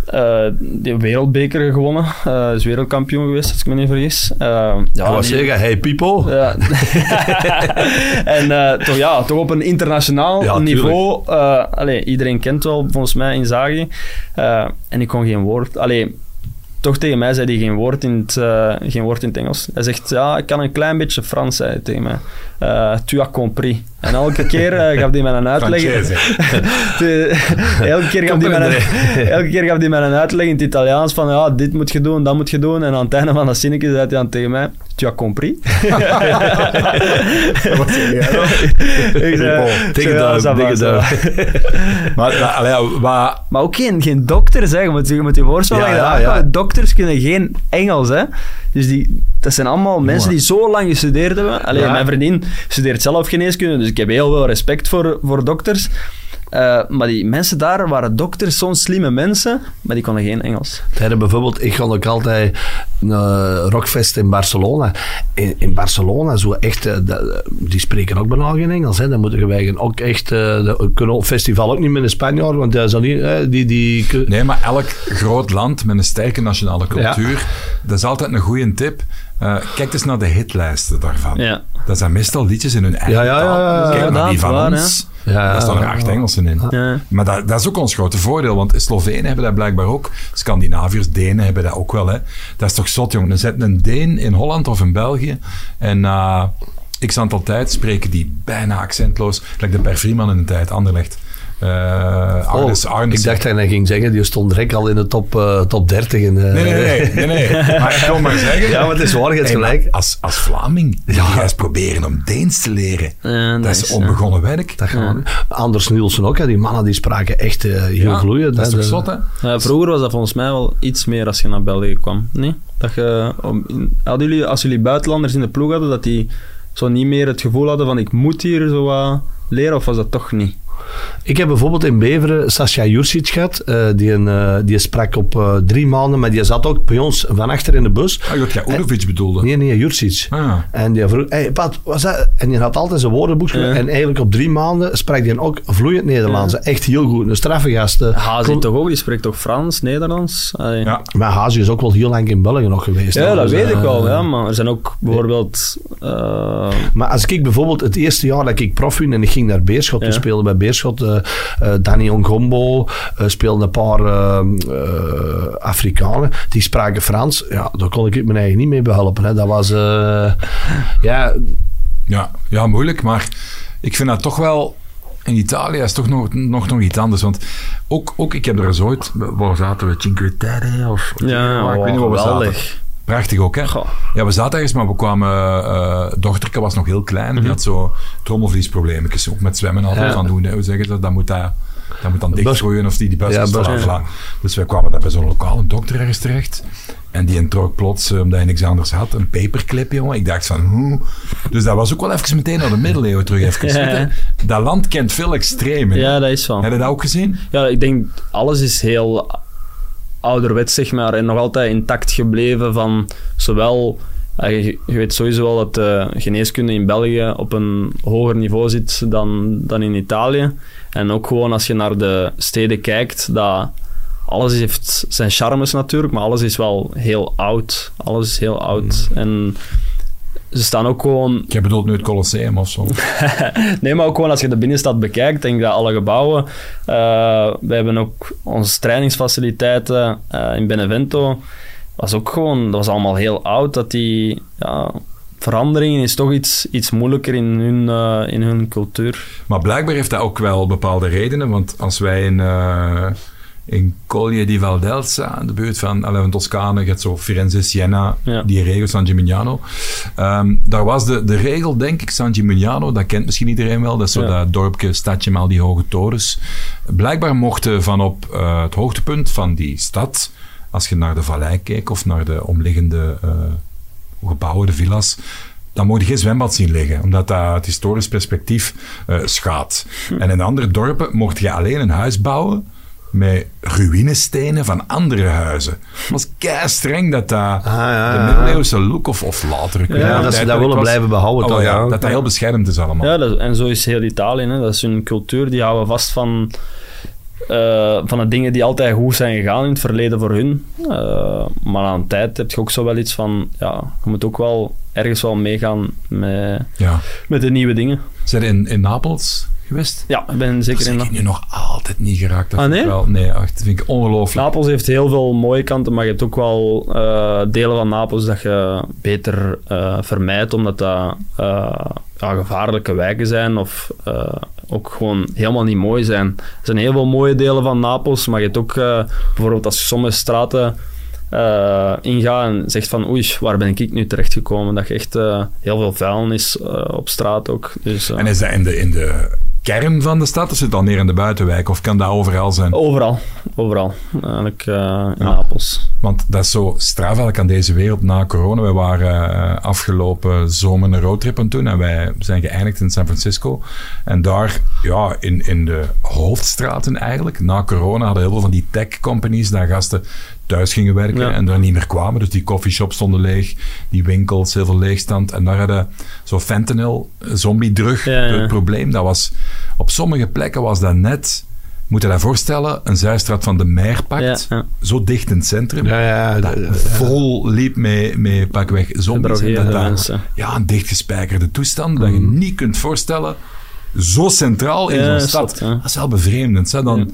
Speaker 3: Eh, de wereldbeker gewonnen. Eh is wereldkampioen geweest, als ik me niet vergis. Eh, ja,
Speaker 2: was
Speaker 3: die-
Speaker 2: zeggen, hey people.
Speaker 3: ja. en toch, ja, toch op een internationaal
Speaker 2: Ja,
Speaker 3: niveau. allee, iedereen kent wel volgens mij Inzaghi. En ik kon geen woord. Allee, toch tegen mij zei hij geen woord in het, geen woord in het Engels. Hij zegt, ja, ik kan een klein beetje Frans, zei hij tegen mij. Eh, tu as compris. En elke keer eh, gaf hij mij een uitleg. Elke, keer gaf hij mij een, elke keer gaf hij mij een uitleg in het Italiaans van ja, dit moet je doen, dat moet je doen. En aan het einde van dat zinnetje zei hij dan tegen mij, tu as compris.
Speaker 1: Zeg
Speaker 2: duim,
Speaker 3: ça va,
Speaker 2: dikke
Speaker 3: ça va.
Speaker 1: Maar, maar, allee, wat-
Speaker 3: Maar ook geen, geen dokters, hè. Je moet je, moet je voorstellen,
Speaker 2: Ja,
Speaker 3: dat
Speaker 2: ja, ja.
Speaker 3: dokters kunnen geen Engels, hè. Dus die, dat zijn allemaal mensen die zo lang gestudeerd hebben. Alleen
Speaker 2: Ja.
Speaker 3: mijn vriendin studeert zelf geneeskunde, dus ik heb heel veel respect voor, voor dokters. Eh, maar die mensen daar waren dokters, zo'n slimme mensen, maar die konden geen Engels.
Speaker 2: Tijdens bijvoorbeeld, ik ga ook altijd naar Rockfest in Barcelona. In, in Barcelona, zo echt, eh, die spreken ook bijna geen Engels. Hè. Dan moeten wij ook echt, eh, de- kunnen op festival ook niet met een Spanjaard, want dat is niet, eh, die, die,
Speaker 1: Nee, maar elk groot land met een sterke nationale cultuur, dat is altijd een goede tip. Eh, kijk eens naar de hitlijsten daarvan.
Speaker 3: Ja.
Speaker 1: Dat zijn meestal liedjes in hun eigen
Speaker 2: Ja, ja, ja,
Speaker 1: taal.
Speaker 2: ja, ja.
Speaker 1: Kijk naar die van
Speaker 3: waar,
Speaker 1: ons.
Speaker 2: Ja, ja,
Speaker 1: daar staan er acht. Engelsen in.
Speaker 3: Ja.
Speaker 1: Maar dat, dat is ook ons grote voordeel, want Slovenen hebben dat blijkbaar ook. Scandinaviërs, Denen hebben dat ook wel. Hè. Dat is toch zot, jongen. Dan zet een Deen in Holland of in België en na x aantal tijd spreken die bijna accentloos. Like de Per Vrieman in de tijd, Anderlecht. Eh Arnes,
Speaker 2: Oh,
Speaker 1: Arnes.
Speaker 2: ik dacht dat hij ging zeggen, die stond direct al in de top, eh, top 30. In, eh,
Speaker 1: Nee, nee, nee. nee, nee. Maar ik wil maar zeggen...
Speaker 2: Ja, maar het is waar, je hebt
Speaker 1: Hey, maar
Speaker 2: gelijk.
Speaker 1: Als, als Vlaming je eens proberen om Deens te leren.
Speaker 3: Ja,
Speaker 1: dat is onbegonnen werk.
Speaker 2: Dat. Anders Nielsen ook, hè. die mannen die spraken echt eh, heel
Speaker 1: Ja,
Speaker 2: vloeiend.
Speaker 1: Dat is toch zot, hè?
Speaker 3: Ja, vroeger was dat volgens mij wel iets meer als je naar België kwam. Nee? Dat je, om, in- hadden jullie, als jullie buitenlanders in de ploeg hadden, dat die zo niet meer het gevoel hadden van ik moet hier zo wat leren, of was dat toch niet?
Speaker 2: Ik heb bijvoorbeeld in Beveren Sascha Jursic gehad. eh, die, een, eh, die sprak op eh, drie maanden, maar die zat ook bij ons van achter in de bus.
Speaker 1: Ah, dat jij Urovic bedoelde.
Speaker 2: Nee, nee, Jursic.
Speaker 1: Ah.
Speaker 2: En die vroeg, hey, Pat, is dat? En die had altijd zijn woordenboekje.
Speaker 3: Ja.
Speaker 2: En eigenlijk op drie maanden sprak hij ook vloeiend Nederlands. Echt heel goed. Een straffe gast.
Speaker 3: Hazi
Speaker 2: Kon-
Speaker 3: toch ook, die spreekt toch Frans, Nederlands? Allee.
Speaker 1: Ja.
Speaker 2: Maar Hazi is ook wel heel lang in België nog geweest.
Speaker 3: Ja, dat
Speaker 2: Dus,
Speaker 3: weet ik wel, ja, maar er zijn ook bijvoorbeeld... eh,
Speaker 2: Maar als ik bijvoorbeeld het eerste jaar dat ik prof en ik ging naar Beerschot,
Speaker 3: Ja.
Speaker 2: we speelden bij Beerschot, eh eh, Danny Ongombo, eh speelden een paar eh, eh, Afrikanen, die spraken Frans. Ja, daar kon ik mijn eigen niet mee behelpen. Hè. Dat was, ja,
Speaker 1: Ja, ja, moeilijk, maar ik vind dat toch wel... In Italië is toch nog, nog, nog iets anders. Want ook, ook, ik heb er eens ooit... Waar zaten we? Cinque Terre? Of,
Speaker 3: ja,
Speaker 1: ik weet niet waar we zaten. Prachtig ook, hè?
Speaker 3: Goh.
Speaker 1: Ja, we zaten ergens, maar we kwamen... eh dochterke was nog heel klein. Die had zo trommelvliesprobleempjes. Ook met zwemmen altijd.
Speaker 2: Ja.
Speaker 1: Van, hoe, hoe zeggen ze dat? Dat moet, dat, dat moet dan dichtgroeien of die, die bus
Speaker 2: Ja, bus-.
Speaker 1: Dus wij kwamen daar bij zo'n lokale dokter ergens terecht. En die trok plots, eh, omdat hij niks anders had, een paperclip, jongen. Ik dacht van, hoe? Dus dat was ook wel even meteen naar de middeleeuwen terug even
Speaker 3: Ja.
Speaker 1: zitten. Dat land kent veel extremen.
Speaker 3: Ja, dat is wel.
Speaker 1: Heb je dat ook gezien?
Speaker 3: Ja, ik denk, alles is heel ouderwets, zeg maar, en nog altijd intact gebleven van zowel... ja, Je, je weet sowieso wel dat de geneeskunde in België op een hoger niveau zit dan, dan in Italië. En ook gewoon als je naar de steden kijkt, dat alles heeft zijn charmes natuurlijk, maar alles is wel heel oud. Alles is heel oud. En ze staan ook gewoon
Speaker 1: Ik bedoel nu het Colosseum of zo.
Speaker 3: Nee, maar ook gewoon als je de binnenstad bekijkt, denk ik dat alle gebouwen... eh we hebben ook onze trainingsfaciliteiten eh, in Benevento. was ook gewoon... Dat was allemaal heel oud, dat die... Ja, veranderingen is toch iets, iets moeilijker in hun, eh, in hun cultuur.
Speaker 1: Maar blijkbaar heeft dat ook wel bepaalde redenen. Want als wij in, eh in Collie di Valdelsa, in de buurt van, allee, van Toscane, je hebt zo Firenze, Siena,
Speaker 3: Ja.
Speaker 1: die regio San Gimignano. Ehm, daar was de, de regel, denk ik, San Gimignano, dat kent misschien iedereen wel. Dat is zo
Speaker 3: Ja.
Speaker 1: dat dorpje, stadje met al die hoge torens. Blijkbaar mochten van op eh, het hoogtepunt van die stad, als je naar de vallei keek of naar de omliggende eh, gebouwen, de villas, dan mocht je geen zwembad zien liggen, omdat dat het historisch perspectief eh, schaadt. En in andere dorpen mocht je alleen een huis bouwen met ruïnestenen van andere huizen. Het was kei streng dat dat
Speaker 2: Ah, ja,
Speaker 1: de middeleeuwse look of, of later. ik
Speaker 3: Ja,
Speaker 2: dat ze dat willen
Speaker 1: was.
Speaker 2: blijven behouden.
Speaker 1: Oh,
Speaker 2: toch,
Speaker 1: ja,
Speaker 2: ja.
Speaker 1: dat dat heel beschermd is allemaal.
Speaker 3: Ja, dat, en zo is heel Italië. Hè. Dat is hun cultuur. Die houden vast van, eh, van de dingen die altijd goed zijn gegaan in het verleden voor hun. Eh, maar aan de tijd heb je ook zo wel iets van... Ja, je moet ook wel ergens wel meegaan met,
Speaker 1: Ja.
Speaker 3: met de nieuwe dingen.
Speaker 1: Zijn in, in Napels? Geweest?
Speaker 3: Ja, ik ben zeker
Speaker 1: Dat
Speaker 3: in dat.
Speaker 1: nu nog altijd niet geraakt. Dat
Speaker 3: Ah,
Speaker 1: ik
Speaker 3: nee?
Speaker 1: Wel, nee, echt, dat vind ik ongelooflijk.
Speaker 3: Napels heeft heel veel mooie kanten, maar je hebt ook wel eh, delen van Napels dat je beter eh, vermijdt, omdat dat eh, ja, gevaarlijke wijken zijn of ook gewoon helemaal niet mooi zijn. Er zijn heel veel mooie delen van Napels, maar je hebt ook bijvoorbeeld als je sommige straten eh ingaat en zegt van oei, waar ben ik nu terechtgekomen? Dat je echt eh, heel veel vuilnis eh, op straat ook. Dus, eh,
Speaker 1: En is dat in de, in de kern van de stad of zit dat neer in de buitenwijk? Of kan dat overal zijn?
Speaker 3: Overal, overal. Eigenlijk eh, in
Speaker 1: Ja.
Speaker 3: Napels.
Speaker 1: Want dat is zo straf aan deze wereld na corona. Wij waren eh, afgelopen zomer een roadtrip aan doen en wij zijn geëindigd in San Francisco. En daar, ja, in, in de hoofdstraten eigenlijk, na corona hadden heel veel van die tech companies daar gasten thuis gingen werken
Speaker 3: Ja.
Speaker 1: en daar niet meer kwamen. Dus die coffeeshops stonden leeg, die winkels, heel veel leegstand. En daar hadden zo fentanyl, zombie-drug,
Speaker 3: Ja, ja.
Speaker 1: het probleem. Dat was, op sommige plekken was dat net... Moet je dat voorstellen? Een zijstraat van de Meerpakt,
Speaker 3: Ja, ja.
Speaker 1: zo dicht in het centrum
Speaker 2: Ja, ja.
Speaker 1: dat vol liep met, met pakweg zombies. En dat daar-. Ja, een dichtgespijkerde toestand dat je niet kunt voorstellen. Zo centraal in
Speaker 3: Ja,
Speaker 1: zo'n stad.
Speaker 3: ja.
Speaker 1: Dat is wel bevreemdend. Hè? Dan,
Speaker 3: Ja.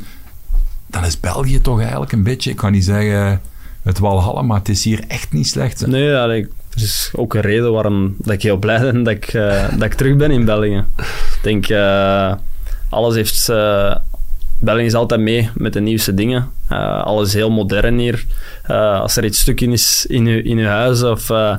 Speaker 1: Dan is België toch eigenlijk een beetje, ik kan niet zeggen het Walhalla, maar het is hier echt niet slecht.
Speaker 3: Nee, ik- er is ook een reden waarom dat ik heel blij ben dat ik, eh, dat ik terug ben in België. Ik denk, eh, alles heeft... eh, België is altijd mee met de nieuwste dingen. Alles is heel modern hier. Als er iets stuk in is in je, in je huis of je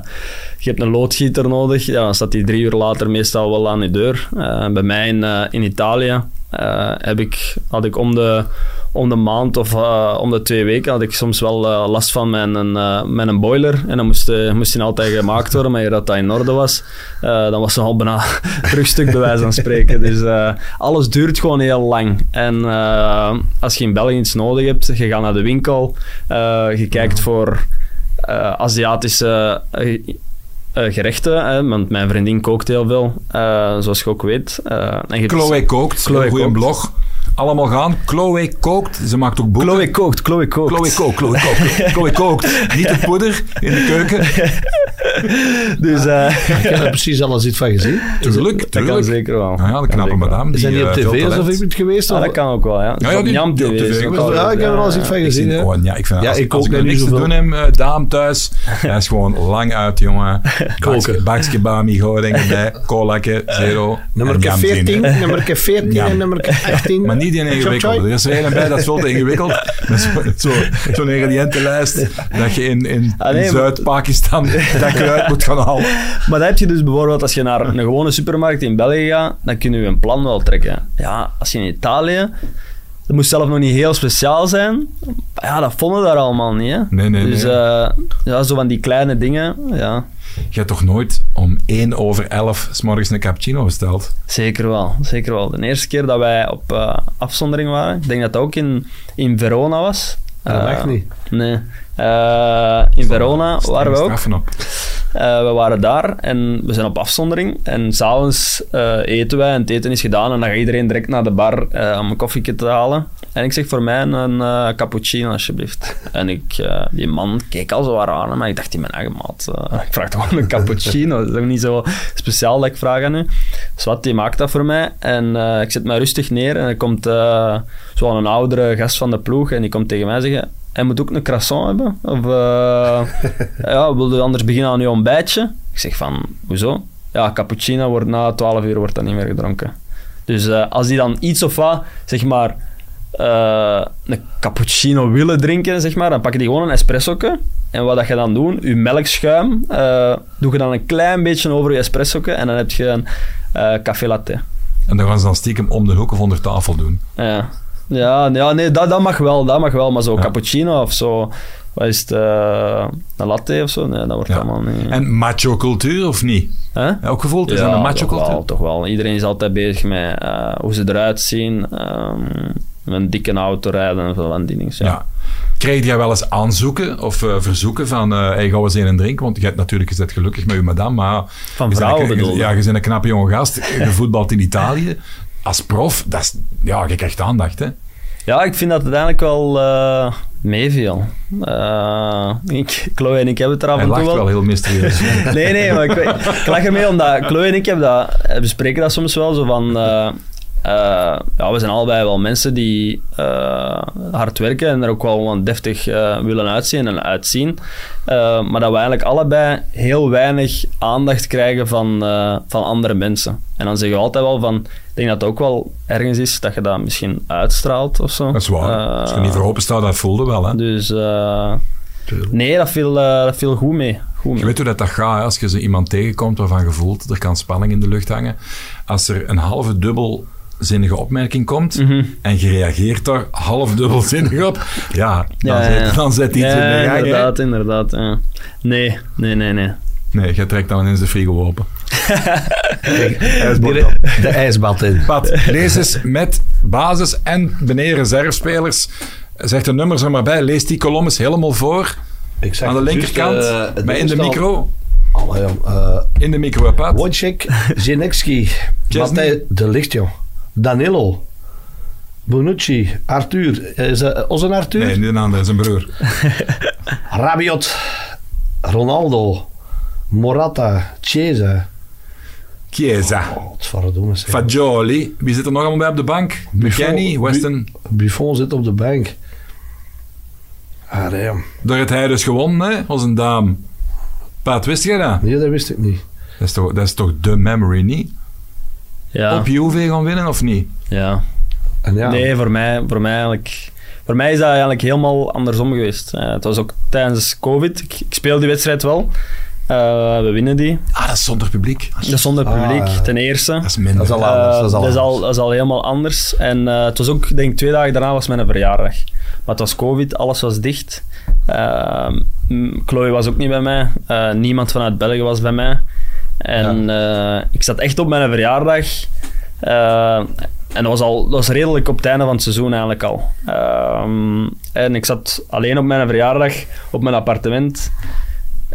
Speaker 3: hebt een loodgieter nodig, ja, dan staat die drie uur later meestal wel aan je deur. Bij mij in, in Italië eh, heb ik, had ik om de, om de maand of eh, om de twee weken had ik soms wel eh, last van mijn, mijn boiler. En dan moest, moest die altijd gemaakt worden, maar dat dat in orde was. Dan was het al bijna terugstuk bij wijze van spreken. Dus alles duurt gewoon heel lang. En als je in België iets nodig hebt, je gaat naar de winkel, je kijkt voor Aziatische... eh, gerechten, hè, want mijn vriendin kookt heel veel, eh, zoals je ook weet. Eh, en
Speaker 1: Chloe kookt,
Speaker 3: Chloe
Speaker 1: een goede
Speaker 3: kookt.
Speaker 1: blog. Allemaal gaan. Chloe kookt. Ze maakt ook boeken.
Speaker 3: Chloe kookt, Chloe kookt.
Speaker 1: Chloe kookt, Chloe kookt. Chloe kookt. Niet het poeder in de keuken.
Speaker 3: Dus eh,
Speaker 2: Ik heb er precies alles iets van gezien.
Speaker 1: Tuurlijk,
Speaker 3: dat kan
Speaker 1: tuurlijk.
Speaker 3: zeker wel.
Speaker 1: Nou ja, de knappe madame. Die,
Speaker 2: Zijn die op
Speaker 1: eh,
Speaker 2: tv of ik het geweest?
Speaker 3: Ah, dat kan ook wel, ja.
Speaker 1: Ja, die- op
Speaker 3: TV
Speaker 2: Ja, ik heb er al eens iets van
Speaker 1: Ik
Speaker 2: gezien.
Speaker 1: oh, ja, ik vind
Speaker 2: Ja, ik
Speaker 1: als
Speaker 2: ook
Speaker 1: ik niks te doen heb, uh, Daan thuis, hij is gewoon lang uit, jongen.
Speaker 2: Koken.
Speaker 1: Bakje bami, dingen bij, colaatje, zero.
Speaker 2: Nummer
Speaker 1: en jam
Speaker 2: 14,
Speaker 1: zien, hè.
Speaker 2: nummer 14
Speaker 1: Ja.
Speaker 2: en nummer 18.
Speaker 1: Maar niet die ingewikkeld. Er is er een bij, dat is veel te ingewikkeld. Zo'n ingrediëntenlijst dat je in, in,
Speaker 3: Ah,
Speaker 1: in Zuid-Pakistan dat uit moet gaan halen.
Speaker 3: Maar dat heb je dus bijvoorbeeld als je naar een gewone supermarkt in België gaat, dan kun je een plan wel trekken. Ja, als je in Italië, dat moest zelf nog niet heel speciaal zijn. Ja, dat vonden daar allemaal niet. Hè?
Speaker 1: Nee, nee,
Speaker 3: dus
Speaker 1: nee.
Speaker 3: eh, ja, zo van die kleine dingen, ja,
Speaker 1: Je hebt toch nooit om 1 over 11 s morgens een cappuccino besteld?
Speaker 3: zeker wel. Zeker wel. De eerste keer dat wij op eh, afzondering waren, ik denk dat dat ook in, in Verona was.
Speaker 2: Dat
Speaker 3: Eh,
Speaker 2: mag niet.
Speaker 3: Nee. Eh, in Verona waren we ook.
Speaker 1: Op.
Speaker 3: Eh, we waren daar en we zijn op afzondering. En s'avonds eh eten wij en het eten is gedaan. En dan gaat iedereen direct naar de bar eh, om een koffietje te halen. En ik zeg voor mij een cappuccino, alsjeblieft. En ik, die man keek al zo aan, maar ik dacht in mijn eigen maat. eh, ik vraag toch gewoon een cappuccino. Dat is ook niet zo speciaal dat ik vraag aan u. Dus wat, die maakt dat voor mij. En ik zet mij rustig neer en er komt uh, zo'n oudere gast van de ploeg. En die komt tegen mij zeggen... Hij moet ook een croissant hebben. Of uh, ja, wilde anders beginnen aan uw ontbijtje? Ik zeg van, hoezo? Ja, cappuccino wordt na 12 uur wordt dat niet meer gedronken. Dus uh, als die dan iets of wat, zeg maar, uh, een cappuccino willen drinken, zeg maar, dan pakken die gewoon een espresso. En wat dat je dan doet, je melkschuim, doe je dan een klein beetje over je espresso en dan heb je een café latte.
Speaker 1: En dan gaan ze dan stiekem om de hoek of onder tafel doen.
Speaker 3: Ja, ja, ja nee, dat, dat mag wel, dat mag wel, maar zo ja. cappuccino of zo, wat is het, uh, een latte of zo, nee, dat wordt ja. allemaal niet...
Speaker 1: En macho-cultuur of niet?
Speaker 3: Huh?
Speaker 1: Ook gevoeld? Is
Speaker 3: ja,
Speaker 1: een macho-cultuur?
Speaker 3: Toch wel, toch wel. Iedereen is altijd bezig met uh, hoe ze eruit zien, um, een dikke auto rijden en zo van die dingen. Ja.
Speaker 1: Kreeg jij wel eens aanzoeken of uh, verzoeken van uh, hey, eens een drinken? Want je hebt natuurlijk gezegd gelukkig met je madame, maar...
Speaker 3: Van vrouwen
Speaker 1: je,
Speaker 3: bedoel
Speaker 1: Ja, je bent een knappe jonge gast, je voetbalt in Italië. Als prof, dat is, ja, je krijgt aandacht, hè?
Speaker 3: Ja, ik vind dat uiteindelijk wel uh, meeviel. Uh, ik, Chloe en ik hebben het er af en toe
Speaker 1: wel.
Speaker 3: wel...
Speaker 1: wel heel mysterieus.
Speaker 3: nee, nee, maar ik, ik lach ermee omdat Chloe en ik hebben dat, bespreken dat soms wel, zo van... Uh, eh, ja, we zijn allebei wel mensen die eh, hard werken en er ook wel deftig eh, willen uitzien en uitzien. Eh, maar dat we eigenlijk allebei heel weinig aandacht krijgen van, eh, van andere mensen. En dan zeggen we altijd wel van, ik denk dat het ook wel ergens is dat je dat misschien uitstraalt of zo.
Speaker 1: Dat is waar.
Speaker 3: Eh,
Speaker 1: Als je niet voor open staat, dat voelde wel. Hè?
Speaker 3: Dus eh, nee, dat viel, eh, dat viel goed mee. Goed
Speaker 1: Je
Speaker 3: mee.
Speaker 1: weet hoe dat, dat gaat, hè? als je zo iemand tegenkomt waarvan je voelt, er kan spanning in de lucht hangen. Als er een halve dubbelzinnige opmerking komt
Speaker 3: Mhm.
Speaker 1: en je reageert daar half dubbelzinnig op, ja, dan,
Speaker 3: Ja,
Speaker 1: zet,
Speaker 3: ja.
Speaker 1: dan zet iets
Speaker 3: ja,
Speaker 1: in de gang. hè.
Speaker 3: inderdaad, inderdaad. Ja. Nee, nee, nee, nee.
Speaker 1: Nee, je trekt dan ineens de frigo open.
Speaker 2: De ijsbad in.
Speaker 1: Pat, lees eens met basis en beneden reservespelers. Zeg de nummers er maar bij. Lees die kolommes helemaal voor.
Speaker 2: Ik zeg
Speaker 1: Aan de linkerkant.
Speaker 2: juist, eh,
Speaker 1: maar in de micro.
Speaker 2: Allee, eh,
Speaker 1: In de micro, Pat.
Speaker 2: Wojciech, Zinekski, de Licht, joh. Danilo, Bonucci, Arthur. Is dat onze Arthur?
Speaker 1: Nee, niet een ander, zijn broer.
Speaker 2: Rabiot, Ronaldo, Morata, Chiesa.
Speaker 1: Chiesa.
Speaker 2: Oh.
Speaker 1: Fagioli. Wie zit er nog allemaal bij op de bank? McKennie,
Speaker 2: Bu-
Speaker 1: Weston.
Speaker 2: Buffon zit op de bank. Ah, jong.
Speaker 1: Door het hij dus gewonnen, hè? Als een dame. Pat, wist jij dat?
Speaker 2: Nee, dat wist ik niet.
Speaker 1: Dat is toch, dat is toch de memory, niet?
Speaker 3: Ja,
Speaker 1: Op Juve gaan winnen, of niet?
Speaker 3: ja.
Speaker 2: En ja,
Speaker 3: Nee, voor mij, voor mij eigenlijk... Voor mij is dat eigenlijk helemaal andersom geweest. Eh, het was ook tijdens COVID. Ik, ik speel die wedstrijd wel. Eh, we winnen die.
Speaker 1: Ah, dat is zonder publiek.
Speaker 3: Dat is zonder
Speaker 2: Ah,
Speaker 3: publiek, ten eerste.
Speaker 1: Dat is minder.
Speaker 2: Dat is al
Speaker 3: Eh,
Speaker 2: anders. dat is al
Speaker 3: dat, is al,
Speaker 2: anders.
Speaker 3: dat is al helemaal anders. En eh, het was ook, denk ik, twee dagen daarna was mijn verjaardag. Maar het was COVID, alles was dicht. Uh, Chloe was ook niet bij mij. Eh, niemand vanuit België was bij mij. En eh, ik zat echt op mijn verjaardag. Eh, en dat was, al, dat was redelijk op het einde van het seizoen eigenlijk al. Ehm, en ik zat alleen op mijn verjaardag op mijn appartement.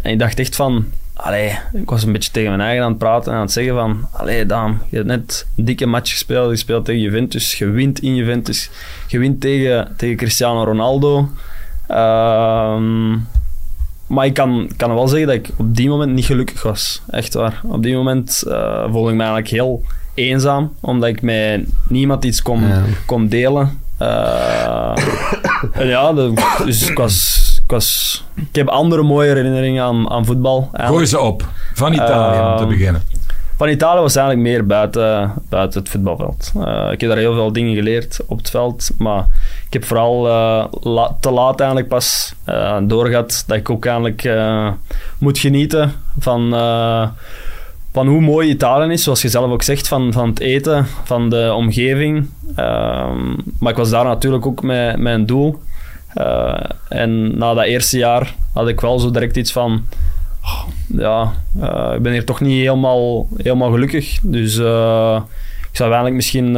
Speaker 3: En ik dacht echt van... Allee, ik was een beetje tegen mijn eigen aan het praten en aan het zeggen van... Allee, Daan, je hebt net een dikke match gespeeld. Je speelt tegen Juventus. Je wint in Juventus. Je wint tegen, tegen Cristiano Ronaldo. Ehm, maar ik kan, kan wel zeggen dat ik op die moment niet gelukkig was. Echt waar. Op die moment eh, voelde ik me eigenlijk heel eenzaam. Omdat ik met niemand iets kon,
Speaker 2: Ja.
Speaker 3: kon delen. Eh, en ja, de- dus ik was... Ik, was, ik heb andere mooie herinneringen aan, aan voetbal.
Speaker 1: Gooi ze op. Van Italië, om te
Speaker 3: Ehm,
Speaker 1: beginnen.
Speaker 3: Van Italië was eigenlijk meer buiten, buiten het voetbalveld. Eh, ik heb daar heel veel dingen geleerd op het veld, maar ik heb vooral eh, la- te laat eigenlijk pas eh, doorgehad dat ik ook eigenlijk moet genieten van, van hoe mooi Italië is, zoals je zelf ook zegt, van, van het eten, van de omgeving. Ehm, maar ik was daar natuurlijk ook met, een doel. Eh, en na dat eerste jaar had ik wel zo direct iets van ja, eh, ik ben hier toch niet helemaal, helemaal gelukkig. Dus eh, ik zou eigenlijk misschien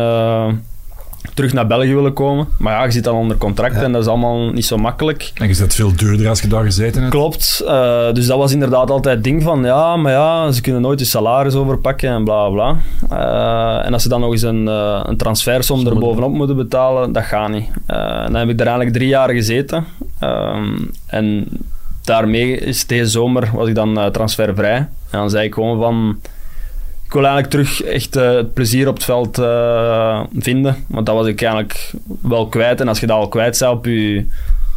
Speaker 3: terug naar België willen komen. Maar ja, je zit dan onder contract en dat is allemaal niet zo makkelijk.
Speaker 1: En je zit veel duurder als je daar gezeten hebt.
Speaker 3: Klopt. eh, dus dat was inderdaad altijd het ding van, ja, maar ja, ze kunnen nooit je salaris overpakken en bla bla. Eh, en als ze dan nog eens een, eh, een transfersom er bovenop moeten betalen, dat gaat niet. Dan heb ik daar eigenlijk drie jaar gezeten. En daarmee is deze zomer was ik dan transfervrij. En dan zei ik gewoon van, ik wil eigenlijk terug echt eh, het plezier op het veld eh, vinden. Want dat was ik eigenlijk wel kwijt. En als je dat al kwijt bent op je...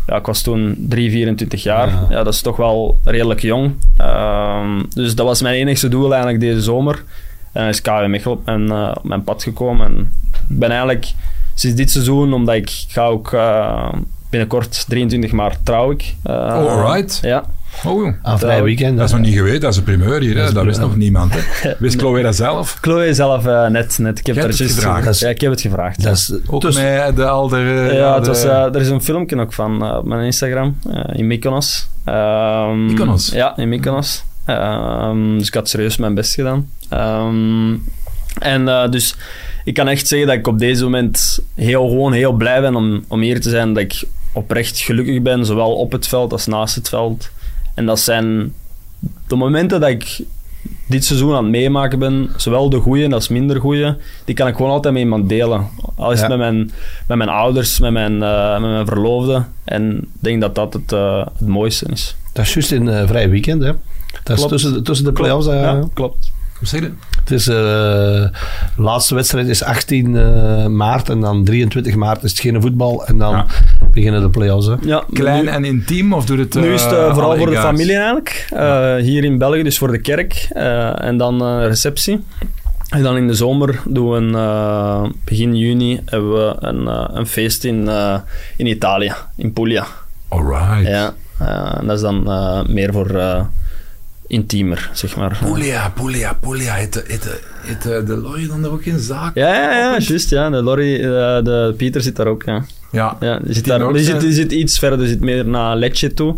Speaker 3: Ja, ik was toen 3, 24 jaar.
Speaker 2: Ja.
Speaker 3: Ja. dat is toch wel redelijk jong. Ehm, dus dat was mijn enigste doel eigenlijk deze zomer. En dan is KW Mechel op mijn, eh, op mijn pad gekomen. En ik ben eigenlijk sinds dit seizoen, omdat ik ga ook binnenkort 23 maart trouw ik.
Speaker 1: Oh, alright.
Speaker 3: Ja.
Speaker 1: Oh,
Speaker 2: Aan vrij weekend.
Speaker 1: dat is nog niet geweten, dat is een primeur hier.
Speaker 2: Dat
Speaker 1: Dat,
Speaker 2: is
Speaker 1: wist nog niemand. Hè. Wist Chloe dat zelf?
Speaker 3: Chloe zelf eh, net, net. Ik heb
Speaker 1: het gevraagd.
Speaker 2: Dat is-
Speaker 3: Ja, ik heb het gevraagd.
Speaker 2: Dat is,
Speaker 1: Ook
Speaker 2: dus-
Speaker 1: met de oudere...
Speaker 3: ja, het was, eh, er is een filmpje ook van eh, op mijn Instagram eh, in Mykonos. Ehm,
Speaker 1: Mykonos?
Speaker 3: Ja, in Mykonos. Ehm, dus ik had serieus mijn best gedaan. Ehm, en eh, dus ik kan echt zeggen dat ik op deze moment heel, gewoon heel blij ben om, om hier te zijn. Dat ik oprecht gelukkig ben, zowel op het veld als naast het veld. En dat zijn de momenten dat ik dit seizoen aan het meemaken ben, zowel de goede als minder goede, die kan ik gewoon altijd met iemand delen. Al is het
Speaker 2: Ja.
Speaker 3: met, mijn, met mijn ouders, met mijn, eh, met mijn verloofde. En ik denk dat dat het, eh, het mooiste is.
Speaker 2: dat is juist in eh, vrij weekend, hè. Dat is tussen, de- tussen de play-offs. eh,
Speaker 3: Ja, klopt.
Speaker 1: Hoe zeg je?
Speaker 2: Het is, eh, de laatste wedstrijd is 18 eh, maart en dan 23 maart is het geen voetbal en dan
Speaker 1: Ja.
Speaker 2: beginnen de play-offs. Hè.
Speaker 3: Ja,
Speaker 1: Klein
Speaker 3: nu-
Speaker 1: en intiem of doet het...
Speaker 3: Nu is het
Speaker 1: eh,
Speaker 3: vooral voor de familie eigenlijk. Eh, Hier in België, dus voor de kerk. Eh, en dan eh, receptie. En dan in de zomer doen we een, begin juni hebben we een, een feest in, eh, in Italië, in Puglia.
Speaker 1: Alright.
Speaker 3: Ja, en dat is dan eh, meer voor eh, intiemer, zeg maar.
Speaker 1: Puglia, Puglia, Puglia. Heet de, heet de, heet de, de lorry dan er ook in zaak?
Speaker 3: Ja, ja, ja, juist. Ja. De Lorry, eh, de Pieter zit daar ook. Ja.
Speaker 1: Ja.
Speaker 3: Ja, die, zit daar,
Speaker 1: ook,
Speaker 3: die, zit, die zit iets verder, die zit meer naar Lecce toe.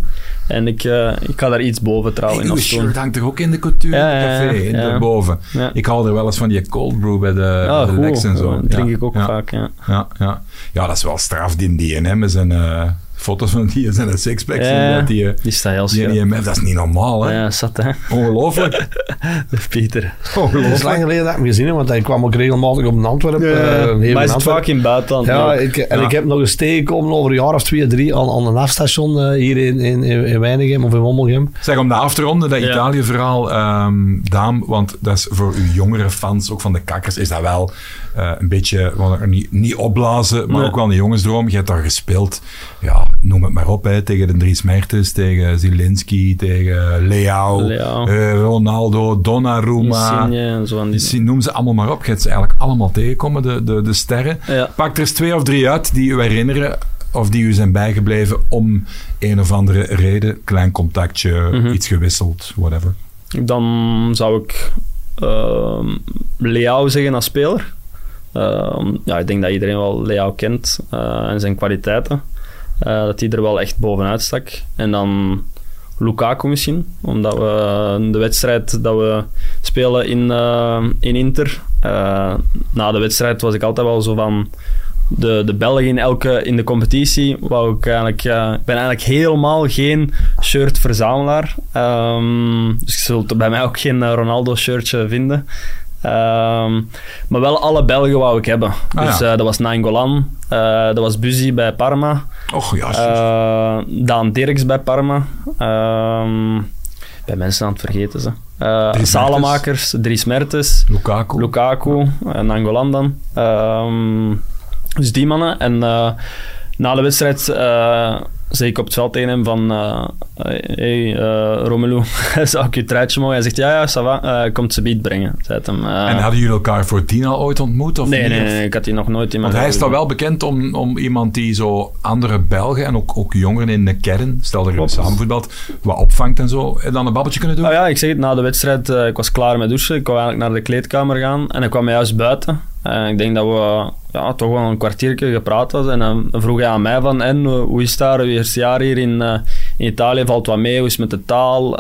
Speaker 3: En ik, eh, ik ga daar iets boven trouwen.
Speaker 1: Hey,
Speaker 3: in
Speaker 1: uw shirt hangt er ook in de couture
Speaker 3: Ja,
Speaker 1: café,
Speaker 3: ja,
Speaker 1: daarboven.
Speaker 3: Ja.
Speaker 1: Ik haal er wel eens van die cold brew bij de,
Speaker 3: Ja,
Speaker 1: bij de
Speaker 3: goed.
Speaker 1: Lex en zo.
Speaker 3: Dat drink ik ook vaak, ja.
Speaker 1: Ja, ja. ja, dat is wel straf, die DM met zijn eh, foto's van die en zijn sixpacks.
Speaker 3: Ja,
Speaker 1: en dat die,
Speaker 3: Die staat heel
Speaker 1: die. IMF, dat is niet normaal, hè?
Speaker 3: Ja, zat hè.
Speaker 1: Ongelooflijk.
Speaker 3: Pieter.
Speaker 2: Het is lang geleden dat ik hem gezien heb, want hij kwam ook regelmatig op Antwerpen.
Speaker 3: Ja,
Speaker 2: eh, hier
Speaker 3: maar zit
Speaker 2: Antwerpen.
Speaker 3: vaak in het buitenland.
Speaker 2: Ja,
Speaker 3: Ja,
Speaker 2: ik, en
Speaker 1: Ja.
Speaker 2: ik heb nog eens tegengekomen over een jaar of twee, drie aan, aan een afstation eh, hier in, in, in Weinigem of in Wommelgem.
Speaker 1: Zeg, om de af te ronden, dat
Speaker 3: Ja.
Speaker 1: Italië-verhaal, ehm Daam, want dat is voor uw jongere fans, ook van de kakkers, is dat wel eh, een beetje, niet, niet opblazen, maar
Speaker 3: Nee.
Speaker 1: ook wel een jongensdroom. Je hebt daar gespeeld, ja, noem het maar op, hè, tegen de Dries Mertens, tegen Zielinski, tegen Leao,
Speaker 3: Leao.
Speaker 1: eh, Ronaldo, Donnarumma.
Speaker 3: Insigne en zo aan die
Speaker 1: Noem ze allemaal maar op. Je hebt ze eigenlijk allemaal tegenkomen, de, de, de sterren.
Speaker 3: Ja.
Speaker 1: Pak er eens twee of drie uit die u herinneren of die u zijn bijgebleven om een of andere reden. Klein contactje,
Speaker 3: Mhm.
Speaker 1: iets gewisseld, whatever.
Speaker 3: Dan zou ik ehm Leao zeggen als speler. Ehm, ja, ik denk dat iedereen wel Leao kent eh, en zijn kwaliteiten. Eh, dat hij er wel echt bovenuit stak. En dan Lukaku misschien, omdat we de wedstrijd dat we spelen in, eh, in Inter. eh, na de wedstrijd was ik altijd wel zo van de, de Belgen in elke in de competitie. Wou ik eigenlijk, eh, ben eigenlijk helemaal geen shirtverzamelaar. Ehm, dus je zult bij mij ook geen eh, Ronaldo-shirtje vinden. Ehm, maar wel alle Belgen wou ik hebben.
Speaker 1: Ah,
Speaker 3: dus
Speaker 1: ja.
Speaker 3: eh, dat was Nainggolan, eh dat was Buzi bij Parma,
Speaker 1: Och ja,
Speaker 3: eh, Daan Dirks bij Parma. Ehm bij mensen aan het vergeten ze.
Speaker 1: Dries
Speaker 3: Salemakers, Dries Mertens.
Speaker 1: Lukaku.
Speaker 3: Lukaku en Angolan dan. Ehm, dus die mannen. En na de wedstrijd zei ik op het veld tegen hem van... eh hey, eh, Romelu, zou ik je truitje mogen? Hij zegt, ja, ja, ça va. Eh, komt ze beat brengen, hem.
Speaker 1: En hadden jullie elkaar voor al ooit ontmoet? Of
Speaker 3: nee,
Speaker 1: niet?
Speaker 3: nee, ik had die nog nooit in mijn
Speaker 1: Want hij is toch wel bekend om, om iemand die zo andere Belgen en ook, ook jongeren in de kern, stel dat je samen voetbalt, wat opvangt en zo, en dan een babbeltje kunnen doen?
Speaker 3: Oh ja, ik zeg het, na de wedstrijd, ik was klaar met douchen. Ik wou eigenlijk naar de kleedkamer gaan en ik kwam juist buiten. En ik denk dat we ja, toch wel een kwartiertje gepraat hadden. En dan vroeg hij aan mij van, en, eh, hoe is daar, uw eerste jaar hier in, eh, in Italië? Valt wat mee? Hoe is met de taal?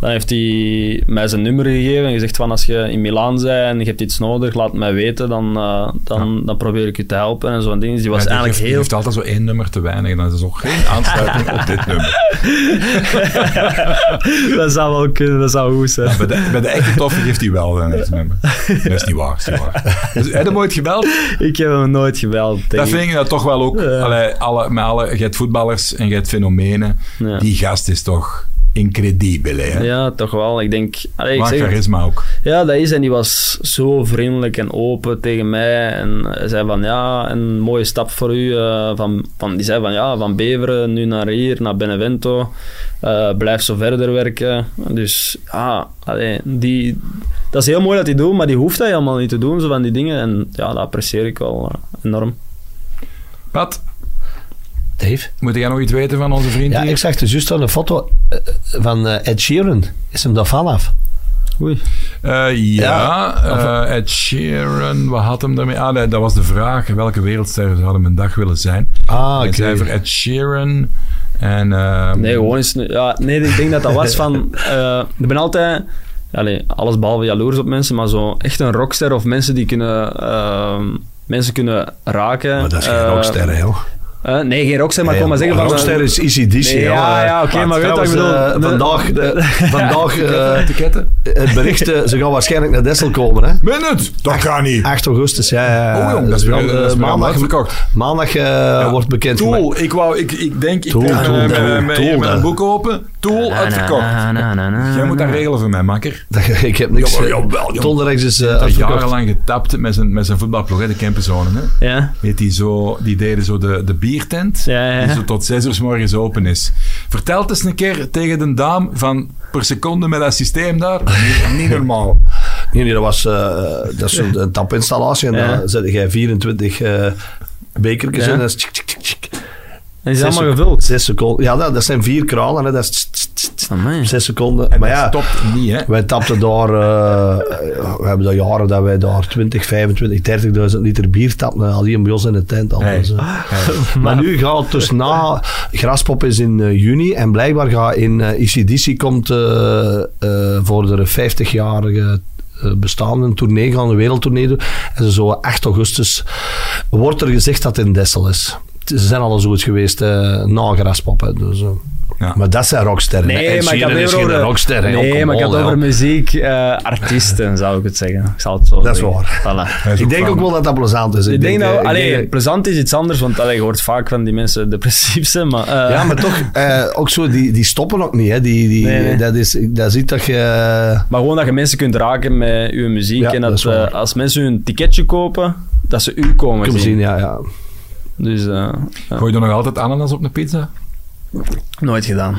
Speaker 3: Dan heeft hij mij zijn nummer gegeven en gezegd van, als je in Milaan bent en je hebt iets nodig, laat mij weten. Dan, eh, dan, dan probeer ik je te helpen en zo'n ding. Dus die was
Speaker 1: Ja, die
Speaker 3: eigenlijk
Speaker 1: heeft,
Speaker 3: heel...
Speaker 1: heeft altijd zo één nummer te weinig en dan is er ook geen aansluiting op dit nummer.
Speaker 3: dat zou wel kunnen, dat zou goed zijn.
Speaker 1: Bij de, bij de echte toffe geeft hij wel een nummer. Dat is niet waar. Is niet waar. Dus, heb je hem ooit gebeld?
Speaker 3: Ik heb hem nooit gebeld.
Speaker 1: Dat vind ik dat toch wel ook. Allee, alle, met alle, je hebt voetballers en je hebt fenomenen. Die gast is toch incredibele. Hè?
Speaker 3: Ja, toch wel. Ik denk... Allee, ik
Speaker 1: Maar
Speaker 3: zeg
Speaker 1: charisma ook.
Speaker 3: Ja, dat is. En die was zo vriendelijk en open tegen mij. En zei van, ja, een mooie stap voor u. eh, van, van, die zei van, ja, van Beveren nu naar hier, naar Benevento. Eh, blijf zo verder werken. Dus, ja, allee, die... Dat is heel mooi dat hij doet, maar die hoeft hij helemaal niet te doen, zo van die dingen. En ja, dat apprecieer ik wel eh, enorm.
Speaker 1: Pat,
Speaker 2: Dave?
Speaker 1: moet jij nog iets weten van onze vriend
Speaker 2: Ja,
Speaker 1: hier?
Speaker 2: ik zag dus juist al een foto eh, van eh, Ed Sheeran. Is hem daar vanaf?
Speaker 3: Oei.
Speaker 1: Eh, ja,
Speaker 2: Ja,
Speaker 1: eh, Ed Sheeran, wat had hem daarmee? Ah, nee, dat was de vraag. Welke wereldster zou hem een dag willen zijn?
Speaker 2: Ah, oké.
Speaker 1: zei voor Ed Sheeran en... ehm,
Speaker 3: Nee, gewoon eens... Ja, nee, ik denk dat dat was van... eh, ik ben altijd... Allee, alles behalve jaloers op mensen, maar zo echt een rockster of mensen die kunnen... ehm, mensen kunnen raken.
Speaker 2: Maar dat is geen rockster, hè, joh.
Speaker 3: Eh, nee, geen Rockster, maar ik wil maar zeggen van...
Speaker 2: Rockster is easy DC.
Speaker 3: Nee, ja, ja, oké, maar weet wat ik bedoel?
Speaker 2: eh,
Speaker 3: De-
Speaker 2: vandaag,
Speaker 3: de-
Speaker 2: vandaag eh, het bericht, eh, ze gaan waarschijnlijk naar Dessel komen. Hè?
Speaker 1: Meen het? Dat kan niet.
Speaker 2: 8 augustus, ja. ja.
Speaker 1: Oh, jong, dat is weer-
Speaker 2: wel, eh,
Speaker 1: weer
Speaker 2: maandag,
Speaker 1: uitverkocht.
Speaker 2: maandag eh, wordt bekend
Speaker 1: Tool, ik wou, ik, ik denk, ik
Speaker 2: Tool,
Speaker 1: heb
Speaker 2: Tool,
Speaker 1: mijn-
Speaker 2: Tool,
Speaker 1: mijn- boek open. Tool uitverkocht. Jij moet dat regelen voor mij, makker.
Speaker 2: ik heb niks. Eh. Tonderrechts is eh,
Speaker 1: jarenlang getapt met zijn, met zijn voetbalploeg, hè, de Kempenzonen. Hè.
Speaker 3: Ja.
Speaker 1: Weet die, zo, die deden zo de, de biertent,
Speaker 3: Ja,
Speaker 1: die zo tot zes uur 's morgens open is. Vertel eens een keer tegen de dame van per seconde met dat systeem daar. Niet, niet normaal.
Speaker 2: Nee, nee, dat was eh, dat is zo'n een tapinstallatie en
Speaker 3: Ja.
Speaker 2: dan zet jij 24 eh bekertjes
Speaker 3: Ja.
Speaker 2: in. Dat is tsk, tsk, tsk,
Speaker 3: En is allemaal gevuld.
Speaker 2: Zes seconden. Ja, dat, dat zijn vier kranen. Hè. Dat is.
Speaker 3: Amai.
Speaker 2: zes seconden.
Speaker 1: En
Speaker 2: maar
Speaker 1: dat
Speaker 2: ja,
Speaker 1: stopt niet, hè.
Speaker 2: wij tapten daar... eh, we hebben dat jaren dat wij daar 20, 25, 30.000 liter bier tapten. Al die bij ons in de tent. Al,
Speaker 1: Hey.
Speaker 2: Eh.
Speaker 1: Hey.
Speaker 2: Maar nu gaat het dus na... Graspop is in eh, juni en blijkbaar gaat in eh ICDC komt eh, eh, voor de 50-jarige eh, bestaan een tournee gaan, een wereldtournee doen. En zo 8 augustus wordt er gezegd dat het in Dessel is. Ze zijn al zo goed geweest eh, na Graspop. Dus, eh.
Speaker 1: Ja.
Speaker 2: Maar dat zijn rocksterren.
Speaker 3: Nee,
Speaker 2: Ed
Speaker 3: maar ik had
Speaker 2: is
Speaker 3: over...
Speaker 2: rockster.
Speaker 3: Nee,
Speaker 2: Kom
Speaker 3: maar ik had over muziek, eh, artiesten, zou ik het zeggen. Ik zal het zo
Speaker 2: Dat is waar.
Speaker 3: Voilà.
Speaker 1: Is
Speaker 2: Ik denk
Speaker 1: van-
Speaker 2: ook wel dat dat plezant is.
Speaker 3: Ik denk dat,
Speaker 2: ik
Speaker 3: allee,
Speaker 2: denk-
Speaker 3: plezant is iets anders, want allee, je hoort vaak van die mensen depressief zijn, maar... eh,
Speaker 2: ja, maar toch, eh, ook zo, die, die stoppen ook niet. Hè. Die, die,
Speaker 3: Nee, nee.
Speaker 2: Dat, is, dat ziet dat je... eh,
Speaker 3: Maar gewoon dat je mensen kunt raken met je muziek.
Speaker 2: Ja,
Speaker 3: en
Speaker 2: dat is
Speaker 3: als mensen hun ticketje kopen, dat ze u komen zien.
Speaker 2: zien, ja, ja.
Speaker 3: Dus eh, ja,
Speaker 1: Gooi je er nog altijd ananas op een pizza?
Speaker 3: nooit gedaan.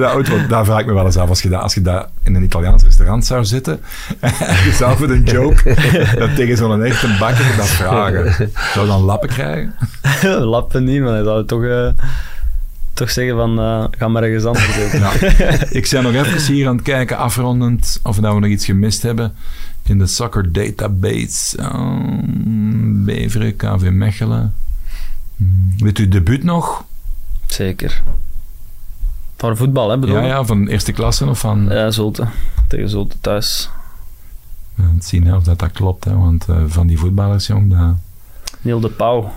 Speaker 1: Dat daar vraag ik me wel eens af. Als je dat, als je dat in een Italiaans restaurant zou zitten en je zou met een joke dat tegen zo'n echte bakker dat vragen. Zou je dan lappen krijgen?
Speaker 3: Lappen niet, maar hij zou toch, eh, toch zeggen van, eh, ga maar ergens anders zitten.
Speaker 1: Ja. Ik ben nog even hier aan het kijken, afrondend, of dat we nog iets gemist hebben in de soccer database. Um, Beveren, KV Mechelen. Hmm, Weet u debuut nog?
Speaker 3: Zeker. Voor voetbal, hè, bedoel
Speaker 1: Ja, ja, van eerste klasse of van...
Speaker 3: Ja, Zulte. Tegen Zulte thuis.
Speaker 1: We gaan zien hè, of dat, dat klopt, hè, want eh, van die voetballers, jong, dat...
Speaker 3: Niel de Pauw.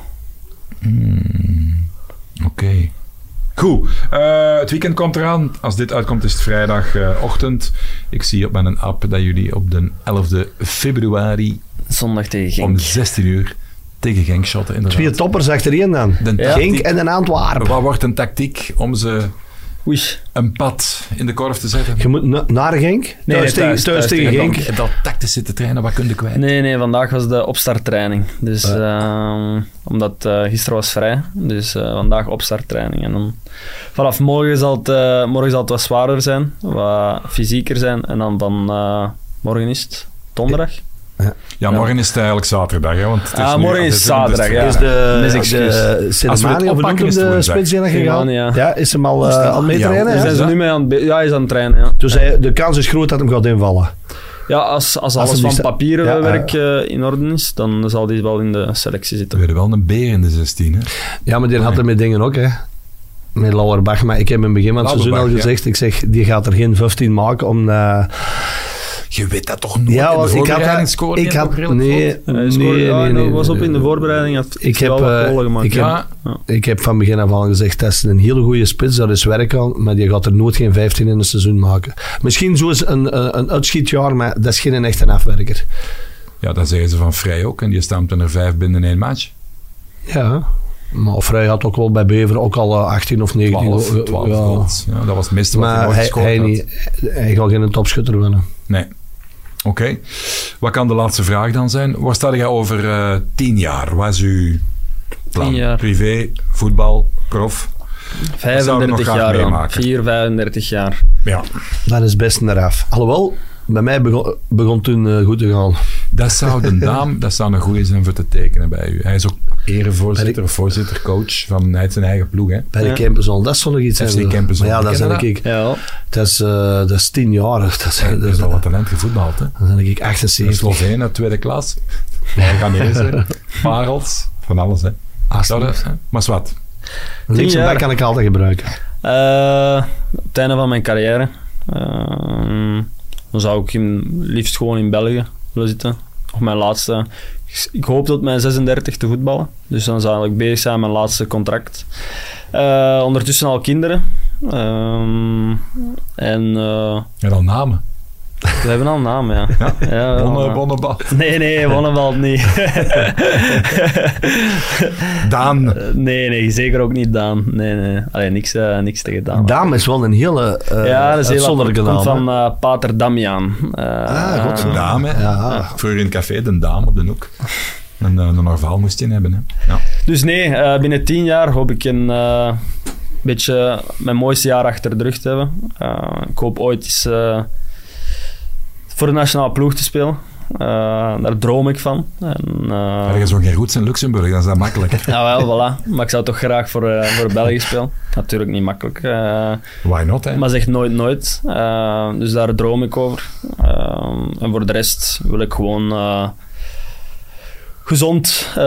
Speaker 1: Hmm, Oké. Goed. eh, het weekend komt eraan. Als dit uitkomt is het vrijdagochtend. Ik zie op mijn app dat jullie op de 11e februari
Speaker 3: Zondag tegen
Speaker 1: om
Speaker 3: Genk.
Speaker 1: 16 uur tegen Genk shotten. Inderdaad.
Speaker 2: Twee toppers achterin dan.
Speaker 1: De
Speaker 3: Ja.
Speaker 2: Genk en een Antwerpen.
Speaker 1: Wat wordt een tactiek om ze
Speaker 3: Oei.
Speaker 1: een pad in de korf te zetten?
Speaker 2: Je moet na- naar Genk.
Speaker 3: Nee, thuis,
Speaker 2: thuis
Speaker 3: thuis
Speaker 2: tegen
Speaker 3: tegen
Speaker 2: Genk.
Speaker 1: En dat tactische te trainen, wat kun je kwijt?
Speaker 3: Nee, nee, vandaag was de opstarttraining. Dus, ehm, omdat eh, gisteren was vrij. Dus eh, vandaag opstarttraining. En dan vanaf morgen zal, het, eh, morgen zal het wat zwaarder zijn. Wat fysieker zijn. En dan van eh, morgen is het donderdag.
Speaker 1: Ja, morgen is het eigenlijk zaterdag. Hè, want het is
Speaker 3: Ah, morgen is
Speaker 1: het
Speaker 3: zaterdag, ja.
Speaker 2: Is de, de
Speaker 1: Als we het
Speaker 2: of noemt de
Speaker 1: woensdag.
Speaker 2: spits die dat gegaan?
Speaker 3: Ja.
Speaker 2: Ja, is hem al, eh, al mee
Speaker 1: Ja,
Speaker 2: trainen? Hè?
Speaker 3: zijn ze
Speaker 1: ja.
Speaker 3: nu mee aan het... Ja, hij is aan het trainen, ja.
Speaker 2: Dus hij, de kans is groot dat hem gaat invallen.
Speaker 3: Ja, als, als alles
Speaker 2: die
Speaker 3: van
Speaker 2: sta-
Speaker 3: papieren
Speaker 2: Ja,
Speaker 3: werk eh, in orde is, dan zal die wel in de selectie
Speaker 1: We
Speaker 3: zitten.
Speaker 1: hebben wel een beer in de 16. Hè?
Speaker 2: Ja, maar die had er met dingen ook, hè. Met Lauerbach. Maar ik heb in het begin van het seizoen al
Speaker 1: ja.
Speaker 2: gezegd, ik zeg, die gaat er geen 15 maken om... eh,
Speaker 1: Je weet dat toch nooit?
Speaker 2: ja,
Speaker 1: in de
Speaker 2: was, ik had,
Speaker 1: voorbereiding scoorde
Speaker 2: ik had, nee, nee, nee,
Speaker 3: en
Speaker 2: nee,
Speaker 3: was op in de voorbereiding. Had
Speaker 2: Ik heb, eh,
Speaker 3: gemaakt.
Speaker 2: ik heb-
Speaker 1: Ja,
Speaker 2: Ik heb van begin af aan gezegd, dat is een hele goede spits, daar is werk aan, maar die gaat er nooit geen 15 in een seizoen maken. Misschien zo eens een, een, een uitschietjaar, maar dat is geen echte afwerker.
Speaker 1: ja, dat zeggen ze van Vrij ook. En die stamt er vijf binnen één match.
Speaker 2: Ja, maar Vrij had ook wel bij Bever ook al eh, 18 of 19
Speaker 1: 12,
Speaker 2: goal-
Speaker 1: 12
Speaker 2: ja.
Speaker 1: dat was het meeste wat hij
Speaker 2: Maar hij, hij,
Speaker 1: had.
Speaker 2: niet, hij gaat geen topschutter winnen.
Speaker 1: Nee. Oké. Wat kan de laatste vraag dan zijn? Waar sta jij over eh, tien jaar? Wat is uw plan?
Speaker 3: Tien jaar.
Speaker 1: Privé, voetbal, prof? zouden we nog
Speaker 3: 35
Speaker 1: graag
Speaker 3: jaar, ja.
Speaker 1: meemaken.
Speaker 3: 4, 35 jaar.
Speaker 1: Ja.
Speaker 2: Dat is best eraf. Alhoewel, bij mij begon, begon toen eh, goed te gaan.
Speaker 1: Dat zou de naam, dat zou een goede zijn voor te tekenen bij u. Hij is ook erevoorzitter of voorzitter, coach van hij heeft zijn eigen ploeg. Hè?
Speaker 2: Bij de
Speaker 3: Ja.
Speaker 2: Dat zal nog iets
Speaker 1: FC
Speaker 2: ja, dat zijn ik.
Speaker 3: Ja,
Speaker 2: Dat is, eh, dat is 10 jaar. Dat is, dat is,
Speaker 1: al wat talent gevoetbald. Hè?
Speaker 2: dan ben ik
Speaker 1: Een
Speaker 2: 78.
Speaker 1: Sloveen uit tweede klas. Ghanese, parels, van alles. Hè. Zou dat, hè? Maar wat?
Speaker 2: Linkse
Speaker 3: jaar.
Speaker 2: back kan ik altijd gebruiken.
Speaker 3: Eh, op het einde van mijn carrière. eh, dan zou ik in, liefst gewoon in België willen zitten. nog mijn laatste... Ik hoop tot mijn 36 te voetballen. Dus dan zal ik bezig zijn met mijn laatste contract. Eh, ondertussen al kinderen. Ehm, en eh,
Speaker 1: En dan namen.
Speaker 3: We hebben al een naam, ja. ja.
Speaker 1: Bonne.
Speaker 3: Nee, nee, Wonnebald niet.
Speaker 1: Daan.
Speaker 3: nee, nee, zeker ook niet Daan. Nee, nee. Alleen niks, eh, niks tegen Daan.
Speaker 2: Dame is wel een hele uh,
Speaker 3: ja, dat is heel
Speaker 2: uitzonderlijke naam.
Speaker 3: Van eh, Pater Damian. Eh,
Speaker 2: Ah, god,
Speaker 1: Een dame. hè.
Speaker 2: Ja.
Speaker 1: Vroeger in het café, de dame op de hoek. Een, eh, een Norvaal moest je hebben. Hè. Ja.
Speaker 3: Dus nee, eh, binnen tien jaar hoop ik een eh, beetje mijn mooiste jaar achter de rug te hebben. Eh, ik hoop ooit eens eh, voor de nationale ploeg te spelen. Eh, daar droom ik van. En, eh,
Speaker 1: Ergens nog geen roots in Luxemburg, dat is dat makkelijk.
Speaker 3: ja, wel, voilà. Maar ik zou toch graag voor, eh, voor België spelen. Natuurlijk niet makkelijk.
Speaker 1: Why not, hè?
Speaker 3: maar zeg nooit nooit. Dus daar droom ik over. En voor de rest wil ik gewoon gezond eh,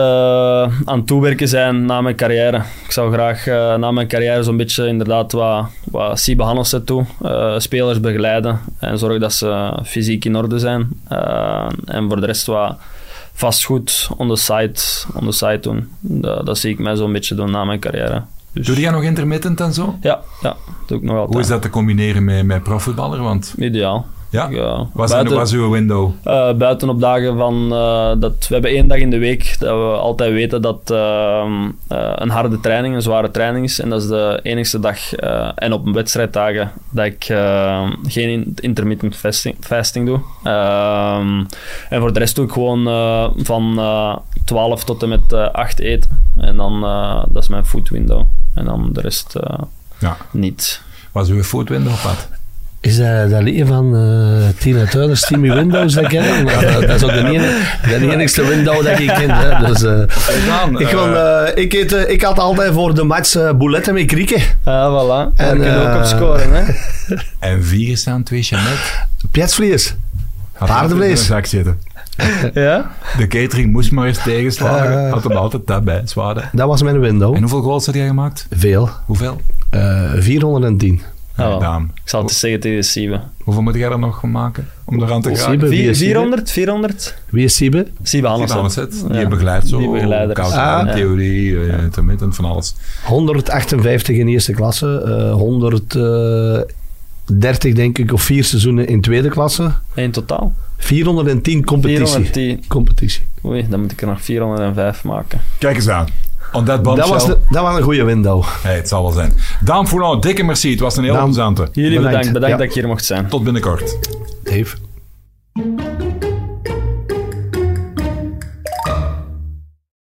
Speaker 3: aan het toewerken zijn na mijn carrière. Ik zou graag eh, na mijn carrière zo'n beetje inderdaad wat, wat Siebe Hannessen toe. eh, spelers begeleiden en zorgen dat ze fysiek in orde zijn. En voor de rest wat vastgoed on the side, on the side doen. Dat, dat zie ik mij zo'n beetje doen na mijn carrière. Dus,
Speaker 1: Doe jij nog intermittent en zo?
Speaker 3: Ja, ja, doe ik nog altijd.
Speaker 1: Hoe is dat te combineren met, met profvoetballer? Want
Speaker 3: Ideaal.
Speaker 1: Ja,
Speaker 3: Ja,
Speaker 1: was, uw window?
Speaker 3: Eh, buiten op dagen van eh, dat we hebben één dag in de week dat we altijd weten dat ehm, eh, een harde training, een zware training is. En dat is de enigste dag en op wedstrijddagen dat ik geen in- intermittent fasting, fasting doe. Ehm, en voor de rest doe ik gewoon van eh 12 tot en met eh 8 eten. En dan dat is mijn food window. En dan de rest
Speaker 1: Ja.
Speaker 3: niet.
Speaker 1: Was uw food window op pad?
Speaker 2: Is dat, dat liedje van eh Tina Turner, Steamy Windows, dat ken ik? Maar dat, dat is ook de enige, de enigste window dat ik ken. Hè. Dus, eh, ik, wil,
Speaker 1: eh,
Speaker 2: eh, ik, eet, eh, ik had altijd voor de match eh bouletten met krieken.
Speaker 3: Ah, voilà.
Speaker 2: En,
Speaker 3: kun je ook op
Speaker 2: eh,
Speaker 3: scoren, hè.
Speaker 1: En vier staan, twee chanet.
Speaker 2: Pietsvlees. Paardenvlees.
Speaker 1: zak zitten.
Speaker 3: Ja?
Speaker 1: De catering moest maar eens tegenslagen.
Speaker 2: Eh.
Speaker 1: Had hem altijd dat bij, zwaarde.
Speaker 2: Dat was mijn window.
Speaker 1: En hoeveel goals had jij gemaakt?
Speaker 2: Veel.
Speaker 1: Hoeveel?
Speaker 2: Eh 410.
Speaker 3: Ah.
Speaker 1: Daan.
Speaker 3: Ik zal het eens zeggen tegen Siebe.
Speaker 1: Hoeveel moet jij er nog van maken om eraan te
Speaker 2: Siebe?
Speaker 3: 400? 400?
Speaker 2: Wie is Siebe?
Speaker 3: Siebe
Speaker 1: het. Die
Speaker 3: Ja.
Speaker 1: begeleidt zo.
Speaker 3: Die begeleider.
Speaker 2: Ah.
Speaker 1: aan,
Speaker 3: Ja.
Speaker 1: theorie, eh, intermittent, van alles.
Speaker 2: 158 in eerste klasse. eh 130 denk ik, of vier seizoenen in tweede klasse.
Speaker 3: In totaal?
Speaker 2: 410 competitie.
Speaker 3: 410.
Speaker 2: Competitie.
Speaker 3: Oei, dan moet ik er nog 405 maken.
Speaker 1: Kijk eens aan. On that
Speaker 2: Dat was, de- dat was een goede window.
Speaker 1: Hey, het zal wel zijn. Daan Foulon, dikke merci. Het was een heel plezante.
Speaker 3: Jullie
Speaker 2: Bedankt.
Speaker 3: bedankt, bedankt
Speaker 2: Ja.
Speaker 3: dat ik hier mocht zijn.
Speaker 1: Tot binnenkort.
Speaker 2: Dave.